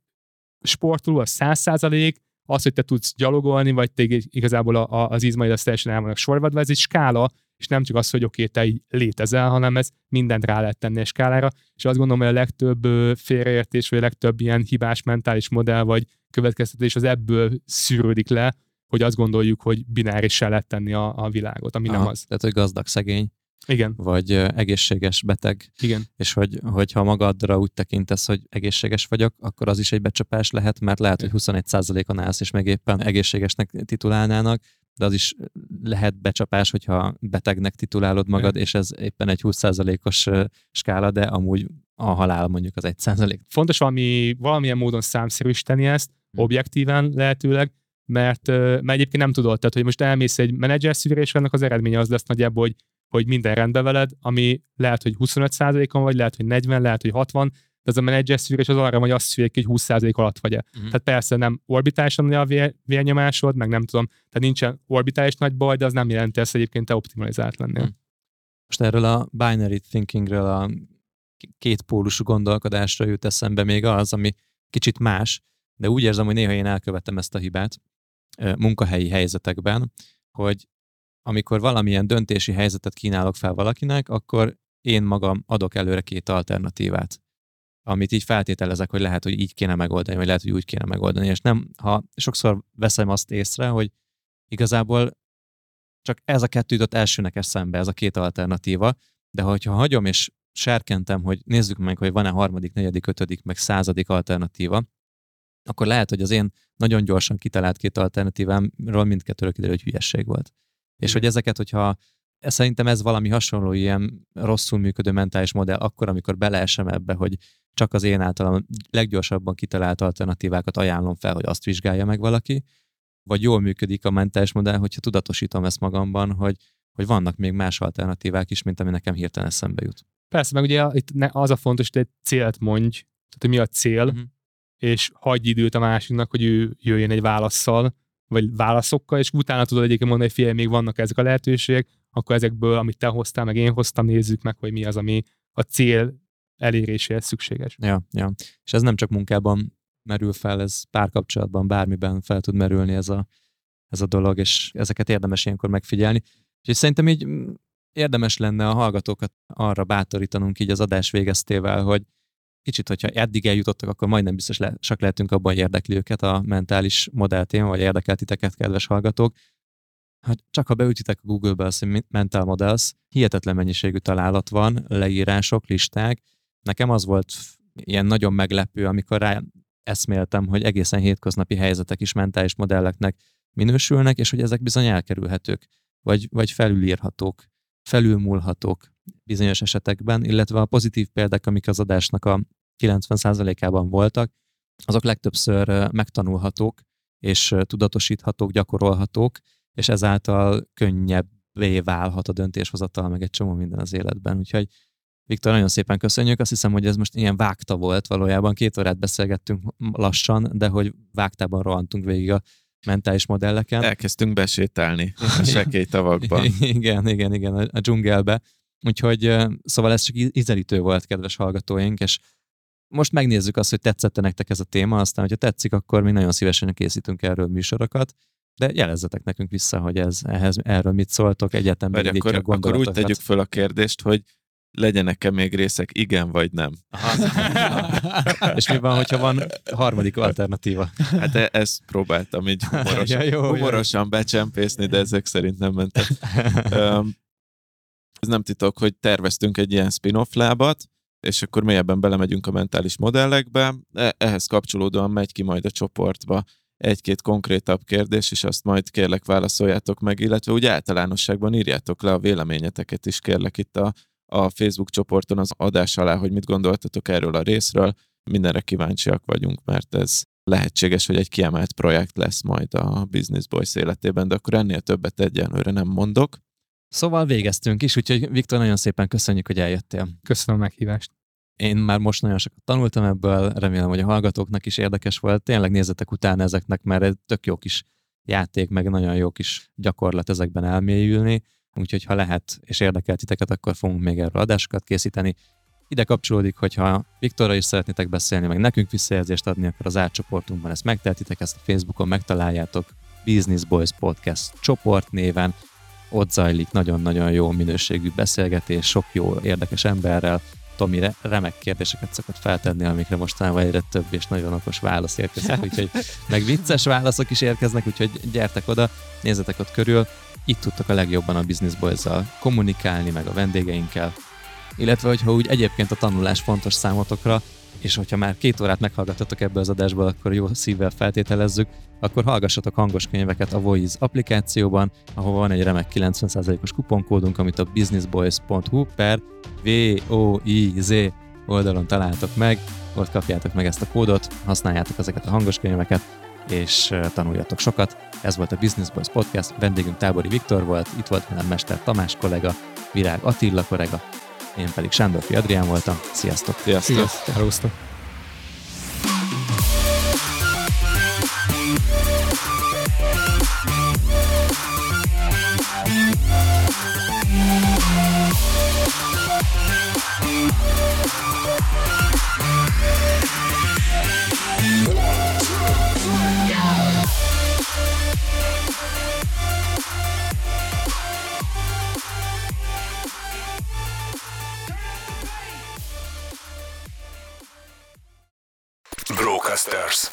sportoló, a száz százalék, az, hogy te tudsz gyalogolni, vagy te igazából a, a, az izmaid az teljesen el vannak sorvadva, ez egy skála, és nem csak az, hogy oké, okay, te így létezel, hanem ez mindent rá lehet tenni a skálára, és azt gondolom, hogy a legtöbb félreértés, vagy a legtöbb ilyen hibás mentális modell, vagy következtetés az ebből szűrődik le, hogy azt gondoljuk, hogy binárissá lehet tenni a, a világot, ami nem Aha, az. Tehát, hogy gazdag, szegény, Igen, vagy egészséges, beteg, igen. és hogy, hogyha magadra úgy tekintesz, hogy egészséges vagyok, akkor az is egy becsapás lehet, mert lehet, hogy 21%-on állsz, és meg éppen egészségesnek titulálnának, de az is lehet becsapás, hogyha betegnek titulálod magad, és ez éppen egy 20%-os ö, skála, de amúgy a halál mondjuk az 1%. Fontos valami, valamilyen módon számszerűsíteni ezt, Hm. objektíven lehetőleg, mert, mert egyébként nem tudod, tehát hogy most elmész egy menedzser szűrésre, annak az eredménye az lesz nagyjából, hogy, hogy minden rendben veled, ami lehet, hogy 25%-on vagy, lehet, hogy 40, lehet, hogy 60, de az a menedzser szűrés az arra, hogy azt szűrjük, hogy 20% alatt vagy-e. Uh-huh. Tehát persze nem orbitálisan a vér, vérnyomásod, meg nem tudom, tehát nincsen orbitális nagy baj, de az nem jelenti ezt egyébként te optimalizált lennél. Uh-huh. Most erről a binary thinkingről, a két pólusú gondolkodásra jut eszembe még az, ami kicsit más, de úgy érzem, hogy néha én elkövetem ezt a hibát munkahelyi helyzetekben, hogy amikor valamilyen döntési helyzetet kínálok fel valakinek, akkor én magam adok előre két alternatívát, amit így feltételezek, hogy lehet, hogy így kéne megoldani, vagy lehet, hogy úgy kéne megoldani, és nem, ha sokszor veszem azt észre, hogy igazából csak ez a kettő jutott elsőnek eszembe, ez a két alternatíva, de hogyha hagyom és serkentem, hogy nézzük meg, hogy van-e harmadik, negyedik, ötödik, meg századik alternatíva, akkor lehet, hogy az én nagyon gyorsan kitalált két alternatívámról mindkettőről kiderül, hogy hülyesség volt. És hogy ezeket, hogyha szerintem ez valami hasonló ilyen rosszul működő mentális modell, akkor, amikor beleesem ebbe, hogy csak az én általam leggyorsabban kitalált alternatívákat ajánlom fel, hogy azt vizsgálja meg valaki, vagy jól működik a mentális modell, hogyha tudatosítom ezt magamban, hogy, hogy vannak még más alternatívák is, mint ami nekem hirtelen eszembe jut. Persze, meg ugye itt az a fontos, hogy egy célt mondj, tehát hogy mi a cél, uh-huh. és hagyj időt a másiknak, hogy ő jöjjön egy válaszsal, vagy válaszokkal, és utána tudod egyébként mondani, hogy figyelj, még vannak ezek a lehetőségek, akkor ezekből, amit te hoztál, meg én hoztam, nézzük meg, hogy mi az, ami a cél eléréséhez szükséges. Ja, ja. És ez nem csak munkában merül fel, ez párkapcsolatban, bármiben fel tud merülni ez a, ez a dolog, és ezeket érdemes ilyenkor megfigyelni. És szerintem így mm, érdemes lenne a hallgatókat arra bátorítanunk így az adás végeztével, hogy kicsit, hogyha eddig eljutottak, akkor majdnem biztos le, csak lehetünk abban, hogy érdekli őket a mentális modelltéma, vagy érdekel titeket, kedves hallgatók. Hát csak ha beütitek a Google-be azt, hogy Mental Models, hihetetlen mennyiségű találat van, leírások, listák. Nekem az volt ilyen nagyon meglepő, amikor rá eszméltem, hogy egészen hétköznapi helyzetek is mentális modelleknek minősülnek, és hogy ezek bizony elkerülhetők, vagy, vagy felülírhatók, felülmúlhatók bizonyos esetekben, illetve a pozitív példák, amik az adásnak a 90%-ában voltak, azok legtöbbször megtanulhatók, és tudatosíthatók, gyakorolhatók, és ezáltal könnyebbé válhat a döntéshozatal, meg egy csomó minden az életben. Úgyhogy Viktor, nagyon szépen köszönjük. Azt hiszem, hogy ez most ilyen vágta volt valójában. Két órát beszélgettünk lassan, de hogy vágtában rohantunk végig a mentális modelleken. Elkezdtünk besétálni a sekély tavakban. igen, igen, igen, a dzsungelbe. Úgyhogy szóval ez csak ízelítő volt, kedves hallgatóink, és most megnézzük azt, hogy tetszette nektek ez a téma, aztán, hogyha tetszik, akkor mi nagyon szívesen készítünk erről műsorokat, de jelezzetek nekünk vissza, hogy ez, ehhez, erről mit szóltok, egyetemben akkor, akkor úgy tegyük föl a kérdést, hogy legyenek-e még részek, igen vagy nem. Aha. És mi van, hogyha van harmadik alternatíva? Hát e- ezt próbáltam így humorosan, ja, jó, humorosan jó. becsempészni, de ezek szerint nem mentek. Um, ez nem titok, hogy terveztünk egy ilyen spin-off lábat, és akkor mélyebben belemegyünk a mentális modellekbe. E- ehhez kapcsolódóan megy ki majd a csoportba egy-két konkrétabb kérdés, és azt majd kérlek válaszoljátok meg, illetve úgy általánosságban írjátok le a véleményeteket is kérlek itt a a Facebook csoporton az adás alá, hogy mit gondoltatok erről a részről. Mindenre kíváncsiak vagyunk, mert ez lehetséges, hogy egy kiemelt projekt lesz majd a Business Boys életében, de akkor ennél többet egyenlőre nem mondok. Szóval végeztünk is, úgyhogy Viktor, nagyon szépen köszönjük, hogy eljöttél. Köszönöm a meghívást. Én már most nagyon sokat tanultam ebből, remélem, hogy a hallgatóknak is érdekes volt. Tényleg nézzetek utána ezeknek, mert egy tök jó kis játék, meg nagyon jó kis gyakorlat ezekben elmélyülni úgyhogy ha lehet és érdekel titeket, akkor fogunk még erről adásokat készíteni. Ide kapcsolódik, hogyha Viktorra is szeretnétek beszélni, meg nekünk visszajelzést adni, akkor az átcsoportunkban ezt megtehetitek, ezt a Facebookon megtaláljátok, Business Boys Podcast csoport néven. Ott zajlik nagyon-nagyon jó minőségű beszélgetés, sok jó érdekes emberrel, Tomi re- remek kérdéseket szokott feltenni, amikre mostanában egyre több és nagyon okos válasz érkezik, úgyhogy meg vicces válaszok is érkeznek, úgyhogy gyertek oda, nézzetek ott körül, itt tudtak a legjobban a Business boys kommunikálni, meg a vendégeinkkel. Illetve, hogyha úgy egyébként a tanulás fontos számotokra, és hogyha már két órát meghallgattatok ebből az adásból, akkor jó szívvel feltételezzük, akkor hallgassatok hangos könyveket a Voice applikációban, ahol van egy remek 90%-os kuponkódunk, amit a businessboys.hu per V-O-I-Z oldalon találtok meg, ott kapjátok meg ezt a kódot, használjátok ezeket a hangos könyveket, és tanuljatok sokat. Ez volt a Business Boys Podcast, vendégünk Tábori Viktor volt, itt volt velem Mester Tamás kollega, Virág Attila kollega, én pedig Sándor Adrián voltam. Sziasztok! Sziasztok! Sziasztok! Рок-Астарс.